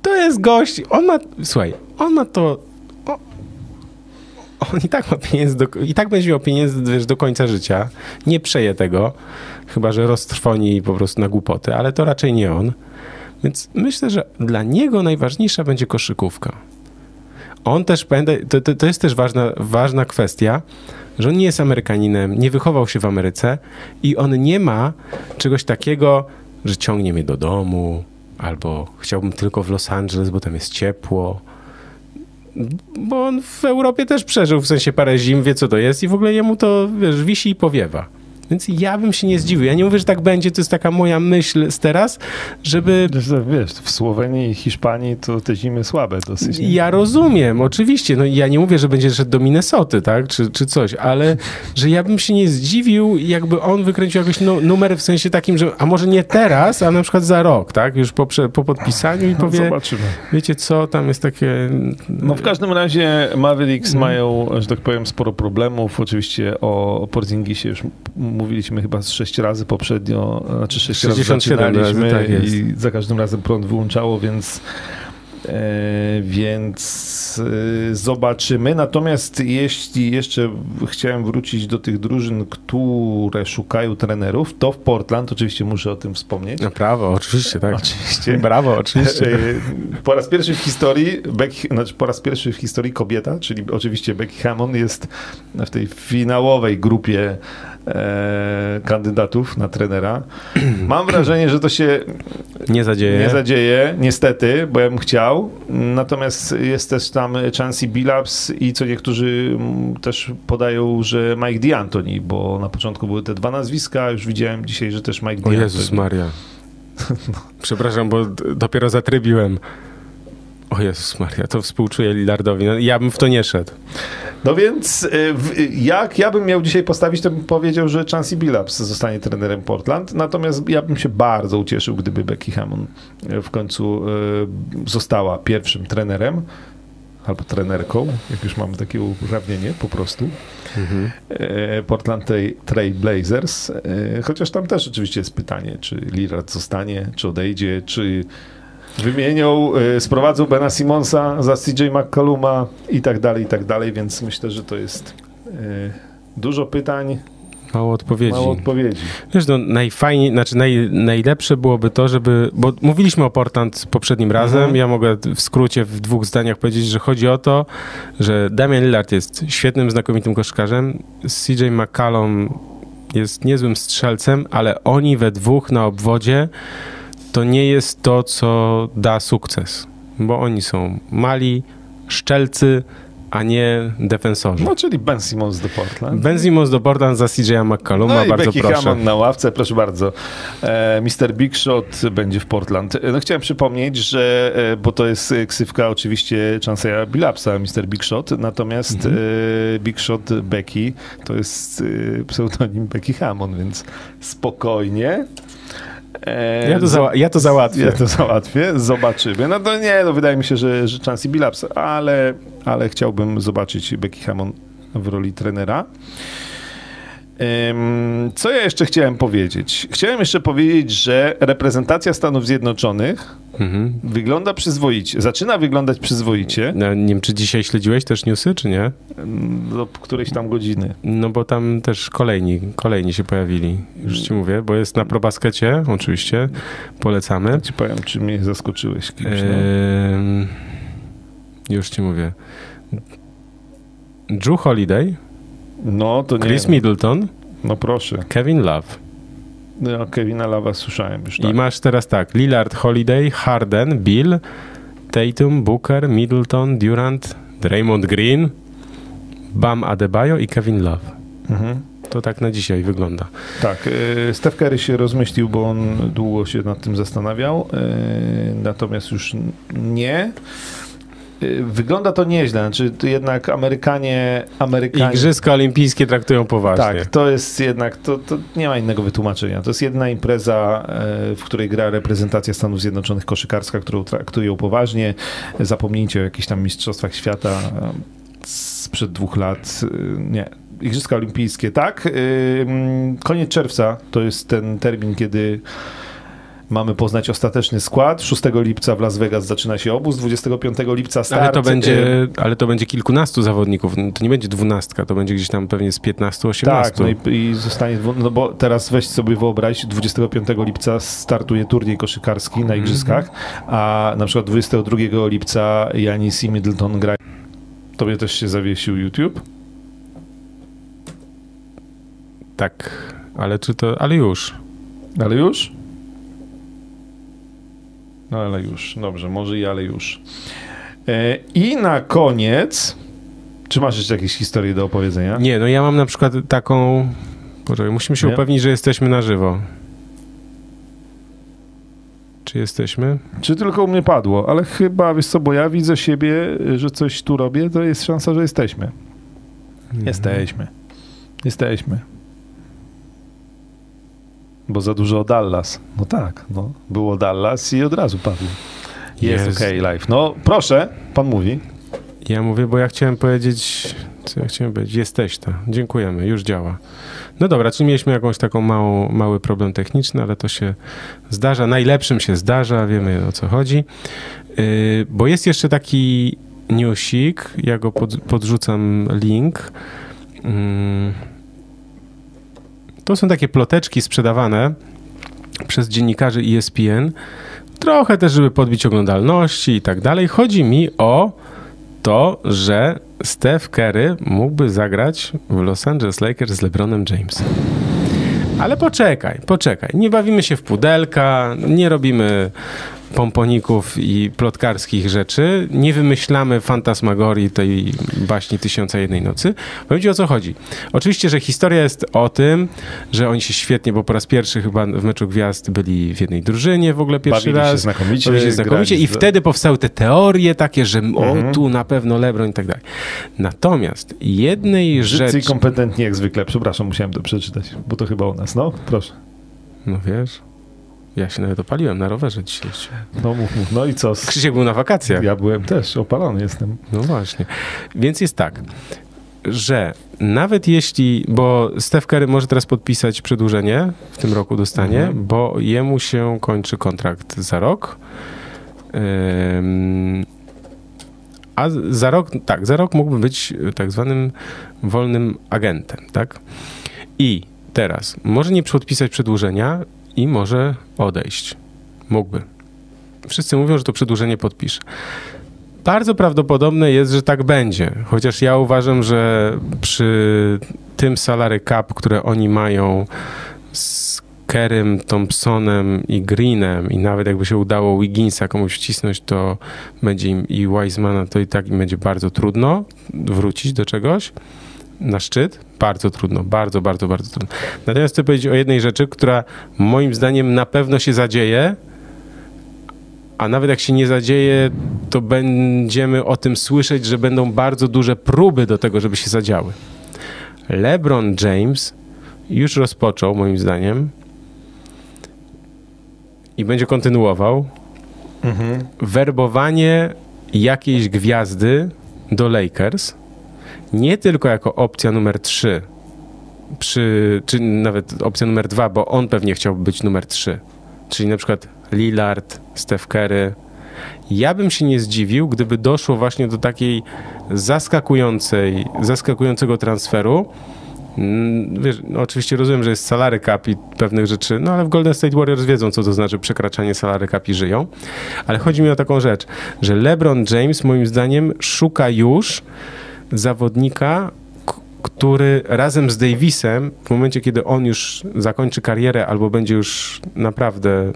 To jest gość, on ma, słuchaj, on ma to, o, on i tak ma pieniędzy, do, i tak będzie miał pieniędzy wiesz, do końca życia, nie przeje tego, chyba, że roztrwoni po prostu na głupoty, ale to raczej nie on. Więc myślę, że dla niego najważniejsza będzie koszykówka. On też, pamiętaj, to, to, to jest też ważna, ważna kwestia, że on nie jest Amerykaninem, nie wychował się w Ameryce i on nie ma czegoś takiego, że ciągnie mnie do domu, albo chciałbym tylko w Los Angeles, bo tam jest ciepło. Bo on w Europie też przeżył w sensie parę zim, wie co to jest i w ogóle jemu to, wiesz, wisi i powiewa. Więc ja bym się nie zdziwił. Ja nie mówię, że tak będzie, to jest taka moja myśl z teraz, żeby Wiesz, Wiesz, w Słowenii i Hiszpanii to te zimy słabe dosyć. nie? ja rozumiem, oczywiście. No, ja nie mówię, że będzie szedł do Minnesoty, tak? Czy, czy coś, ale <laughs> że ja bym się nie zdziwił, jakby on wykręcił jakiś nu- numer w sensie takim, że a może nie teraz, a na przykład za rok, tak? Już po, po podpisaniu i powie, Zobaczymy. wiecie co, tam jest takie... No w każdym razie Mavericks mają, że tak powiem, sporo problemów. Oczywiście o, Porzingisie już mówiliśmy chyba sześć razy poprzednio, znaczy sześć 67 razy zaczynaliśmy tak i za każdym razem prąd wyłączało, więc E, więc e, zobaczymy. Natomiast jeśli jeszcze chciałem wrócić do tych drużyn, które szukają trenerów, to w Portland, oczywiście muszę o tym wspomnieć. No prawo, oczywiście, tak. Oczywiście. <laughs> Brawo, oczywiście. E, Po raz pierwszy w historii, Becky, znaczy po raz pierwszy w historii kobieta, czyli oczywiście Becky Hammond jest w tej finałowej grupie e, kandydatów na trenera. Mam wrażenie, że to się Nie zadzieje. nie zadzieje, niestety, bo ja bym chciał. Natomiast jest też tam Chancey Billups i co niektórzy też podają, że Mike D'Antoni, bo na początku były te dwa nazwiska, już widziałem dzisiaj, że też Mike O D'Antoni. Jezus Maria. <laughs> Przepraszam, bo dopiero zatrybiłem. O Jezus Maria, to współczuję Lillardowi. No, ja bym w to nie szedł. No więc y, w- jak ja bym miał dzisiaj postawić, to bym powiedział, że Chancey Billups zostanie trenerem Portland. Natomiast ja bym się bardzo ucieszył, gdyby Becky Hammond y, w końcu y, została pierwszym trenerem albo trenerką, jak już mamy takie uprawnienie po prostu. E, Portland Trail- Blazers. Chociaż tam też oczywiście jest pytanie, czy Lillard zostanie, czy odejdzie, czy wymienią, e, sprowadzą Bena Simonsa za CJ McCalluma i tak dalej, i tak dalej, więc myślę, że to jest e, dużo pytań, Mało odpowiedzi. mało odpowiedzi. Wiesz, no najfajniej, znaczy naj, najlepsze byłoby to, żeby, bo mówiliśmy o Portland poprzednim razem, Mhm. ja mogę w skrócie w dwóch zdaniach powiedzieć, że chodzi o to, że Damian Lillard jest świetnym, znakomitym koszkarzem, CJ McCallum jest niezłym strzelcem, ale oni we dwóch na obwodzie to nie jest to, co da sukces, bo oni są mali, szczelcy, a nie defensorzy. No, czyli Ben Simmons do Portland. Benzimos do Portland za CJ'a McCalluma, No i bardzo Becky proszę. Hammond na ławce, proszę bardzo. E, Mr. Big Shot będzie w Portland. E, No chciałem przypomnieć, że, e, bo to jest ksywka oczywiście Chanceya Billapsa, Mr. Big Shot, natomiast Mhm. e, Big Shot Becky to jest e, pseudonim Becky Hammond, więc spokojnie. E, Ja to, ja to załatwię. ja to załatwię, zobaczymy. No to nie, no wydaje mi się, że, że Chancey Billups, ale, ale chciałbym zobaczyć Becky Hammond w roli trenera. Co ja jeszcze chciałem powiedzieć? Chciałem jeszcze powiedzieć, że reprezentacja Stanów Zjednoczonych Mhm. wygląda przyzwoicie. Zaczyna wyglądać przyzwoicie No, nie wiem, czy dzisiaj śledziłeś też newsy, czy nie? do którejś tam godziny. No bo tam też kolejni, kolejni się pojawili. Już ci mówię, bo jest na probaskecie, oczywiście, polecamy. Ci powiem, czy mnie zaskoczyłeś kimś. No. Już ci mówię. Drew Holiday, no to nie. Chris Middleton, No proszę. Kevin Love. No, Kevina Lava słyszałem już. Tak. I masz teraz tak, Lillard, Holiday, Harden, Bill, Tatum, Booker, Middleton, Durant, Draymond Green, Bam Adebayo i Kevin Love. Mhm. To tak na dzisiaj wygląda. Tak, e, Steph Curry się rozmyślił, bo on długo się nad tym zastanawiał, e, natomiast już nie. E, Wygląda to nieźle, znaczy to jednak Amerykanie, Amerykanie... Igrzyska olimpijskie traktują poważnie. Tak, to jest jednak, to, to nie ma innego wytłumaczenia. To jest jedna impreza, e, w której gra reprezentacja Stanów Zjednoczonych koszykarska, którą traktują poważnie. Zapomnijcie o jakichś tam mistrzostwach świata e, sprzed dwóch lat. Nie. Igrzyska olimpijskie, tak. Mm, Koniec czerwca to jest ten termin, kiedy mamy poznać ostateczny skład. 6 lipca w Las Vegas zaczyna się obóz, 25 lipca start. Ale to, E, będzie, ale to będzie kilkunastu zawodników. To nie będzie dwunastka, to będzie gdzieś tam pewnie z 15-18. Tak, no i, i zostanie, no bo teraz weź sobie wyobraź, 25 lipca startuje turniej koszykarski Mhm. na igrzyskach, a na przykład 22 lipca Janis i Middleton gra. Tobie też się zawiesił YouTube? Tak, ale czy to, ale już. Ale już? No ale już, dobrze, może i ale już. E, I na koniec, czy masz jeszcze jakieś historie do opowiedzenia? Nie, no ja mam na przykład taką, poczekaj, musimy się Nie? upewnić, że jesteśmy na żywo. Czy jesteśmy? Czy tylko u mnie padło? Ale chyba, wiesz co, bo ja widzę siebie, że coś tu robię, to jest szansa, że jesteśmy. Jesteśmy. Jesteśmy. Bo za dużo o Dallas. No tak, no. Było Dallas i od razu padło. Jest Jest. okej, live. No proszę, pan mówi. Ja mówię, bo ja chciałem powiedzieć, co ja chciałem powiedzieć, jesteś to. Dziękujemy, już działa. No dobra, czyli mieliśmy jakąś taką małą, mały problem techniczny, ale to się zdarza. Najlepszym się zdarza, wiemy o co chodzi. Yy, bo jest jeszcze taki newsik, ja go pod, podrzucam link. Yy, to są takie ploteczki sprzedawane przez dziennikarzy ESPN. Trochę też, żeby podbić oglądalności i tak dalej. Chodzi mi o to, że Steph Curry mógłby zagrać w Los Angeles Lakers z LeBronem Jamesem. Ale poczekaj, poczekaj. Nie bawimy się w pudelka, nie robimy pomponików i plotkarskich rzeczy, nie wymyślamy fantasmagorii tej baśni Tysiąca Jednej Nocy. Powiem ci o co chodzi. Oczywiście, że historia jest o tym, że oni się świetnie, bo po raz pierwszy chyba w meczu gwiazd byli w jednej drużynie w ogóle pierwszy Bawili się raz. znakomicie, Bawili się znakomicie i wtedy powstały te teorie takie, że Mhm. o tu na pewno LeBron i tak dalej. Natomiast jednej Brzydcy rzeczy... kompetentni jak zwykle. Przepraszam, musiałem to przeczytać, bo to chyba u nas. No, proszę. No wiesz, ja się nawet opaliłem na rowerze dzisiaj. No mów, mów. No i co? Krzysiek był na wakacjach. Ja byłem też, opalony jestem. No właśnie. Więc jest tak, że nawet jeśli, bo Steph Curry może teraz podpisać przedłużenie, w tym roku dostanie, Mhm. bo jemu się kończy kontrakt za rok. A za rok, tak, za rok mógłby być tak zwanym wolnym agentem, tak? I teraz może nie podpisać przedłużenia i może odejść. Mógłby. Wszyscy mówią, że to przedłużenie podpisze. Bardzo prawdopodobne jest, że tak będzie. Chociaż ja uważam, że przy tym salary cap, które oni mają z Kerem, Thompsonem i Greenem i nawet jakby się udało Wigginsa komuś wcisnąć, to będzie im i Wisemana, to i tak im będzie bardzo trudno wrócić do czegoś na szczyt. Bardzo trudno, bardzo, bardzo, bardzo trudno. Natomiast chcę powiedzieć o jednej rzeczy, która moim zdaniem na pewno się zadzieje, a nawet jak się nie zadzieje, to będziemy o tym słyszeć, że będą bardzo duże próby do tego, żeby się zadziały. LeBron James już rozpoczął, moim zdaniem, i będzie kontynuował werbowanie jakiejś gwiazdy do Lakers, nie tylko jako opcja numer 3 przy, czy nawet opcja numer dwa, bo on pewnie chciałby być numer trzy. Czyli na przykład Lillard, Steph Curry. Ja bym się nie zdziwił, gdyby doszło właśnie do takiej zaskakującej, zaskakującego transferu. Mm, Wiesz, no oczywiście rozumiem, że jest salary cap i pewnych rzeczy, no ale w Golden State Warriors wiedzą, co to znaczy przekraczanie salary cap i żyją. Ale chodzi mi o taką rzecz, że LeBron James moim zdaniem szuka już zawodnika, który razem z Davisem, w momencie kiedy on już zakończy karierę albo będzie już naprawdę,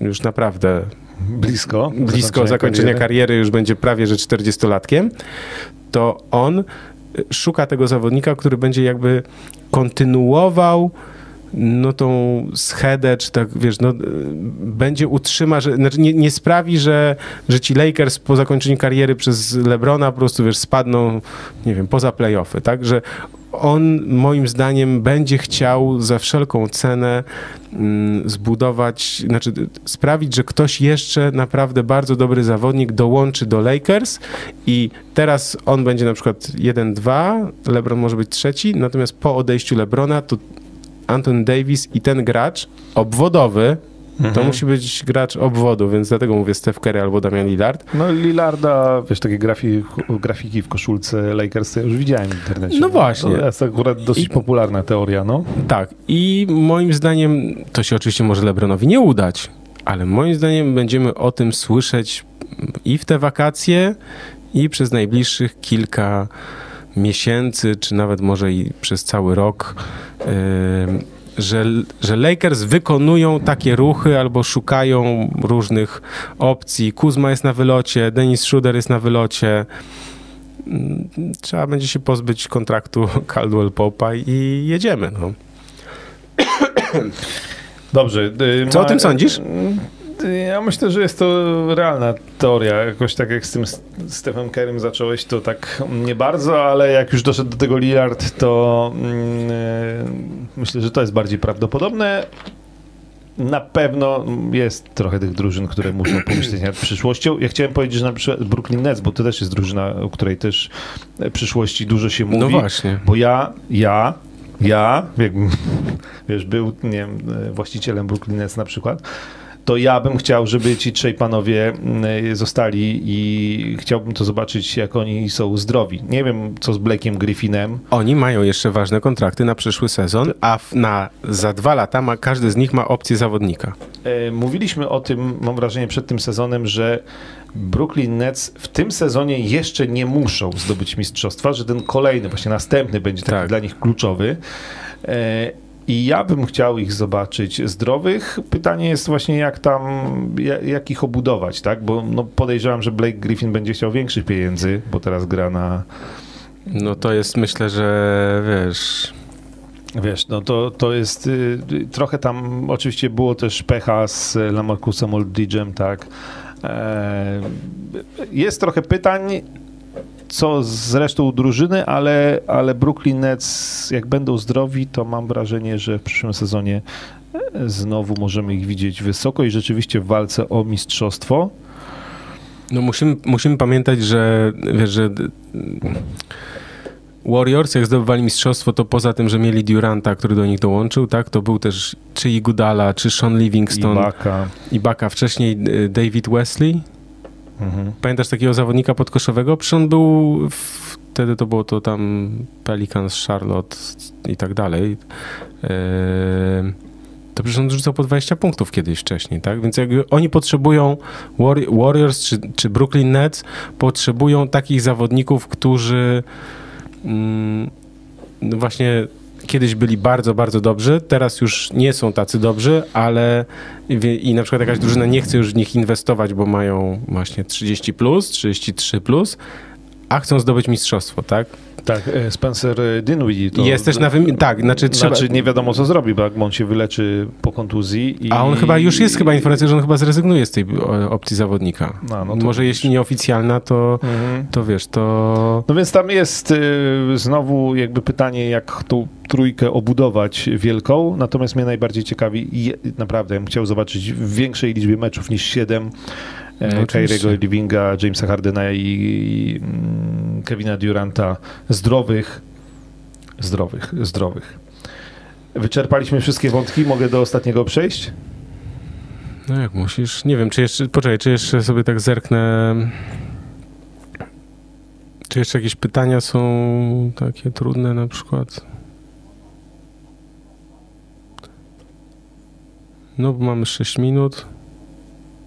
już naprawdę Blisko. blisko zakończenia kariery, już będzie prawie że 40-latkiem, to on y, szuka tego zawodnika, który będzie jakby kontynuował no tą schedę, czy tak, wiesz, no, będzie utrzyma, że, znaczy nie, nie sprawi, że, że ci Lakers po zakończeniu kariery przez LeBrona po prostu, wiesz, spadną, nie wiem, poza playoffy, tak, że on moim zdaniem będzie chciał za wszelką cenę mm, zbudować, znaczy sprawić, że ktoś jeszcze naprawdę bardzo dobry zawodnik dołączy do Lakers i teraz on będzie na przykład 1-2, LeBron może być trzeci, natomiast po odejściu LeBrona to Anthony Davis i ten gracz obwodowy, to musi być gracz obwodu, więc dlatego mówię Steph Curry albo Damian Lillard. No Lillarda, wiesz, takie grafiki, grafiki w koszulce Lakers ja już widziałem w internecie. No właśnie. To jest akurat dosyć I- popularna teoria, no. Tak. I moim zdaniem to się oczywiście może LeBronowi nie udać, ale moim zdaniem będziemy o tym słyszeć i w te wakacje, i przez najbliższych kilka miesięcy, czy nawet może i przez cały rok. Ym, że, że Lakers wykonują takie ruchy albo szukają różnych opcji. Kuzma jest na wylocie, Dennis Schroeder jest na wylocie. Mm, Trzeba będzie się pozbyć kontraktu <laughs> Caldwell Popa i jedziemy. No. Dobrze. y, Co o tym sądzisz? Ja myślę, że jest to realna teoria. Jakoś tak jak z tym Stephen Kerrym zacząłeś, to tak nie bardzo, ale jak już doszedł do tego Lillard, to mm, y, myślę, że to jest bardziej prawdopodobne. Na pewno jest trochę tych drużyn, które muszą <clears throat> pomyśleć nad przyszłością. Ja chciałem powiedzieć, że na przykład Brooklyn Nets, bo to też jest drużyna, o której też w przyszłości dużo się mówi. No właśnie. Bo ja, ja, ja, jakbym, <laughs> wiesz, był, nie wiem, e, właścicielem Brooklyn Nets na przykład, to ja bym chciał, żeby ci trzej panowie mm, zostali i chciałbym to zobaczyć, jak oni są zdrowi. Nie wiem, co z Blake'iem Griffinem. Oni mają jeszcze ważne kontrakty na przyszły sezon, a na, za dwa lata ma, każdy z nich ma opcję zawodnika. E, Mówiliśmy o tym, mam wrażenie, przed tym sezonem, że Brooklyn Nets w tym sezonie jeszcze nie muszą zdobyć mistrzostwa, że ten kolejny, właśnie następny będzie taki Tak. dla nich kluczowy. I ja bym chciał ich zobaczyć zdrowych. Pytanie jest właśnie, jak tam, ja- jak ich obudować, tak? Bo no, podejrzewam, że Blake Griffin będzie chciał większych pieniędzy, bo teraz gra na, No to jest, myślę, że wiesz... Wiesz, no to, to jest y, trochę tam, oczywiście było też pecha z Lamarcusem Aldridge'em, tak. E, jest trochę pytań, co z resztą drużyny, ale, ale Brooklyn Nets, jak będą zdrowi, to mam wrażenie, że w przyszłym sezonie e, znowu możemy ich widzieć wysoko i rzeczywiście w walce o mistrzostwo. No musimy, musimy pamiętać, że wiesz, że d- Warriors, jak zdobywali mistrzostwo, to poza tym, że mieli Duranta, który do nich dołączył, tak, to był też czy Igudala, czy Sean Livingston, Ibaka. Ibaka, wcześniej y, David Wesley. Mhm. Pamiętasz takiego zawodnika podkoszowego? Przecież on był, wtedy to było to tam Pelicans, Charlotte i tak dalej. Eee, To przecież on rzucał po 20 punktów kiedyś wcześniej, tak? Więc jak oni potrzebują, Warri- Warriors czy, czy Brooklyn Nets potrzebują takich zawodników, którzy mm, no właśnie kiedyś byli bardzo, bardzo dobrzy, teraz już nie są tacy dobrzy, ale i na przykład jakaś drużyna nie chce już w nich inwestować, bo mają właśnie 30 plus, 33 plus, a chcą zdobyć mistrzostwo, tak? Tak, e, Spencer Dinwiddie. To, I jest też na wym... Tak, znaczy trzeba... Znaczy nie wiadomo co zrobi, bo jak on się wyleczy po kontuzji. I... A on chyba już jest chyba informacja, że on chyba zrezygnuje z tej opcji zawodnika. A, no to Może widzisz. jeśli nieoficjalna, to, Mhm. to wiesz, to... No więc tam jest y, znowu jakby pytanie, jak tą trójkę obudować wielką, natomiast mnie najbardziej ciekawi, je, naprawdę, ja bym chciał zobaczyć w większej liczbie meczów niż 7 No, e, oczywiście. Kyriego Livinga, Jamesa Hardena i, i mm, Kevina Duranta zdrowych. zdrowych, zdrowych. Wyczerpaliśmy wszystkie wątki, mogę do ostatniego przejść? No jak musisz. Nie wiem, czy jeszcze, poczekaj, czy jeszcze sobie tak zerknę. Czy jeszcze jakieś pytania są takie trudne na przykład? No, bo mamy 6 minut.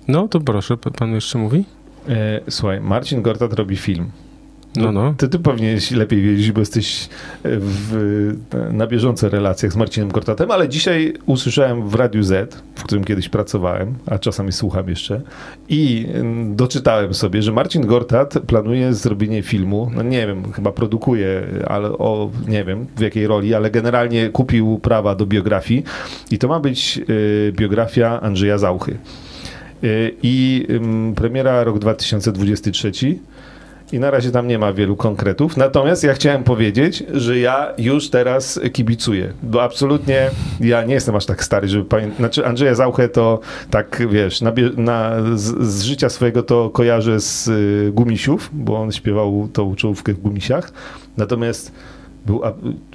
No, to proszę, pan jeszcze mówi? E, słuchaj, Marcin Gortat robi film. No, no. Ty, ty powinieneś lepiej wiedzieć, bo jesteś w, na bieżąco relacjach z Marcinem Gortatem, ale dzisiaj usłyszałem w Radiu Z, w którym kiedyś pracowałem, a czasami słucham jeszcze, i doczytałem sobie, że Marcin Gortat planuje zrobienie filmu, no nie wiem, chyba produkuje, ale o, nie wiem w jakiej roli, ale generalnie kupił prawa do biografii i to ma być y, biografia Andrzeja Zauchy. Y, I premiera rok 2023 i na razie tam nie ma wielu konkretów. Natomiast ja chciałem powiedzieć, że ja już teraz kibicuję, bo absolutnie ja nie jestem aż tak stary, żeby pamiętać. Znaczy Andrzeja Zauchę to tak, wiesz, na, na z, z, życia swojego to kojarzę z y, Gumisiów, bo on śpiewał tą czołówkę w Gumisiach. Natomiast był,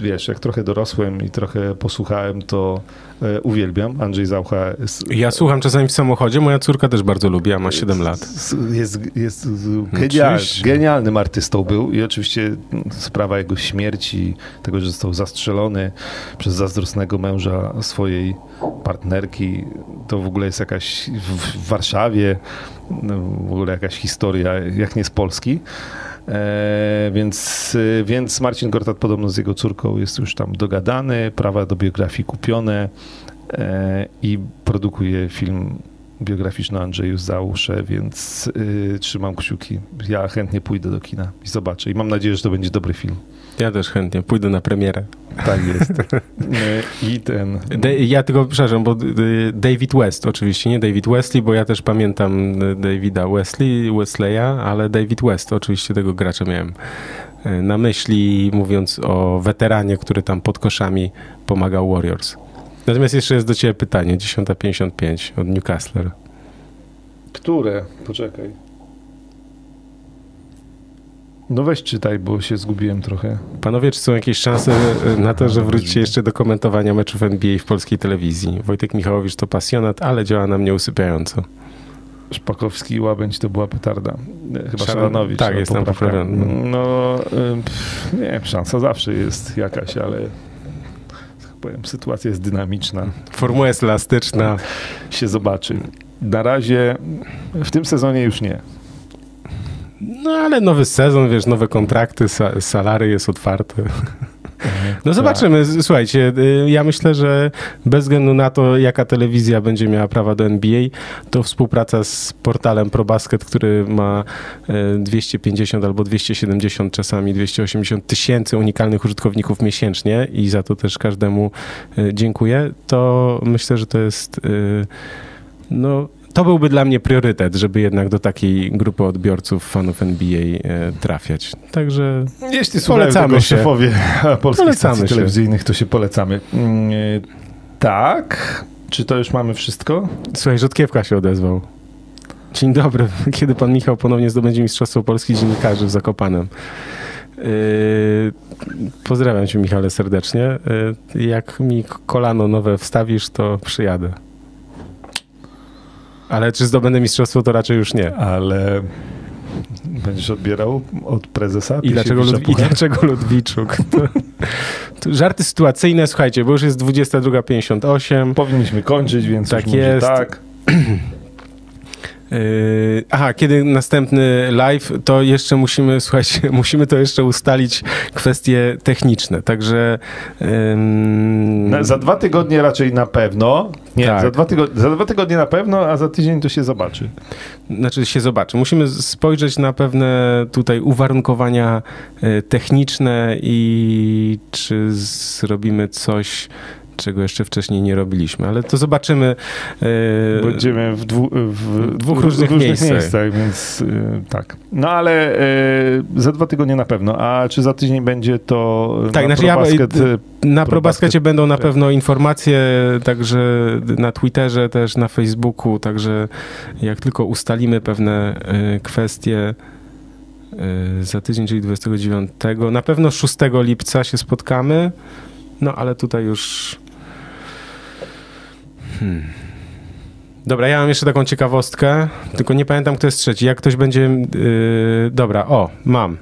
wiesz, jak trochę dorosłem i trochę posłuchałem, to e, uwielbiam. Andrzej Zaucha. Jest, ja słucham czasami w samochodzie, moja córka też bardzo lubi, a ma 7 lat. Jest, jest genial, genialnym artystą był i oczywiście sprawa jego śmierci, tego, że został zastrzelony przez zazdrosnego męża swojej partnerki, to w ogóle jest jakaś w Warszawie, no, w ogóle jakaś historia, jak nie z Polski. E, więc, e, więc Marcin Gortat podobno z jego córką jest już tam dogadany, prawa do biografii kupione e, i produkuje film biograficzny Andrzeju Załusze, więc y, trzymam kciuki. Ja chętnie pójdę do kina i zobaczę. I mam nadzieję, że to będzie dobry film. Ja też chętnie pójdę na premierę. Tak jest. <laughs> I ten. ja tylko, przepraszam, bo David West oczywiście, nie David Wesley, bo ja też pamiętam Davida Wesley, Wesleya, ale David West oczywiście tego gracza miałem e, na myśli, mówiąc o weteranie, który tam pod koszami pomagał Warriors. Natomiast jeszcze jest do ciebie pytanie, 10.55 od Newcastle. Które? Poczekaj. No weź czytaj, bo się zgubiłem trochę. Panowie, czy są jakieś szanse na to, że wrócicie jeszcze do komentowania meczów NBA w polskiej telewizji? Wojtek Michałowicz to pasjonat, ale działa na mnie usypiająco. Szpakowski i Łabędź to była petarda. Chyba. Szaranowicz. Tak, jest tam poprawiony. No, pff, nie, szansa zawsze jest jakaś, ale tak powiem, sytuacja jest dynamiczna. Formuła jest elastyczna. Się zobaczy. Na razie w tym sezonie już nie. No ale nowy sezon, wiesz, nowe kontrakty, salary jest otwarte. No zobaczymy. Słuchajcie, y, ja myślę, że bez względu na to, jaka telewizja będzie miała prawa do NBA, to współpraca z portalem ProBasket, który ma 250 y, albo 270, czasami 280 tysięcy unikalnych użytkowników miesięcznie i za to też każdemu y, dziękuję, to myślę, że to jest no, to byłby dla mnie priorytet, żeby jednak do takiej grupy odbiorców, fanów NBA e, trafiać. Także Jeśli polecamy się. szefowie <laughs> polskich polecamy stacji się. telewizyjnych, to się polecamy. Mm, e, tak. Czy to już mamy wszystko? Słuchaj, Rzodkiewka się odezwał. Dzień dobry. <laughs> Kiedy pan Michał ponownie zdobędzie Mistrzostwo Polski Dziennikarzy w Zakopanem? Yy, pozdrawiam cię Michale serdecznie. Yy, jak mi kolano nowe wstawisz, to przyjadę. Ale czy zdobędę mistrzostwo, to raczej już nie. Ale będziesz odbierał od prezesa? I dlaczego, Lud- I dlaczego Ludwiczuk? <laughs> To, to żarty sytuacyjne, słuchajcie, bo już jest 22.58. Powinniśmy kończyć, więc tak jest. tak. <clears throat> Yy, aha, kiedy następny live, to jeszcze musimy, słuchajcie, <laughs> musimy to jeszcze ustalić kwestie techniczne, także... Za dwa tygodnie raczej na pewno. Nie, tak. za, dwa tygodnie, za dwa tygodnie na pewno, a za tydzień to się zobaczy. Znaczy się zobaczy. Musimy spojrzeć na pewne tutaj uwarunkowania e, techniczne i czy zrobimy coś czego jeszcze wcześniej nie robiliśmy, ale to zobaczymy. E, Będziemy w, dwu, w dwóch różnych, różnych miejscach. miejscach. więc e, tak. No ale e, za dwa tygodnie na pewno. A czy za tydzień będzie to tak, na znaczy ProBasket? Ja, na ProBaskecie będą na pewno informacje, także na Twitterze, też na Facebooku, także jak tylko ustalimy pewne kwestie, za tydzień, czyli 29. Na pewno 6 lipca się spotkamy. No ale tutaj już. Hmm. Dobra, ja mam jeszcze taką ciekawostkę, tylko nie pamiętam, kto jest trzeci. Jak ktoś będzie. Yy, dobra, o, mam.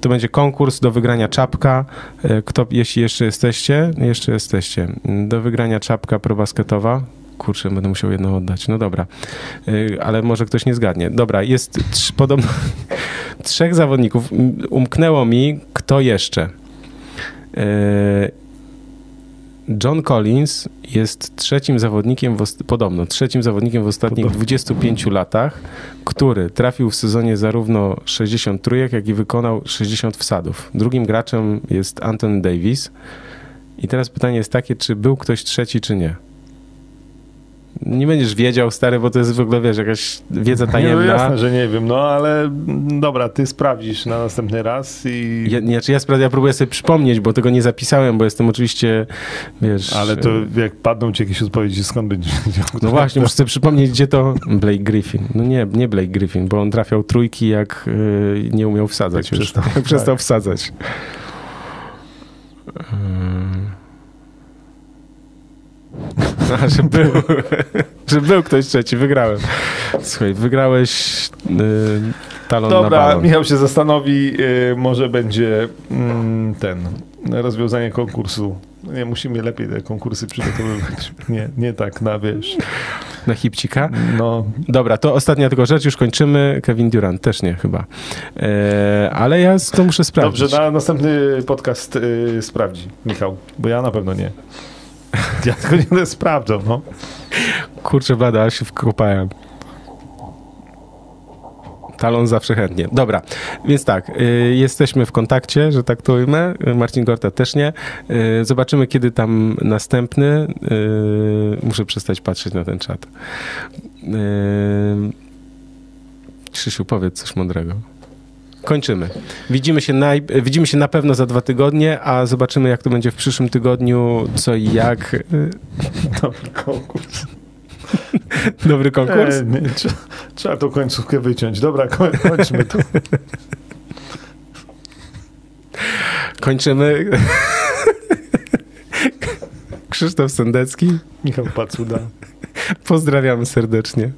To będzie konkurs do wygrania czapka. Yy, Kto, jeśli jeszcze jesteście, jeszcze jesteście, do wygrania czapka probasketowa. Kurczę, będę musiał jedną oddać. No dobra, Yy, ale może ktoś nie zgadnie. Dobra, jest trz, podobno <laughs> trzech zawodników. Umknęło mi, kto jeszcze. Yy, John Collins jest trzecim zawodnikiem, w podobno trzecim zawodnikiem w ostatnich Podobno. 25 latach, który trafił w sezonie zarówno 60 trójek, jak i wykonał 60 wsadów. Drugim graczem jest Anton Davis. I teraz pytanie jest takie, czy był ktoś trzeci, czy nie? Nie będziesz wiedział, stary, bo to jest w ogóle, wiesz, jakaś wiedza no tajemna. jasne, że nie wiem, no ale dobra, ty sprawdzisz na następny raz i... Ja, nie, czy ja, spra- ja próbuję sobie przypomnieć, bo tego nie zapisałem, bo jestem oczywiście, wiesz... Ale to jak padną ci jakieś odpowiedzi, skąd będziesz <laughs> wiedział? No właśnie, muszę sobie przypomnieć, gdzie to Blake Griffin. No nie, nie Blake Griffin, bo on trafiał trójki, jak y, nie umiał wsadzać Jak już. przestał. Jak <laughs> przestał Tak. wsadzać. Ym. <laughs> A, że był, <laughs> że był ktoś trzeci, wygrałem. Słuchaj, wygrałeś y, talon na Dobra, balon. Michał się zastanowi, y, może będzie mm, ten, rozwiązanie konkursu. Nie, musimy lepiej te konkursy przygotowywać. <laughs> Nie, nie tak na, wiesz, Na hipcika. no... Dobra, to ostatnia tylko rzecz, już kończymy. Kevin Durant też nie chyba. E, ale ja to muszę sprawdzić. Dobrze, na następny podcast y, sprawdzi, Michał, bo ja na pewno nie. <laughs> Ja tylko nie będę sprawdzał, no. Kurczę blada, się wkopałem. Talon zawsze chętnie. Dobra, więc tak, y, jesteśmy w kontakcie, że tak to ujmę. Marcin Gorta też nie. Y, zobaczymy, kiedy tam następny. Y, muszę przestać patrzeć na ten czat. Y, Krzysiu, powiedz coś mądrego. Kończymy. Widzimy się, naj... Widzimy się na pewno za dwa tygodnie, a zobaczymy, jak to będzie w przyszłym tygodniu, co i jak. <laughs> Dobry konkurs. <laughs> Dobry konkurs. E, nie, trzeba, trzeba tą końcówkę wyciąć. Dobra, koń, kończmy to. <laughs> Kończymy. Krzysztof Sendecki. Michał Pacuda. Pozdrawiamy serdecznie.